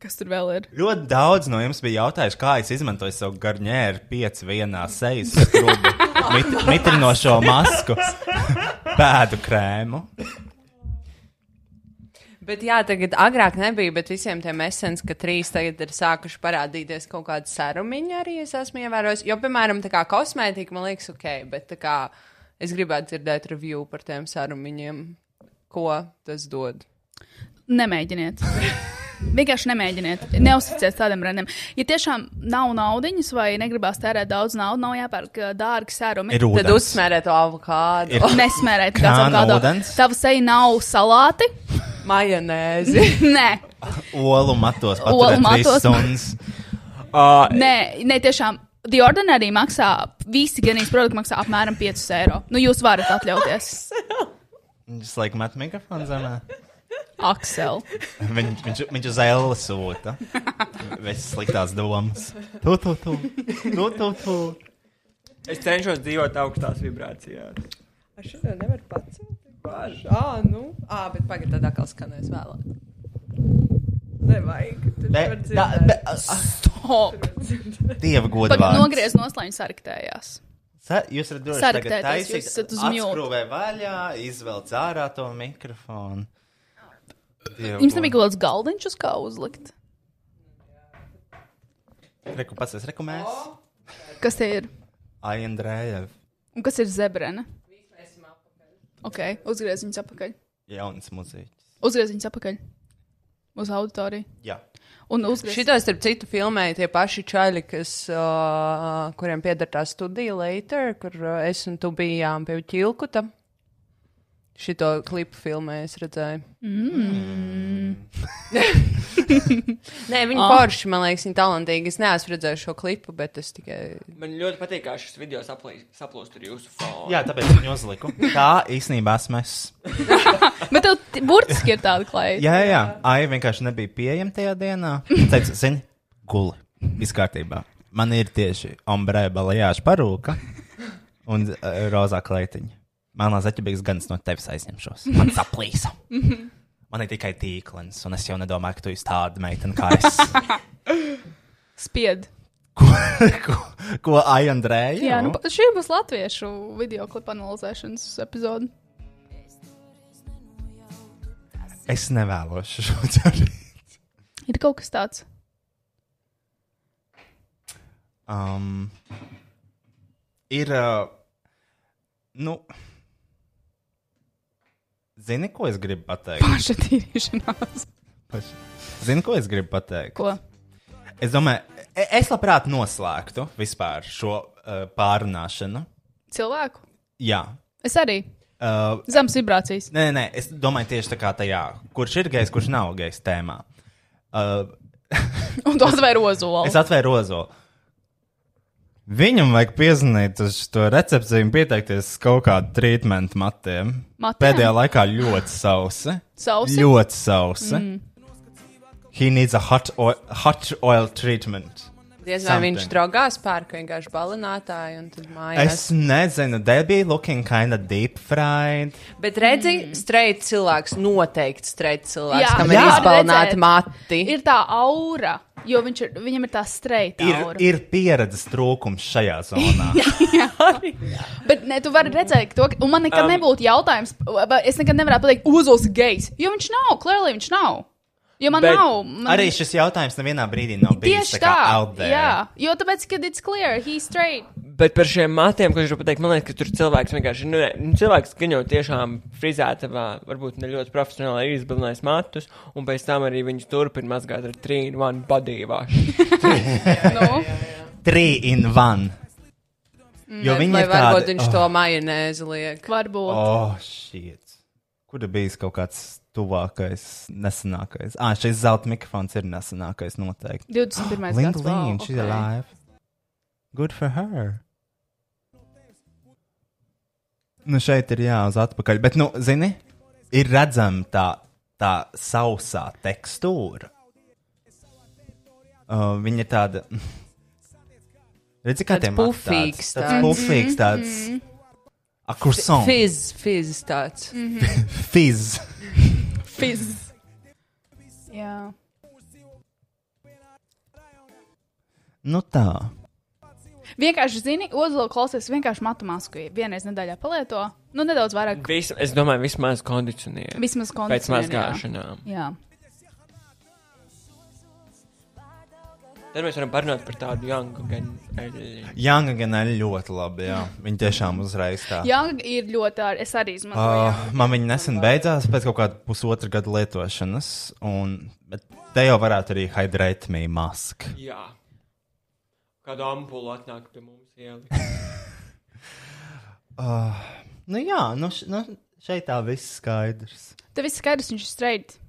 Kas tur vēl ir? Ļoti daudz no jums bija jautājuši, kā es izmantoju savu garņēru pieci vienā sejas skrubu, mit, mitrinošo masku, pēdu krēmu. Bet jā, tagad agrāk nebija, bet visiem tiem esens, ka trīs tagad ir sākuši parādīties kaut kāda sarumiņa arī es esmu ievērojis. Jo, piemēram, tā kā kosmētika man liekas ok, bet tā kā es gribētu dzirdēt review par tiem sarumiņiem, ko tas dod. Nemēģiniet. Vienkārši nemēģiniet. Neuzticieties tādiem brendiem. Ja tiešām nav naudiņas vai negribās tērēt daudz naudas, nav jāpērk dārgi sērumi. Ir Tad ūdens. uzsmērē to avokādu, Nesmērēt kādu kādu. ūdens. Tava seja nav salāti. Majonēzi. Nē, Olu matos Olu paturēt trīs matos. stundas. Uh, nē, nē, tiešām. The Ordinary maksā, visi ganīs produkti maksā apmēram 5 eiro. Nu, jūs varat atļauties. Viņš laik met mikrofonu zemē. Aksel. Viņ, viņš, viņš uz ēlu sūta. Viss sliktās domas. Tu, tu, tu. Tu, tu, tu. es cenšos dzīvot augstās vibrācijās. Ar šo nevar pacelt. Bāži. Ā, nu. Ā, bet pagaid, tad atkal skanēs vēlāk. Nevajag. Tur Be, var da, dzirdēt. be, Stop. dieva godu Pag, vārds. nogriez nosloņu saraktējās. Sa, jūs varat droši tagad jūs taisīt, esat uz mute. atskrūvē vaļā, izvelc ārā to mikrofonu. Dieva Jums nebija kaut kāds galdiņš, uz kā uzlikt? Reku pats, es reku mēs. Kas te ir? Ai, Andrējev. Un kas ir zebrene? Ok, uzgriez viņus atpakaļ. Jauns muziķis. Uzgriez viņus atpakaļ. Uz auditoriju. Jā. Un uzgriez. Šito, starp citu, filmēja tie paši čaļi, kas, uh, kuriem pieder tā studija later, kur uh, es un tu bijām pie ķilkuta. Šito klipu filmē es redzēju. Mm. Nē, viņi Ah. oh. forši, man liekas, viņi talantīgi. Es neesmu redzējis šo klipu, bet es tikai. Man ļoti patīk, kā šis video saplūst ar jūsu fonu. Jā, tāpēc viņu uzliku. Tā īstenībā esmu es. Bet tev burtiski ir tāda klaida. Jā, jā, jā. Ai, vienkārši nebija pieejama tajā dienā. Teicu, zini, guli. Viss kārtībā. Man ir tieši ombrē balajāša parūka un uh, rozā kleitiņa. Melnā zaķibīgas ganas no tevis aizņemšos. Man saplīsa. Man ir tikai tīklens, un es jau nedomāju, ka tu esi tāda meitene kā es. Spied. ko, ko, ko Ai, Andrēja? Jā, nu, šī būs latviešu video klipa analizēšanas epizode. Es nevēlos šo darīt. Ir kaut kas tāds. Um, ir. Uh, nu, zini, ko es gribu pateikt? Paša tīrīšanās. Paš- Zini, ko es gribu pateikt? Ko? Es domāju, e- es labprāt noslēgtu vispār šo uh, pārunāšanu. Cilvēku? Jā. Es arī. Uh, Zemes vibrācijas. nē, nē, es domāju tieši tā kā tajā, kurš ir gejs, kurš nav gejs tēmā. Uh, Un tu atvēri ozolu. Es atvēru ozolu. Viņam vajag piezvanīt uz to recepciju un pieteikties kaut kādu trīsmentu matiem. Matiem? Pēdējā laikā ļoti sausi. Sausi? Ļoti sausi. Mm. He needs a hot oil, hot oil treatment. Diez vai viņš Something. draugās pērk vienkārši balinātāju un tad mājās. Es nezinu, they be looking kind of deep fried. Bet redzi, mm. streit cilvēks, noteikti streit cilvēks, Jā, kam jā, ir izbalināti redzēt. mati. Ir tā aura, jo ir, viņam ir tā streita Ir, aura. ir pieredzes trūkums šajā zonā. Bet ne, tu vari redzēt, to, un man nekad um, nebūtu jautājums, es nekad nevarētu pateikt, uzols ir gejs. Jo viņš nav, klēlī viņš nav. Jo man Bet nav. Man... Arī šis jautājums nevienā brīdī nav bijis Tieši tā, tā, out there. jā, jo tāpēc, kad it's clear, he's straight. Bet par šiem matiem, ko es gribu pateikt, man liekas, ka tur cilvēks vienkārši, nu, ne, nu, cilvēks gan jau tiešām frizētavā, varbūt ne ļoti profesionāli ir izbilinājis matus, un pēc tam arī viņus turpina mazgāt ar trīnu, one body wash. Nu, Three in one. Jo viņi ir varbūt tādi, viņš to majonēzi liek? varbūt. Oh, shit. Kur bijis kaut kāds tuvākais, nesenākais. Ah, šis zelta mikrofons ir nesenākais noteikti. 21. Linda gads. wow, Līna, she's ok. alive. Good for her. Nu, šeit ir jāuz atpakaļ. Bet, nu, zini, ir redzama tā, tā sausā tekstūra. Uh, viņa ir tāda. Redzi, kā Tāds pufīgs tāds, tāds tāds. pufīgs, tāds. Akurson. Fizz, fizz tāds. Fizz. Fizz. Jā. Nu tā. Vienkārši, zini, Ozola klausies vienkārši matu masku. Vienreiz nedēļā palieto. Nu, nedaudz vairāk. Vis, es domāju, vismaz kondicionieri. Vismaz Pēc kondicionēri, jā. mazgāšanām. Jā. Tad mēs varam parunāt par tādu jangu gan. Jāga gan ir ļoti labi. Jā. Viņa tiešām uzreiz tā. Jā, ir ļoti ār. Es arī izmantoju. Uh, man viņa nesen beidzās pēc kaut kāda pusotra gada lietošanas. Un, bet te jau varētu arī hydrate me mask. Jā. Kādu ampulu atnāk pie mums ielikt. Uh, nu jā, nu, š, nu šeit tā viss skaidrs. Tev viss skaidrs, viņš ir straight.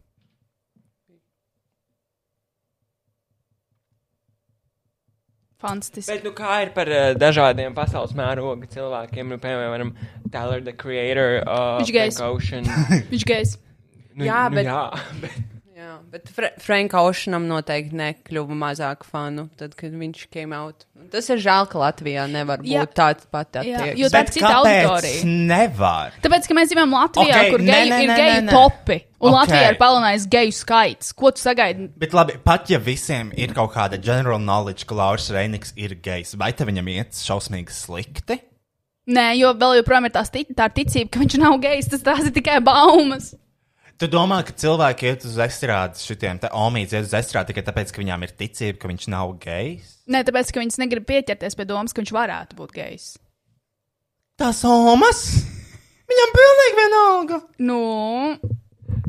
Fantastiski. Bet, nu, kā ir par uh, dažādiem pasaules mēroga cilvēkiem, nu, piemēram, Tyler, the Creator, uh, Viņš Ocean. Viņš gejs. Nu, Jā, nu, bet- Jā, bet Jā, bet Fra Franka Ošanam noteikti nekļuva mazāk fanu, tad, kad viņš came out. Tas ir žēl, ka Latvijā nevar būt Jā. tāds pat attieksme. jo tā ir cita auditorija. nevar? Tāpēc, ka mēs dzīvojam Latvijā, Ok, okay, kur geju, nē, ir nē, geju nē. topi. Un Ok. okay. Latvijā ir palielinājis geju skaits. Ko tu sagaidi? Bet labi, pat ja visiem ir kaut kāda general knowledge, ka Lauris Reiniks ir gejs, vai te viņam iet šausmīgi slikti? Nē, jo vēl joprojām ir tā ir ticība, ka viņš nav gejs. Tas tās ir tikai baumas. Tu domā, ka cilvēki iet uz estrādes šitiem, te omīdz iet uz estrādi tikai tāpēc, ka viņām ir ticība, ka viņš nav gejs? Nē, tāpēc, ka viņas negrib pieķerties pie domas, ka viņš varētu būt gejs. Tas omas! Viņam pilnīgi vienalga! Nu,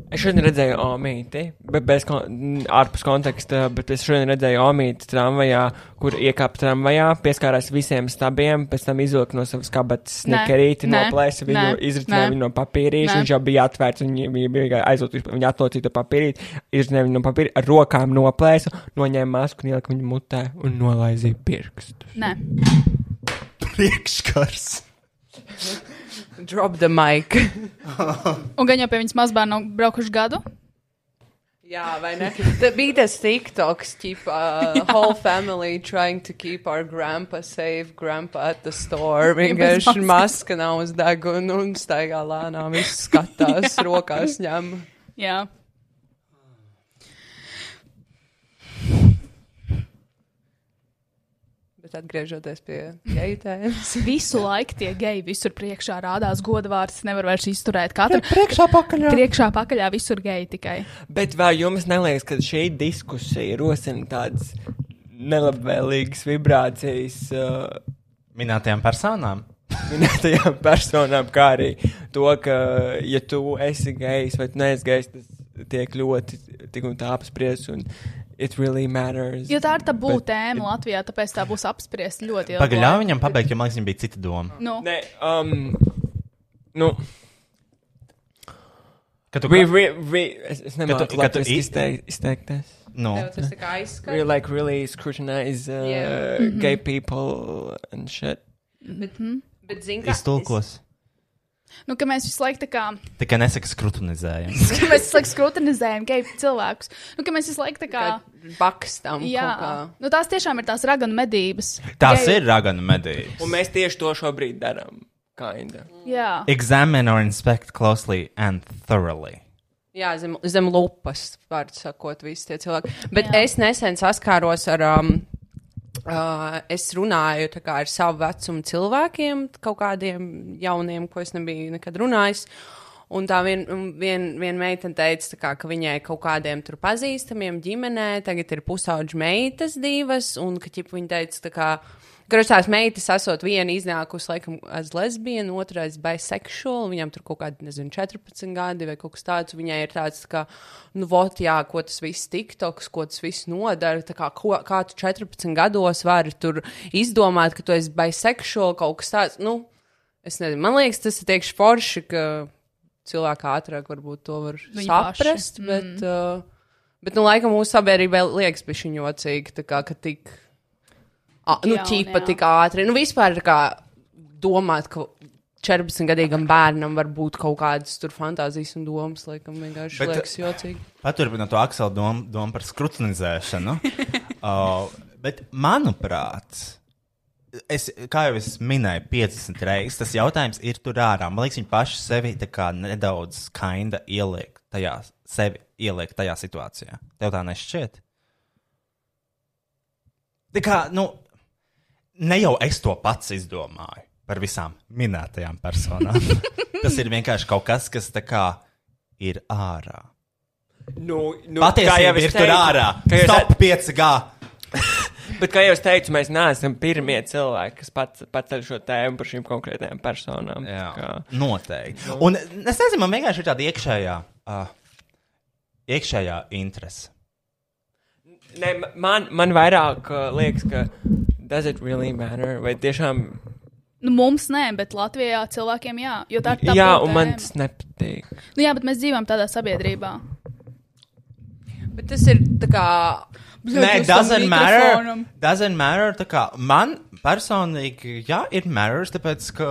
Es šodien redzēju Omīti, bet bez kon ārpus konteksta, bet es šodien redzēju Omīti tramvajā, kur iekāpa tramvajā, pieskārās visiem stabiem, pēc tam izvilka no savas kabatas snekerīti, noplēsa viņu, izritināja viņu no papīrīša, viņš jau bija atvērts, un viņa bija- aizlūgt, viņa atlocīja to papīrīti, izritināja viņu no papīra, ar rokām noplēsa, noņēma masku un ielika viņu mutē un nolaizīja pirkstus. nē. Priekškars! Drop the mic. Un gan jau pie viņas mazbērnu nav braukuši gadu. Jā, vai ne? Tā bija tas TikToks, keep uh, whole family trying to keep our grandpa safe, grandpa at the store. Vienkārši maska nav uz deguna un staigā lēnām, viss skatās, rokās ņem. Jā. Bet atgriežoties pie geitēmas. Visu laiku tie geji visur priekšā rādās godvārds. Nevar vairs izturēt. Katru Priekšā pakaļā! priekšā pakaļā visur geji tikai. Bet vai jums neliekas, ka šī diskusija rosina tādas nelabvēlīgas vibrācijas uh, Minētajām personām. minētajām personām, kā arī to, ka, ja tu esi gejs vai neesi gejs, tas tiek ļoti tik un tā apspriests un really matters. Jo tā ir tabū Bet- tēma Latvijā, tāpēc tā būs apspriesta ļoti ilgi. Pagaļā viņam pabeigt, jo man liekas, viņam bija cita doma. Nu, Nē, um, nu, Ka tu we, we, we, es, es nemāku tu- ka tu latviski i- izteik- izteikties. Nu, Tev tas tā kā We aizskats. like really scrutinize uh, Yeah. gay people and shit. Bet zini, kā. iztulkos. Nu, ka mēs visu laiku tā kā, Tikai nesaka skrutinizējam. mēs visu laiku skrutinizējam geju cilvēkus. Nu, ka mēs visu laiku tā kā. Bakstam. Jā, kā. nu, tās tiešām ir tās raganu medības. Tās Geju- ir raganu medības. Un mēs tieši to šobrīd darām. Kinda. Jā, Examine or inspect closely and thoroughly. Jā, zem, zem lupas, var sakot, visi tie cilvēki. Bet Jā. es nesen saskāros ar. Um, Uh, es runāju kā ar savu vecumu cilvēkiem, kaut kādiem jauniem, ko es nebiju nekad runājis. Un tā viena vien, vien meitene teica, kā, ka viņai kaut kādiem tur pazīstamiem ģimenē tagad ir pusauģi meitas divas, un ka ķip, viņa teica, tā ka tās meitas esot viena iznākusi, laikam, as lesbiena, otrais bisexual, viņam tur kaut kādi, nezinu, 14 gadi vai kaut kas tāds, viņai ir tāds, tā kā, nu, vot, jā, ko tas viss tiktoks, ko tas viss nodara, tā kā, ko, kā tu 14 gados vari tur izdomāt, ka tu esi bisexual, kaut kas tāds, nu, es nezinu, man liekas, tas ir tiekš forši, ka cilvēki ātrāk varbūt to var Viņi saprast. paši, Bet, uh, bet, nu, laikam mūsu sabiedrībai liekas pišķiņ jocīgi, tā kā, ka tik, nu, jā. tik ātri. Nu, vispār kā domāt, ka 14-gadīgam bērnam var būt kaut kādas tur fantāzijas un domas, laikam vienkārši Bet- liekas jocīgi. Paturpinot to Aksela domu, domu par skrutnizēšanu. uh, bet, manuprāt, es, kā jau es minēju, 50 reizes tas jautājums ir tur ārā. Man liekas, viņi paši sevi tā kā nedaudz kainda ieliek tajā, sevi ieliek tajā situācijā. Tev tā nešķiet? Tā kā, nu, ne jau es to pats izdomāju par visām minētajām personām. tas ir vienkārši kaut kas, kas tā kā ir ārā. Nu, nu, Patiesībā es ir tur ārā. Stop es, 5G. bet, kā jau es teicu, mēs neesam pirmie cilvēki, kas pats paceļ šo tēmu par šīm konkrētajām personām. Jā, Kā, noteikti. Un es nezinu, man vienkārši ir tāda iekšējā, uh, iekšējā interese. ne, man, man vairāk uh, liekas, ka does it really matter? Vai tiešām. Nu, mums nē, bet Latvijā cilvēkiem jā. Jo tā ir tā jā, tēma. un man tas nepatīk. Nu, jā, bet mēs dzīvojam tādā sabiedrībā. Bet tas ir tā kā. Nē, doesn't matter. Doesn't matter. Tā kā man personīgi, jā, ir matters, tāpēc, ka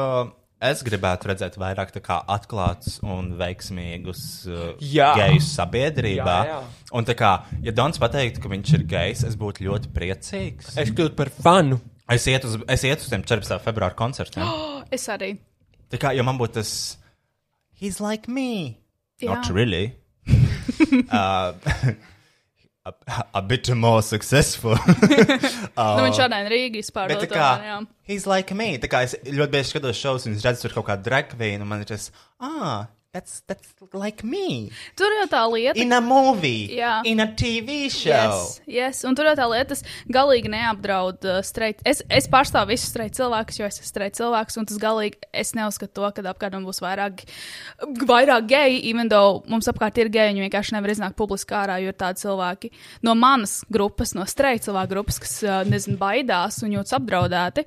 es gribētu redzēt vairāk atklātus un veiksmīgus uh, gejus sabiedrībā. Jā, jā. Un kā, ja Dons pateiktu, ka viņš ir gejs, es būtu ļoti priecīgs. Es kļūtu par fanu. Es ietu uz, es ietu uz tiem 14. februāra koncertiem. Es arī. Tā kā, ja man būtu tas, he's like me. Jā. Not really. uh, a, a bit more successful. Nu, viņš šādien Rīgā vispār Bet tā kā, he's like me. Tā kā es ļoti bieži skatos šovus, un es redzu tur kaut kādu drag queen, un man ir tas, ah, that's, that's like me. Tur jau tā lieta. In a movie. Jā. In a TV show. Yes, yes. Un tur jau tā lieta, tas galīgi neapdraud uh, streit. Es, es pārstāvu visus streit cilvēkus, jo es esmu streit cilvēks, un tas galīgi es neuzskatu to, ka apkārt man būs vairāk, vairāk geji, even though mums apkārt ir geji, viņi vienkārši nevar iznākt publiski ārā, jo ir tādi cilvēki no manas grupas, no streit cilvēku grupas, kas, uh, nezinu, baidās un jūtas apdraudēti.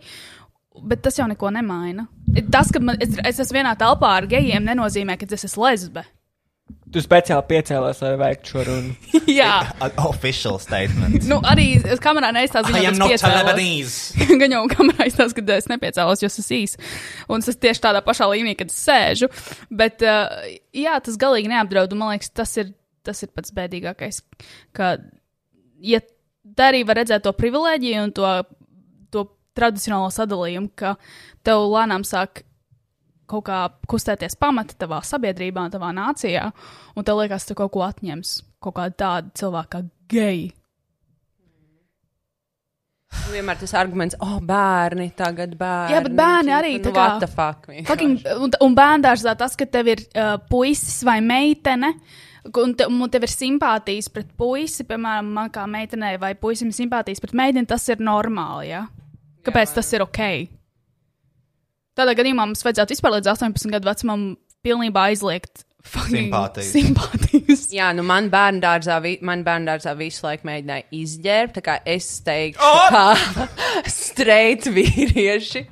Bet tas jau neko nemaina. Tas, ka man, es, es esmu vienā telpā ar gejiem, nenozīmē, ka es esmu lesbe. Tu speciāli piecēlies, lai veiktu šo runu. Jā, An official statement. nu, arī kamerā neizstāsta, I am not a Lebanese. Gan jau kamerā izstāsta, ka es nepiecēlos, jo es esmu īs. Un es esmu tieši tādā pašā līmenī, kad es sēžu. Bet, uh, jā, tas galīgi neapdraud. Man liekas, tas ir, tas ir pats bēdīgākais. Ka, ja tā arī var redzēt to privilēģiju un to tradicionālo sadalījumu, ka tev lēnām sāk kaut kā kustēties pamati tavā sabiedrībā, tavā nācijā, un tev liekas, ka kaut ko atņems. Kaut kāda tāda cilvēka kā geji. Vienmēr tas arguments, oh, bērni, tagad bērni. Jā, bet bērni arī nu, tā kā- what the fuck. Fucking, un, un bērngārzā tas, ka tev ir uh, puisis vai meitene. Un, te, un tev ir simpātijas pret puisi, piemēram, man kā meitenei, vai puisim simpātijas pret meiteni, tas ir normāli. Ja? Kāpēc jā, tas ir ok? Tādā gadījumā mums vajadzētu vispār līdz 18 gadu vecumam pilnībā aizliegt fucking Simpātijas. simpātijas. Jā, nu man bērnu dārzā, vi, man bērnu dārzā visu laiku mēģināja izģērbt, tā kā es teiktu, oh! ka streit vīrieši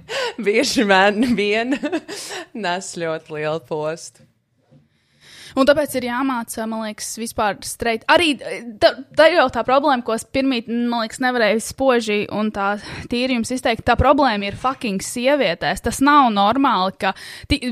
bieži vien, vien nes ļoti lielu postu. Un tāpēc ir jāmācā, man liekas, vispār streit. Arī tā, tā ir jau tā problēma, ko es pirmīt, man liekas, nevarēju spoži un tā tīri jums izteikt. Tā problēma ir fucking sievietēs. Tas nav normāli, ka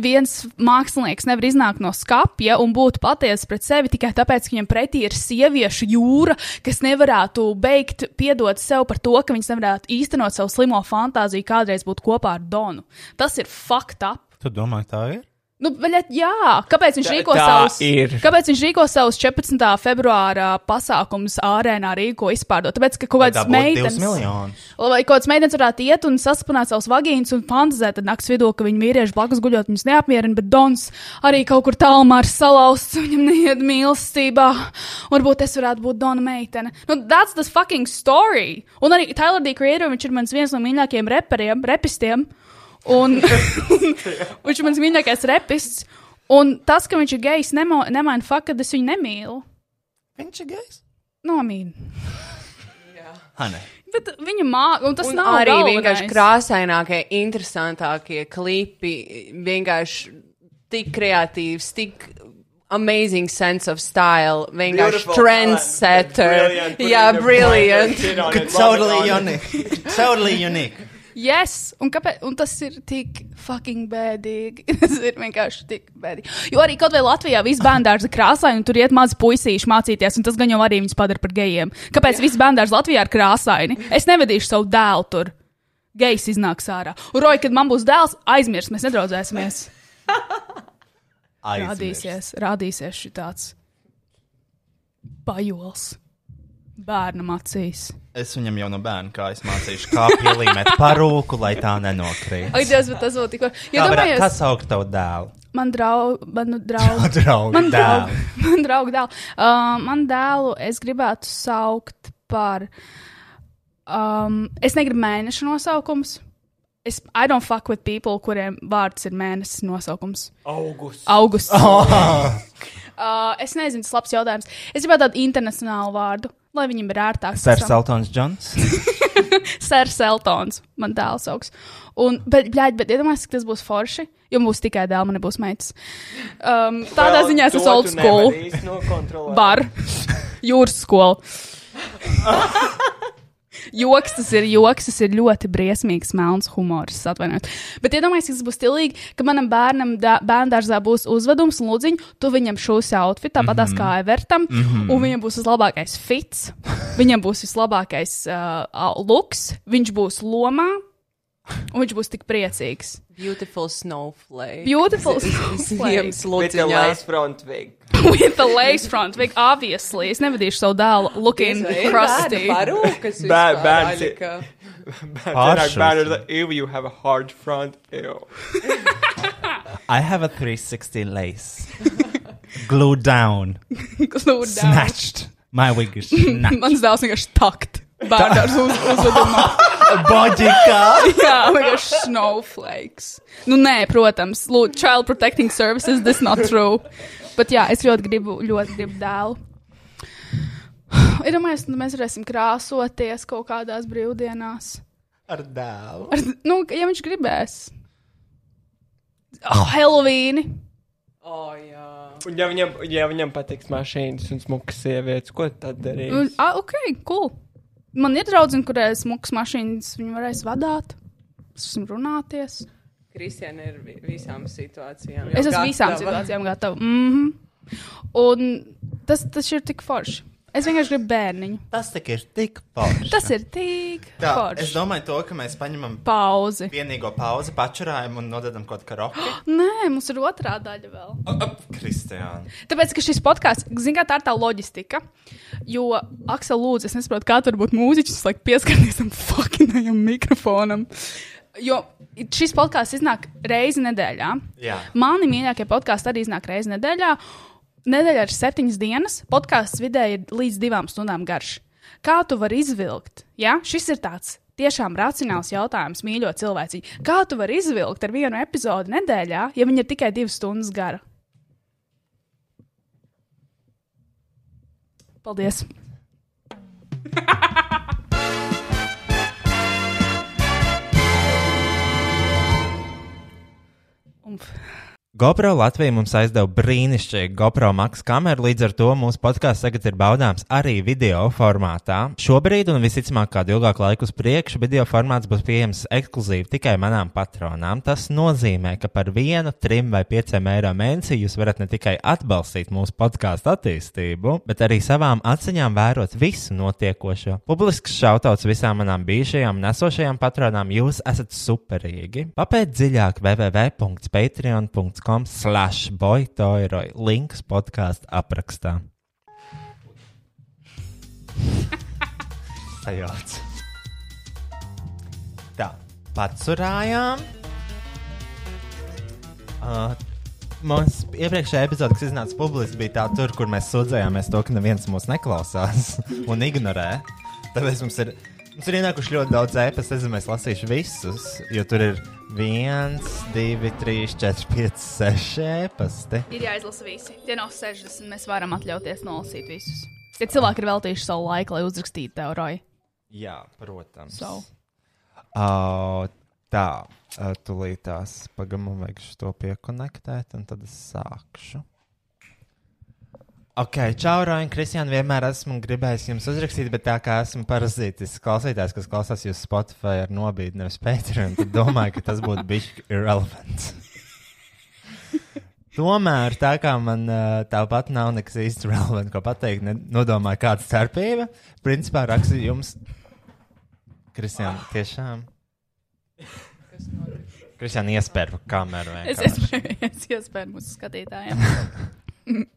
viens mākslinieks nevar iznākt no skapja un būt patiesa pret sevi tikai tāpēc, ka viņam pretī ir sieviešu jūra, kas nevarētu beigt piedot sev par to, ka viņas nevarētu īstenot savu slimo fantāziju kādreiz būt kopā ar Donu. Tas ir fucked up. Tu domā, tā ir? Nu, bet, jā, kāpēc viņš Tā- tā savus, ir. kāpēc viņš rīko savus 14. februāra pasākumus ārēnā Rīgo izpārdot? Tāpēc, ka kaut kādas meitenes, vai kaut kādas meitenes varētu iet un sasprināt savus vagīnus un fantazēt, tad naktas vidū, ka viņa vīrieši blakus guļot viņus neapmierina, bet Dons arī kaut kur tālumā ir salauzts, viņam neiet mīlestībā. Varbūt es varētu būt Dona meitene. Nu, that's the fucking story. Un arī Tyler D. Creator, viņš ir mans viens no mīļākajiem reperiem, repistiem. Un viņš ir mans mīļākais repists. Un tas, ka viņš ir gejs, nemo- nemaina faktu, ka es viņu nemīlu. Viņš ir gejs? Nomīnu. Hanē. Bet viņa māca, un tas Un nav arī galvenais. vienkārši krāsainākie, interesantākie klipi. Vienkārši tik kreatīvs, tik amazing sense of style, vienkārši Beautiful trendsetter. Brilliant, Jā, brilliant. it, love it, Totally unique. Totally unique. Yes, un, kāpēc, un tas ir tik fucking bēdīgi. tas ir vienkārši tik bēdīgi. Jo arī kaut vai Latvijā viss bērns ir krāsaini, un tur iet mazi puisīši mācīties, un tas gan jau arī viņus padara par gejiem. Kāpēc viss bērns Latvijā ir krāsaini? Es nevedīšu savu dēlu tur. Gejs iznāks ārā. Un, Roja, kad man būs dēls, aizmirs, mēs nedraudzēsimies. Rādīsies, rādīsies šī tāds pajols bērnam acīs. Es viņam jau no bērna kā es mācīšu, kā pielīmēt parūku, lai tā nenokrīt. Ak, Dievs, bet tas vēl tikko. Jo domājos, Kas sauc tavu dēlu? man draugu, man draugu. Draugu Man draugu, man draugu dēlu. Uh, man dēlu es gribētu saukt par. Um, es negribu mēnešu nosaukums. Es, I don't fuck with people, kuriem vārds ir mēnesis nosaukums. Augusts. Augusts. uh, es nezinu, tas labs jautājums. Es gribētu tādu internacionālu vārdu, lai viņam ir ērtāk. Sērs Eltons Džons. Sērs Eltons, man dēls augs. Un, bet, bļaļ, bet iedomājieties, ka tas būs forši, jo būs tikai dēls, man nebūs meitas. Um, tādā Vēl ziņā es esmu old school. Bar, jūras skola. Joks, tas ir joks, tas ir ļoti briesmīgs, melns humors. Atvainojiet. Bet iedomājieties, ka tas būs stilīgi, ka manam bērnam bērngārzā būs uzvedums un lūdziņš, tu viņam šūsi outfit, tāpat mm -hmm. kā Evertam, mm -hmm. un viņam būs vislabākais fits, viņam būs vislabākais uh, looks, viņš būs lomā, un viņš būs tik priecīgs. Beautiful snowflake. Beautiful Ziemas With the luciņā. lace front wig. With the lace front, big obviously. Es nevadīšu savu dēlu looking crusty. Parūkas Bēr- vispār, bērns ir- Aļika. Pašus. Bērns ir, ew, you have a hard front, ew. I have a 360 lace. Glued down. Glued down. Snatched. My wig is snatched. Mans dēls vienkārši takt. Bērns uz, uzvedumā. Boģikā. Jā, vienkārši snowflakes. Nu, nē, protams, lūdzu, child protecting services, that's not true. Bet jā, es ļoti gribu, ļoti gribu dēlu. Ir domājis, ka mēs varēsim krāsoties kaut kādās brīvdienās. Ar dēlu. Ar, nu, ja viņš gribēs. Oh, Halloween! O, jā. Un ja viņam, ja viņam patiks mašīnas un smukas sievietes, ko tad darīs? Nu, ah, ok, cool. Man ir draugi, kuriem ir smukas mašīnas, viņi varēs vadīt, runāties. Kristiāna ir vi- visām situācijām. Es esmu visām gatava. situācijām gatava. Mm -hmm. Un tas, tas ir tik forši. Es vienkārši gribu bērniņu. Tas tik ir tik forši. Tas ir tik Tā, forši. es domāju, to, ka mēs paņemam Pauzi. vienīgo pauzi, pačurājam un nododam kaut kā roka. Nē, mums ir otrā daļa vēl. Kristiāna. Tāpēc, ka šis podkāsts, zināmā mērā, tā ir tā loģistika. Jo, Aksel, lūdzu, es nesaprotu, kā tur būt mūziķis, lai pieskarties tam fucking mikrofonam. Jo šis podkāsts iznāk reizi nedēļā. Jā. Mani mīļākie podkāsti arī iznāk reizi nedēļā. Nedēļā ir septiņas dienas. Podkāsts vidēji ir līdz divām stundām garš. Kā tu vari izvilkt? Ja? Šis ir tāds tiešām racionāls jautājums, mīļo cilvēciņu. Kā tu vari izvilkt ar vienu epizodi nedēļā, ja viņa ir tikai divas stundas gara? Paldies! Umf. GoPro Latvija mums aizdeva brīnišķīgu GoPro Max kameru, līdz ar to mūsu podkāsts tagad ir baudāms arī video formātā. Šobrīd, un visticamāk, kādu ilgāku laiku uz priekšu, video formāts būs pieejams ekskluzīvi tikai manām patronām. Tas nozīmē, ka par vienu, trim vai pieciem eiro mēnesī jūs varat ne tikai atbalstīt mūsu podkāstu attīstību, bet arī savām acīm vērot visu notiekošo. Publisks šautauts visām manām bijušajām un esošajām patronām, jūs esat superīgi. Papēt dziļāk www.patreon.com slash boytoiroi links podkāstu aprakstā. Sajauts. Tā, patsurājām. Uh, Mums iepriekšējā epizode, kas iznāca publiski, bija tā, tur, kur mēs sūdzējāmies to, ka neviens mūs neklausās un ignorē. Tāpēc mums ir, mums ir ienākuši ļoti daudz ēpas. Es nezinu, es lasīšu visus, jo tur ir 1, 2, 3, 4, 5, 6 ēpasti. Ir jāizlasa visi. Tie nav 60. Mēs varam atļauties nolasīt visus. Tie cilvēki ir veltījuši savu laiku, lai uzrakstītu teoriju. Jā, protams. So. Uh, Tā, uh, tūlītās pagamam vajag šo piekonektēt, un tad es sākšu. Ok, čau, Roņa, Kristiāna, vienmēr esmu gribējis jums uzrakstīt, bet tā kā esmu parazītis klausītājs, kas klausās jūs Spotify ar nobīdi, nevis Patreon, tad domāju, ka tas būtu bijis irrelevant. Tomēr, tā kā man tāpat nav nekas īsti relevant, ko pateikt, nodomāju, kāda starpība. Principā rakstīju jums, Kristiāna, tiešām. Kristiāna iespēja kameru. Es vienkārši. iespēju, es iespēju mūsu skatītājiem.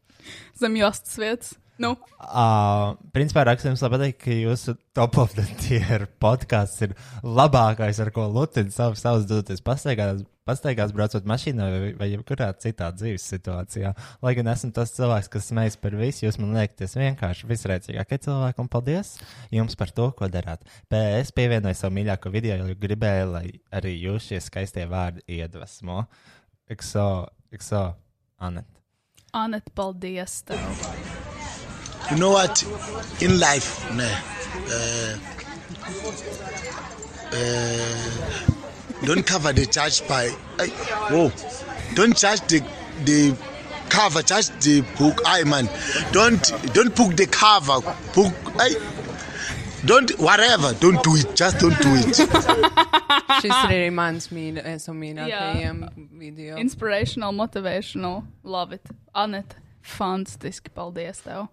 Zem jostas vietas. Nu, Uh, principā rakstījums labi pateikt, ka jūsu top of the tier podkāsts ir labākais, ar ko Lutins savus savus doties pastaigās, pastaigās braucot mašīnā vai, vai jebkurā citā dzīves situācijā. Lai gan esmu tas cilvēks, kas smējas par visu, jūs man liekas vienkārši visrēcīgākie cilvēki, un paldies jums par to, ko darāt. PS pievienoju savu mīļāko video, jo gribēju, lai arī jūs šie skaistie vārdi iedvesmo. Ekso, ekso, Anet. Anet, paldies tev. you know what? In life ne, uh, uh, don't cover the church by ay, whoa. Don't charge the the cover charge the book. I man. Don't don't book the cover book don't whatever don't do it just don't do it Šis ir arī mans mīļākais un mīļākajiem video. Inspirational, motivational. Love it. Anet, fantastiski. Paldies tev.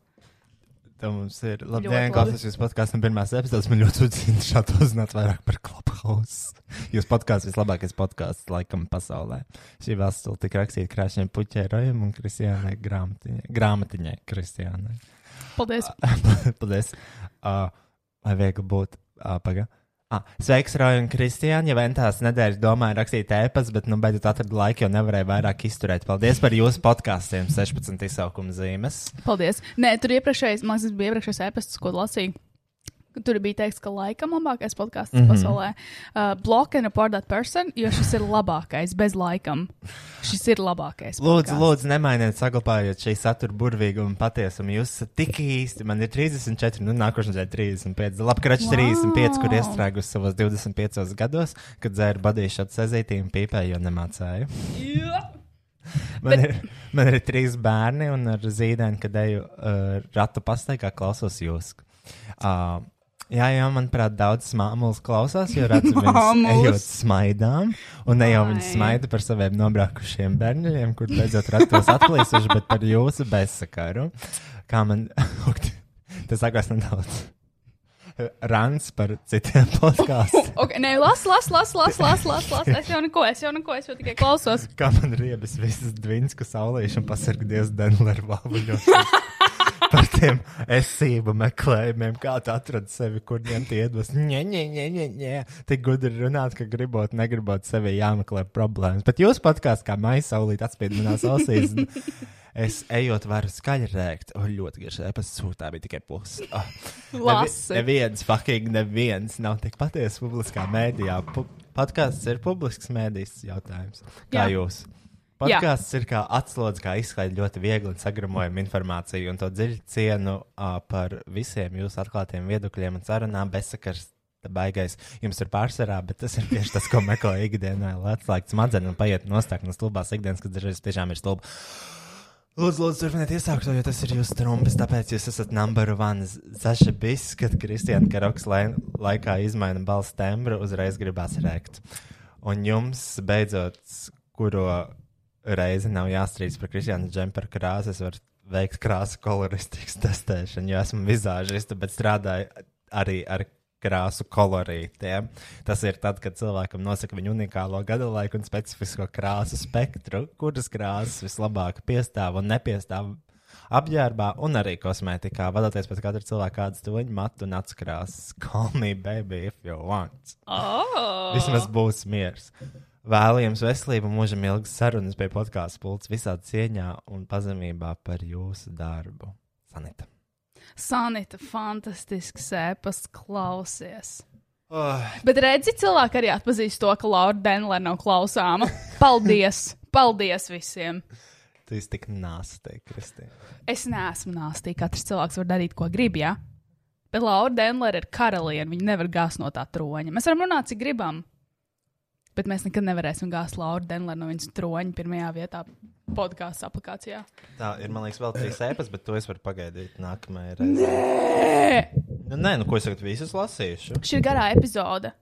Tā mums ir labi. Ļoti Dien, labi. klausos jūs podkāstu pirmās epizodes. Man ļoti interesanti uzzināt vairāk par Clubhouse. Jūs podkāsts vislabākais podkāsts laikam pasaulē. Šī vēstule tika rakstīta krāšņiem puķērojiem un Kristiānai grāmatiņai. Grāmatiņai Kristiānai. Paldies. Paldies. Uh, vai viegli būt? Uh, paga. Ah, sveiks, Roja un Kristiāna. Jau ventās nedēļas domāju rakstīt ēpas, bet nu beidzot atradu laiku, jo nevarēju vairāk izturēt. Paldies par jūsu podkāstiem, 16 izsaukuma zīmes. Paldies. Nē, tur iepriekšējais, man liekas, bija iepriekšējais ēpasts, ko lasīju. Tur bija teikts, ka laikam labākais podkāsts mm. -hmm. pasaulē. Uh, block and report that person, jo šis ir labākais, bez laikam. Šis ir labākais. Lūdzu, podcasts. lūdzu, nemainiet, saglabājiet šī satura burvīgumu un patiesumu. Jūs esat tik īsti, man ir 34, nu nākošais ir 35. Labi, ka račs 35, kur iestrēgus savos 25 gados, kad dzēru badīšot sezītī un pīpēju, jo nemācēju. Man, ir, man ir trīs bērni, un ar zīdēnu, kad eju uh, ratu pastaigā, klausos jūs. Uh, jā, jā, manuprāt, daudz māmulas klausās, jo redzu viņas ejot smaidām, un ne jau viņas smaida par saviem nobraukušiem bērniem, kur beidzot ratos atklīsuši, bet par jūsu bezsakaru. Kā man, tas sākās nedaudz. Rants par citiem podkāstiem. Okay, nē, las, las, las, las, las, las, las. Es jau neko, es jau neko, es jau tikai klausos. Kā man riebas visas dvinsku saulīšu un pasargdies Denver vabuļos. Par tiem esību meklējumiem, kā tu atradi sevi, kur ņemt iedvas. Nē, nē, nē, nē, nē. Tik gudri runāt, ka gribot, negribot sevi jāmeklē problēmas. Bet jūs pat kā kā maisa saulīt atspied manās ausīs. Es ejot, varu skaļi rēkt. O, ļoti garš, epats sūtā bija tikai puses. Oh. Lasi. Neviens, fucking neviens nav tik patiesa publiskā mēdījā. Pu podkāsts ir publisks mēdījis jautājums. Kā Jā. jūs? Podkāsts ir kā atslodzi, kā izklaidēt ļoti viegli un sagramojam informāciju un to dziļu cienu uh, par visiem jūsu atklātiem viedokļiem un sarunām bezsakars. Baigais jums ir pārsvarā, bet tas ir tieši tas, ko meklē ikdienā, lai atslēgtu smadzenes un paiet nostākt no stulbās ikdienas, kad dažreiz tiešām ir stulba. Lūdzu, lūdzu, turpiniet iesākt jo tas ir jūsu trumpis, tāpēc jūs esat number one. Zaša bis, kad Kristiāna Karoks lai, laikā izmaina balss tembru, uzreiz gribās rēkt. Un jums, beidzot, kuro reizi nav jāstrīdas par Kristiāna džempera krāsu, es varu veikt krāsu koloristikas testēšanu, jo esmu vizāžista, bet strādāju arī ar krāsu kolorītiem. Tas ir tad, kad cilvēkam nosaka viņu unikālo gada laiku un specifisko krāsu spektru, kuras krāsas vislabāk piestāv un nepiestāv apģērbā un arī kosmētikā, vadoties pēc katra cilvēka kādas tuņu matu un atskrāsas. Call me baby if you want. Oh. Vismaz būs miers. Vēlu jums veselību, mūžam ilgas sarunas pie podkāstu pults, visādi cieņā un pazemībā par jūsu darbu. Sanita. Sanita, fantastisks ēpas, klausies. Oh, Bet redzi, cilvēki arī atpazīst to, ka Laura Denlera nav klausāma. Paldies! Paldies visiem! tu esi tik nāstīgi, Kristīna. Es neesmu nāstīga. Katrs cilvēks var darīt, ko grib, jā. Bet Laura Denlera ir karaliene. Viņa nevar gāzt no tā troņa. Mēs varam runāt, cik gribam. Bet mēs nekad nevarēsim gāzt Lauru Denleru no viņas troņa pirmajā vietā podkāstu aplikācijā. Tā ir, man liekas, vēl trīs ēpas, bet to es varu pagaidīt nākamajai reizei. Nu, nē, nu ko es tagad visus lasīšu? Šī ir garā epizode.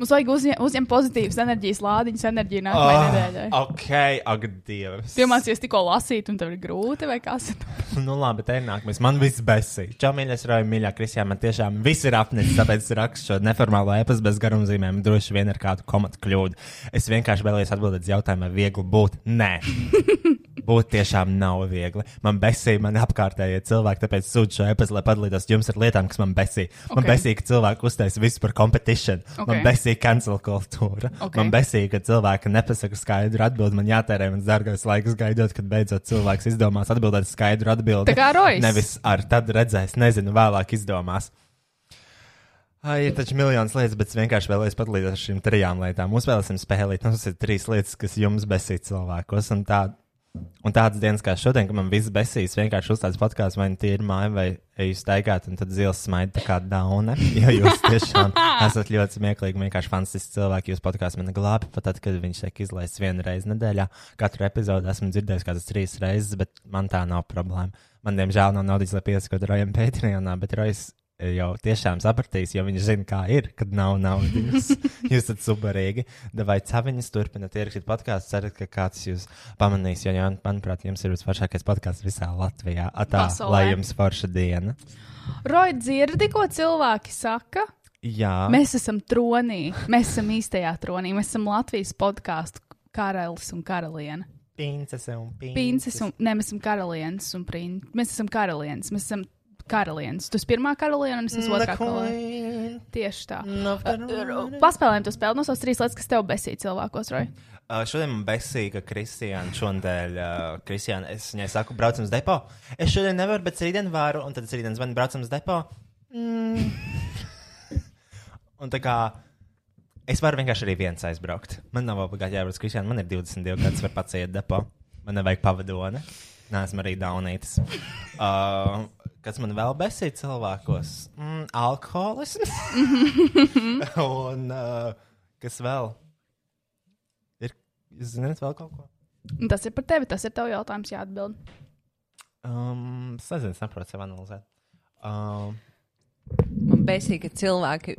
Mums vajag uzņem, uzņemt pozitīvas enerģijas lādiņas, enerģiju nākamajai Ah, nedēļai. ok, ak, Dievs. Piemācīties tikko lasīt, un tev ir grūti, vai kas? Nu, labi, te ir nākamais. Man viss besīk. Čau, mīļais, roja, mīļā, Kristija. Man tiešām viss ir apnicis, tāpēc es rakstu šo neformālo e-pastu bez garumzīmēm. Droši vien ar kādu komatu kļūdu. Es vienkārši vēlējos atbildēt uz jautājumu, vai viegli būt. Nē. Būt tiešām nav viegli. Man besīja mani apkārtējie cilvēki, tāpēc sūtu šo e-pastu, lai padalītos jums ar lietām, kas man besīja. Man Ok. besīja, ka cilvēki uztaisa visu par competition. Ok. Man besīja cancel kultūra. Ok. Man besīja, ka cilvēki nepasaka skaidru atbildi. Man jātērē mans dārgais laiks gaidot, kad beidzot cilvēks izdomās atbildēt skaidru atbildi. Tā kā Rojas. Nevis ar tad redzēs, nezinu, vēlāk izdomās. Ai, ir taču miljonus lietas, bet es vienkārši vēlējos padalīties ar šīm trijām lietām. Uzspēlēsim spēlīt. Mums ir trīs lietas, kas jums besīja cilvēkos. Un, tā, un tādas dienas kā šodien, kad man viss besīs, vienkārši uzstājas podkāsts, vai nu tie ir māja, vai eju staigāt, un tad zils smaida tā kā dauna. Jo jūs tiešām esat ļoti smieklīgi, vienkārši fantastiski cilvēki. Jūs podkāsts man glābi pat tad, kad viņš tiek izlaists vienu reizi nedēļā. Katru epizodu esmu dzirdējis kādas trīs reizes, bet man tā nav problēma. Man, diemžēl, nav naudas, lai piesakotu Rojam Pēterinā, bet Rojas jau tiešām sapratīs, jo viņš zina, kā ir, kad nav naudas. jūs esat superīgi. Vai caviņas turpināt ierakstīt podkāstu? Ceru, ka kāds jūs pamanīs, jo, jā, manuprāt, jums ir visforšākais podkāsts visā Latvijā. Atā, Pasaulē. lai jums forša diena. Roja dzirdi, ko cilvēki saka. Jā, Mēs esam tronī, mēs esam īstajā tronī, mēs esam Latvijas podkāstu karalis un karaliene. princese un Princes un, ne, mēs esam karalienes un princes. Mēs esam karalienes, mēs esam karalienes. Tu esi pirmā karaliene un es esmu otrā karaliene. Tieši tā. Uh, Paspēlējam to spēli no savas trīs lietas, kas tev besīja cilvēkos, Roja. Uh, šodien man besīja, ka Kristiāna šodien, uh, Kristiāna, es viņai saku, braucam uz depo. Es šodien nevaru, bet rītdien varu, un tad es rītdien zvanu, braucam uz depo. Mm. un tā kā es varu vienkārši arī viens aizbraukt. Man nav obligāti jābrauc uz Kristiānu, man ir 22 gadi, es varu pats iet depo. Man nevajag pavadoni. Nē, esmu arī daunītis. Uh, kas man vēl besīja cilvēkos? Mm, alkoholisms. un uh, kas vēl? Ir, zināt, vēl kaut ko? Un tas ir par tevi, tas ir tev jautājums jāatbild. Um, es nezinu, saprotu, sev analizēt. Um, Man bēsīgi, ka cilvēki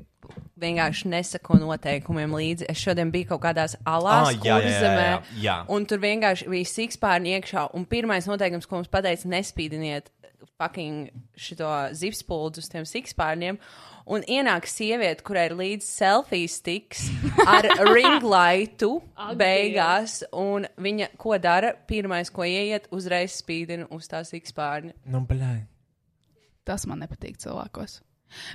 vienkārši nesako noteikumiem līdzi. Es šodien biju kaut kādās alās, Ah, jā, jā, jā, jā, un tur vienkārši bija sikspārni iekšā. Un pirmais noteikums, ko mums pateica, nespīdiniet fucking šito zivspuldu uz tiem sikspārniem. Un ienāk sieviete, kurai ir līdzi selfie stiks ar ringlaitu beigās, un viņa ko dara? Pirmais, ko ieiet, uzreiz spīdina uz tā sikspārņa. nu, blē. Tas man nepatīk cilvēkos.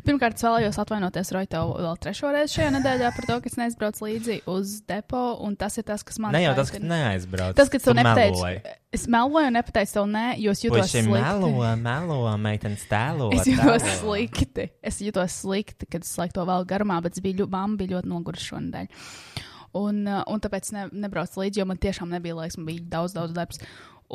Pirmkārt, vēlējos atvainoties tev vēl trešo reizi šajā nedēļā par to, ka es neizbraucu līdzi uz depo, un tas ir tas, kas man Ne jau tas, ka kaitina. neaizbrauc. Tas, ka tu meloji. nepateici, es meloju nepateicu tev nē, jo es jutos slikti. melo, melo, meitenes tēlo. Es jutos tēlo. slikti. Es jutos slikti, kad es laiku to vēl garumā, bet biju, mamma bija ļoti nogurusi šonadēļ. Un, un tāpēc ne, nebraucu līdzi, jo man tiešām nebija laiks, man bija daudz, daudz darbs.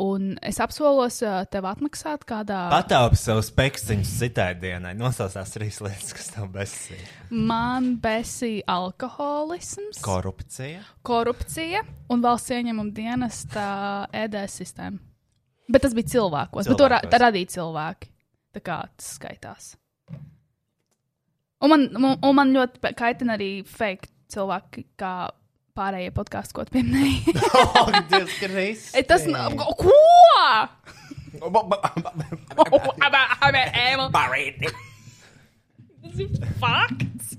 Un es apsolos uh, tev atmaksāt kādā. Pataupi savus pekstiņus citai dienai. Nosaucās trīs lietas, kas tev besīja. Man besīja alkoholisms, Korupcija. korupcija un valsts ieņemuma dienesta EDS sistēma. Bet tas bija cilvēkos, bet to ra Cilvēkos. radīja cilvēki. Tā kā tas skaitās. Un man, un, man ļoti kaitina arī fake cilvēki, kā pārējie podkāstu, ko tu pieminēji. Ak, Dievs, Kristi. E, tas nav. Ko? Tas ir fakts.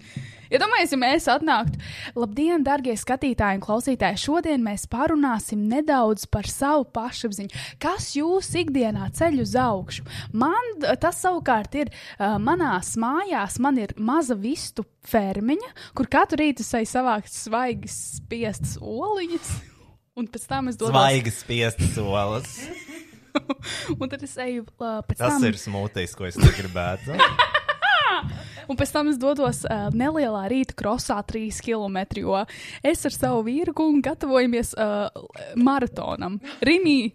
Iedomājieties, ja mēs atnāktu. Labdien, darbie skatītāji un klausītāji! Šodien mēs parunāsim nedaudz par savu pašapziņu. Kas jūs ikdienā ceļ uz augšu? Man tas savukārt ir uh, manās mājās. Man ir maza vistu fermiņa, kur katru rītu es eju savākt svaigas spiestas oliņas. Un pēc tam es dodos. Svaigas spiestas olas. Un tad es eju uh, pēc Tas tam. ir smūtijs, ko es negribētu. Un pēc tam es dodos uh, nelielā rīta krosā, trīs km. Jo es ar savu vīru gatavojamies uh, maratonam. Rimī,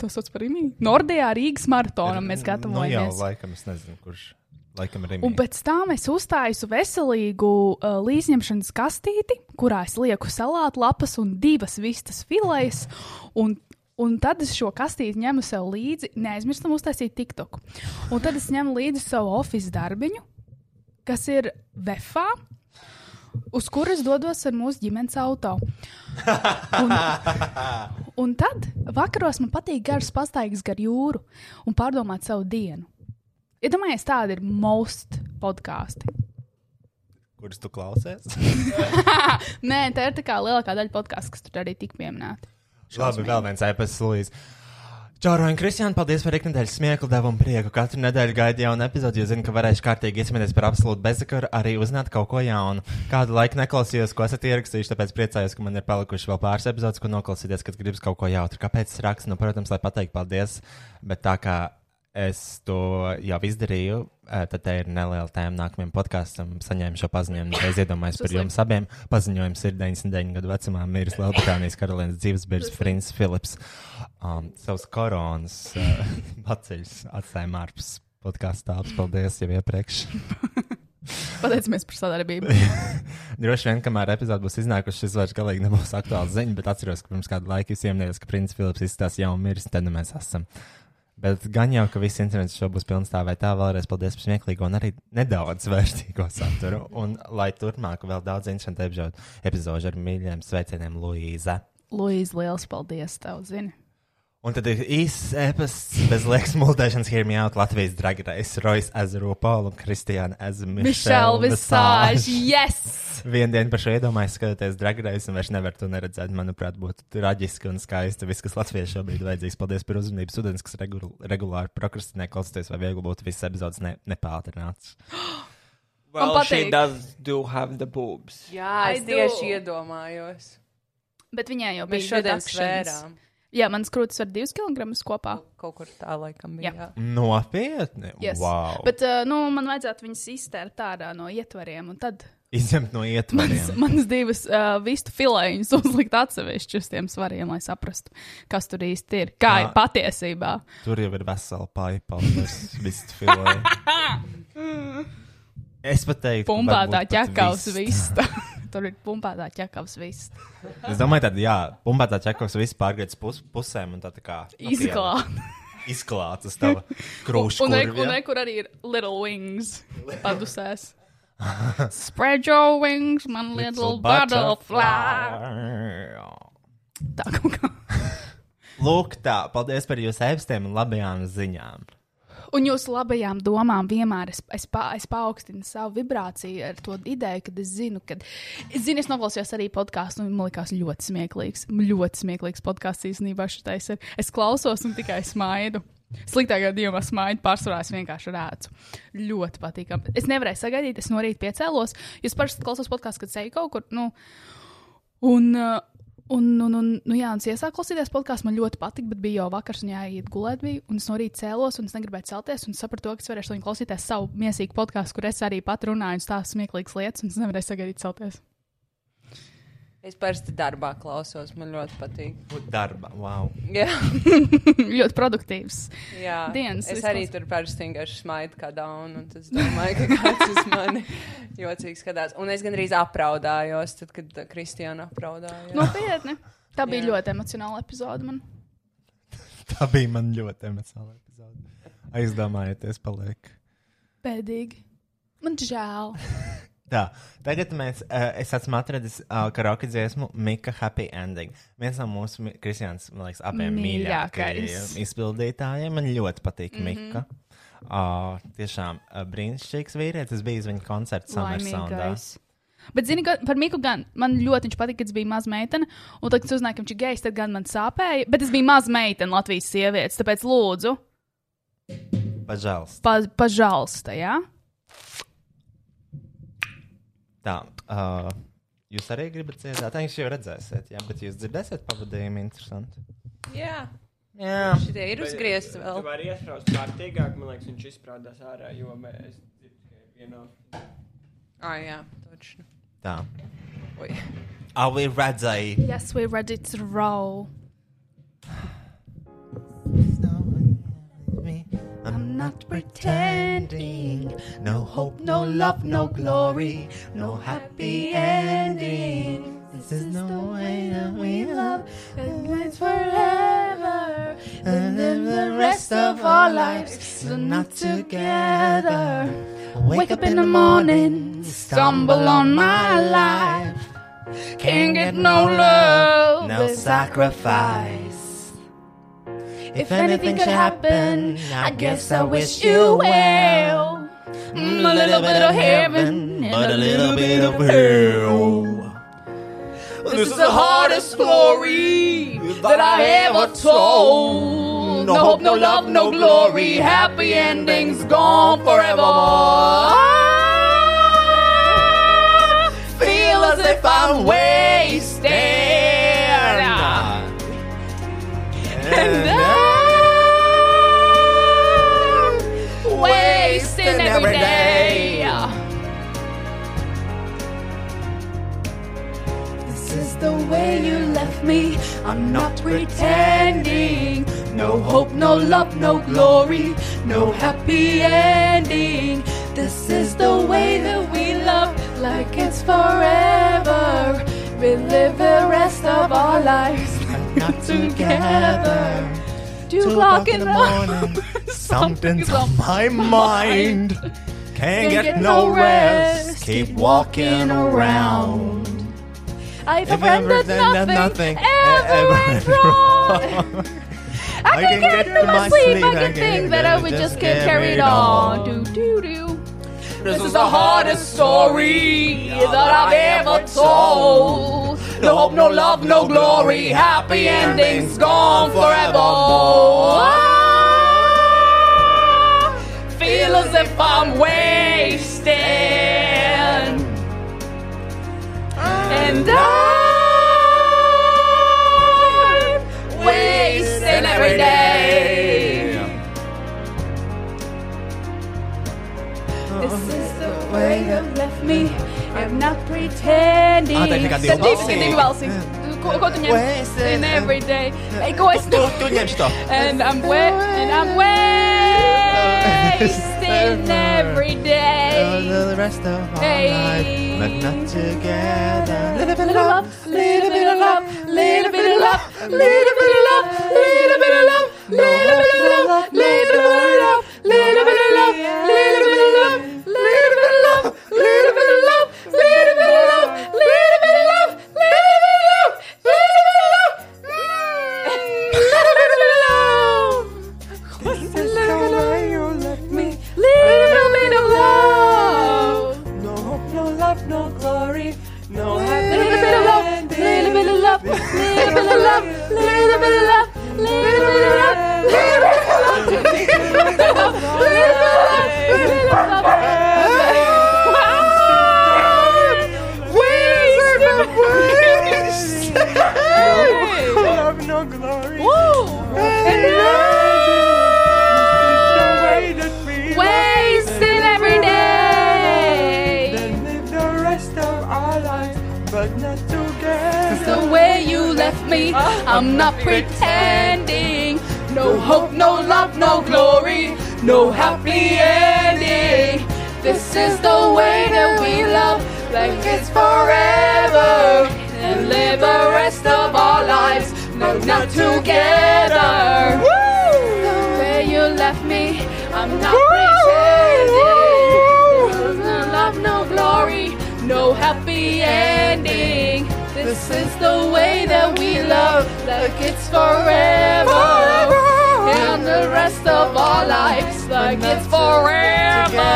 to sauc par Rimī? Nordijā Rīgas maratonam mēs Nu gatavojamies. laikam es nezinu, kurš Laikam. Un pēc tam es uztaisu veselīgu uh, līdzņemšanas kastīti, kurā es lieku salātu lapas un divas vistas filejas. Un, un tad es šo kastīti ņemu sev līdzi, neaizmirstam uztaisīt TikTok. Un tad es ņemu līdzi savu oficiālu darbiņu, kas ir Vefā. Uz kuras dodos ar mūsu ģimenes auto. Un, un tad vakaros man patīk garas pastaigas gar jūru un pārdomāt savu dienu. Iedomājieties, ja tāda ir most podkāsti. Kurus tu klausies? Nē, tā ir tā kā lielākā daļa podkāstu, kas tur arī tika pieminēta. Labi, vēl viens ēpasts, Lūdzu. Čauro un Kristiāna, paldies par ikdienas smieku, devumu prieku. Katru nedēļu gaidu jaunu epizodi, jo zinu, ka varēšu kārtīgi izsmieties par absolūtu bezsakaru, arī uzzināt kaut ko jaunu. Kādu laiku neklausījos, ko esat ierakstījuši, tāpēc priecājos, ka man ir palikuši vēl pāris epizodes, ko noklausīties, kad gribas kaut ko jautru. Kāpēc es rakstu? Nu, protams, lai pateiktu paldies, bet tā kā es to jau izdarīju, tad te ir neliela tēma nākamajam podkāstam. Saņēmu šo paziņojumu, es iedomājos par jums abiem. Paziņojums ir 99 gadu vecumā miris Lielbritānijas karalienes dzīvesbiedrs Frins Filips. Um, savus koronas uh, paceļus atstājām ārpus podkāstu tāps. Paldies jau iepriekš. Pateicamies par sadarbību. Droši vien, kamēr epizode būs iznākusi, šis vairs galīgi nebūs aktuāls ziņa, bet atceros, ka pirms kāda laika jūs ieminējāt, ka Princis Filips izstāsta jau miris, tad nu mēs esam. Bet gan jau, ka viss internets šo būs pilns tā vai tā, vēlreiz paldies par smieklīgo un arī nedaudz vērtīgo saturu. Un lai turpmāk vēl daudz interesantu epizodu ar mīļiem sveicieniem Luīza. Luīza, liels paldies tev, zini. Un tad ir īsts episods bez liekas multēšanas, hear me out Latvijas dragrais, Rojas Ezero, Paula un Kristiāna Ezero. Mišela Visāža, yes! Vienu dienu par šo iedomājos, skatoties dragrais, un vairs nevar to neredzēt. Manuprāt, būtu traģiski un skaisti. Viss, kas Latvijai šobrīd vajadzīgs. Paldies par uzmanību. Students, kas regul regulāri prokrastinē, klausoties, vai viegli būtu visas epizodes ne, nepātrināts. Well, Man she patīk. does do have the boobs. Jā, es I do. tieši iedomājos. Bet viņai jau bija šodien svērām. Jā, mans krūtis var divus kilogramus kopā. Kaut kur tā laikam bija. Jā. Nopietni! Yes. Wow! Bet, uh, nu, man vajadzētu viņus iztērt ārā no ietvariem, un tad Izņemt no manas, ietvariem. manas divas uh, vistu filēņus uzlikt atsevišķi uz tiem svariem, lai saprastu, kas tur īsti ir. Kā Jā. ir patiesībā. Tur jau ir vesela paipa, un tas viss filē. Es pat teiktu, varbūt pat ķekavs viss. vista. tur ir pumpētā ķekavs vista. Es domāju, tad, jā, pumpētā ķekavs viss pārgriezt pus, pusēm un tā, tā kā nu, Izklāt. Izklāts uz tava krūšu. Un, un, un kur arī ir little wings padusēs. Spread your wings, man little, butterfly. Tā kaut kā. Lūk, tā, paldies par jūsu ēpstiem un labajām ziņām. Un jūsu labajām domām vienmēr es, es, pa, es paaugstinu savu vibrāciju ar to ideju, kad es zinu, ka. Es zinu, es noklausījos arī podkāstu, un man liekas ļoti smieklīgs. Ļoti smieklīgs podkāsts īstenībā šitais ir. Es klausos un tikai smaidu. Sliktākajā gadījumā smaidu pārsvarā es vienkārši rēcu. Ļoti patīkami. Es nevarēju sagaidīt, es no rīta piecēlos. Jūs parasti klausos podkāstu, kad seju kaut kur. Nu, un, uh, Un, un, un, nu, jā, un es iesāku klausīties podkāstu, man ļoti patika, bet bija jau vakars, un jāiet gulēt. Bija, un es no rīta cēlos, un es negribēju celties, un sapratu, ka es varēšu klausīties savu miesīgu podkāstu, kur es arī pat runāju, un stāstu smieklīgas lietas, un es nevarēju sagaidīt celties. Es parasti darbā klausos, man ļoti patīk. Darba, wow. Jā, ļoti produktīvs. jā. Dienas es viss arī tur parasti vienkārši smaidu kā daunu, un tad es domāju, ka kāds uz mani jocīgi skatās. Un es gandrīz apraudājos, tad, kad Kristiāna apraudājās. Nopietni. Tā bija Jā. ļoti emocionāla epizode man. Tā bija man ļoti emocionāla epizode. Aizdomājieties, paliek. Bēdīgi. Man žēl. Tā, tagad mēs, uh, es esmu atradis uh, karaoke dziesmu Mika Happy Ending. Viens no mūsu, Kristians, man liekas, abiem mīļākajiem izpildītājiem. Man ļoti patīk mm -hmm. Mika. Uh, tiešām uh, brīnišķīgs vīrietis. Es biju uz viņa koncerta Summer Soundā. Bet, zini, ka par Miku gan man ļoti viņš patika, kad es biju maza meitene. Un tad, kad uzzināju, ka viņš ir gejs, tad gan man sāpēja. Bet es biju maza meitene, Latvijas sievietes. Tāpēc lūdzu, Pažēls. pa, pažalsta, jā? Tā, uh, jūs arī gribat dziedāt? Jūs jau redzēsiet, jā, bet jūs dzirdēsiet pavadījumu interesanti. Jā, Jā. šitie ir uzgriezti Tu vēl. vari iesprāst kārtīgāk, man liekas, viņš izsprādās ārā, jo mēs dzirdu tikai vienā. Ah, jā, točni. Tā. Oi. Are we ready? Yes, we're ready to roll. I'm not pretending. No hope, no love, no glory, no happy ending. This is the way that we love, and it's forever. And then the rest of our lives are not together. Wake up in the morning, stumble on my life. Can't get no love, no sacrifice. If anything could happen, I guess I wish you well. Mm, a little bit of heaven, but a little bit of hell. This is the hardest story that I ever told. No hope, no love, no glory. Happy endings gone forever. Feel as if I'm. Way you left me. I'm not pretending. No hope, no love, no glory, no happy ending. This is the way that we love, like it's forever. We live the rest of our lives not together. Two o'clock in the morning, something's on my mind. Can't get no rest, keep walking around. I have a friend that nothing, ever went wrong. I can get to my sleep, I can think that I would just get carried on. Do do do. This is the hardest story that I've ever told. No hope, no love, no glory. Happy endings gone forever. I feel as if I'm. And I'm wasting every day. This is the way you left me. I'm not pretending. Ah, tā ir tikai divi Tad divi, balsī. divi balsī. Ko, ko tu ņem? Wasted. In every day. Ei, ko es Tu, tu ņem šo. And I'm wa and I'm wasting every day. The rest of our life, but not together. Little bit of love, little bit of love, little bit of love, little bit of love, little bit of love, little bit of love, little bit of love, little bit of love, little bit of love, little bit of love, little bit of love, little bit of love, little bit of love, love, little bit of love, little bit of love, little bit of love, little bit of love, little bit of love, little bit of love. Not pretending. No hope, no love, no glory, no happy ending. This is the way that we love, like it's forever. And live the rest of our lives, no, not together. The way you left me, I'm not pretending. No love, no glory, no happy ending. This is the way that we love, like it's forever. And the rest of our lives, like it's forever.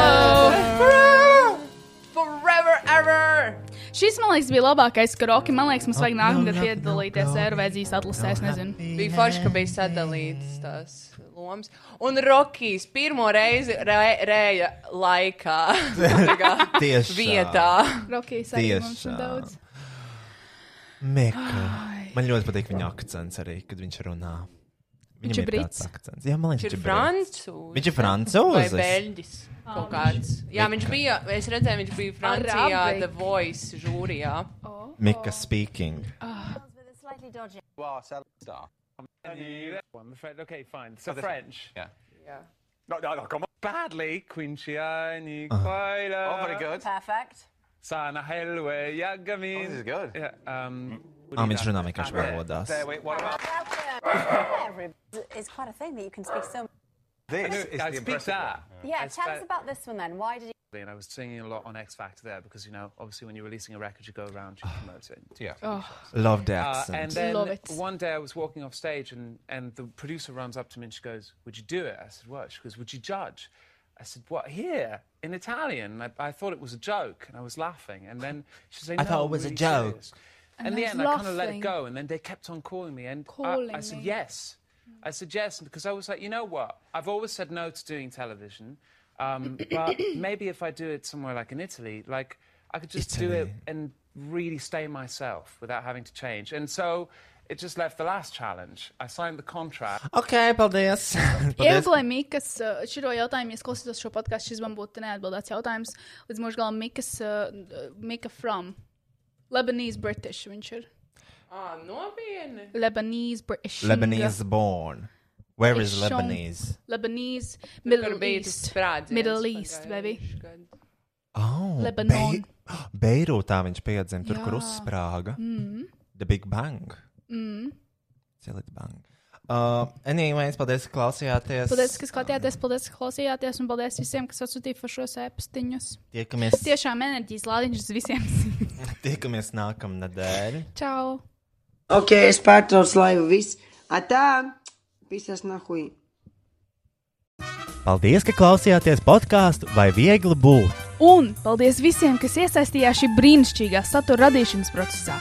Forever, ever! Šis, man liekas, bija labākais karaoke. Man liekas, mums vajag nākamgad piedalīties Eirovēzijas atlasē. Es nezinu. Bija forši, ka bija sadalītas tās lomas. Un Rokijs pirmo reizi rē, rēja laikā. Tiešām. Vietā. Rokijas arī mums daudz. Mika. Man ļoti patīk viņa akcents arī, kad viņš runā. Viņš ir Viņam brits? tāds akcents. Jā, man liekas, Viņš ir brits. francūzs. Viņš ir Vai francūzis. beļģis. Kaut kāds. Jā, viņš bija, es redzēju, viņš bija Francijā. The Voice žūrijā. Mika speaking. I'm afraid. Okay, fine. So French. Yeah. Jā. No, no, no, come on. Badly, Quinciani, Quaila. Oh, very good. Perfect. Sana Helwe, Yagamin. Oh, this is good. Yeah, um, viņš runā vienkārši Ah, there, valodās. there, wait, what about... It's quite a thing that you can speak so. This No, is I the speak impressive that. one. Yeah, I tell us about this one then. Why did you? And I was singing a lot on X Factor there because, you know, obviously when you're releasing a record, you go around, you promote it. Yeah. Love the Uh, accent. and then Love it. one day I was walking off stage and, and the producer runs up to me and she goes, Would you do it? I said, What? She goes, Would you judge? I said, What, here? In Italian? I, I thought it was a joke and I was laughing. And then she said, I no, thought it was a joke." serious." And And in the end, was I kind of let it go. And then they kept on calling me. And I- Calling I, said, me. Yes. I said, Yes. Because I was like, You know what? I've always said no to doing television. Um, but maybe if I do it somewhere like in Italy, like I could just do it and really stay myself without having to change. And so it just left the last challenge. I signed the contract. Ok, paldies. paldies. Ilglai Mikas, uh, šito jautājumu, ja es klausītos šo podkāstu, šis man būtu neatbildēts jautājums. Līdz mūža galam Mikas, uh, Mika from Lebanese British viņš ir. Ah, nopietni. Lebanese British. Lebanese born. Where is It's shown- Lebanese? Lebanese, Kur Middle tas East. Middle East, baby. Oh, Lebanon. Bei Beirūtā viņš piedzima, tur, kur Jā. uzsprāga. Mm. The Big Bang. Mm. Cilīts banka. Uh, anyways, paldies, ka klausījāties. Paldies, ka skatījāties, paldies, ka klausījāties, un paldies visiem, kas atsūtīja par šos ēpastiņus. Tiekamies. Tiešām enerģijas lādiņš visiem. Tiekamies nākamnedēļ. Čau! Ok, es pārtraucu laivu viss. Atā! Pisas nahuj! Paldies, ka klausījāties podkāstu vai viegli būt. Un paldies visiem, kas iesaistījās šī brīnišķīgā satura radīšanas procesā.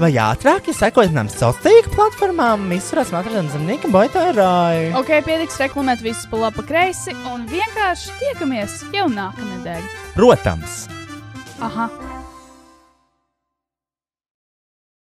vai ātrāk, ja sekojat nam sociālajām tīkla platformām, visurās matradienas zem Nika Boitārāja. Ok, pietiks reklamēt visus pa labi, pa kreisi un vienkārši tiekamies jau nākamnedēļ. Protams! Aha!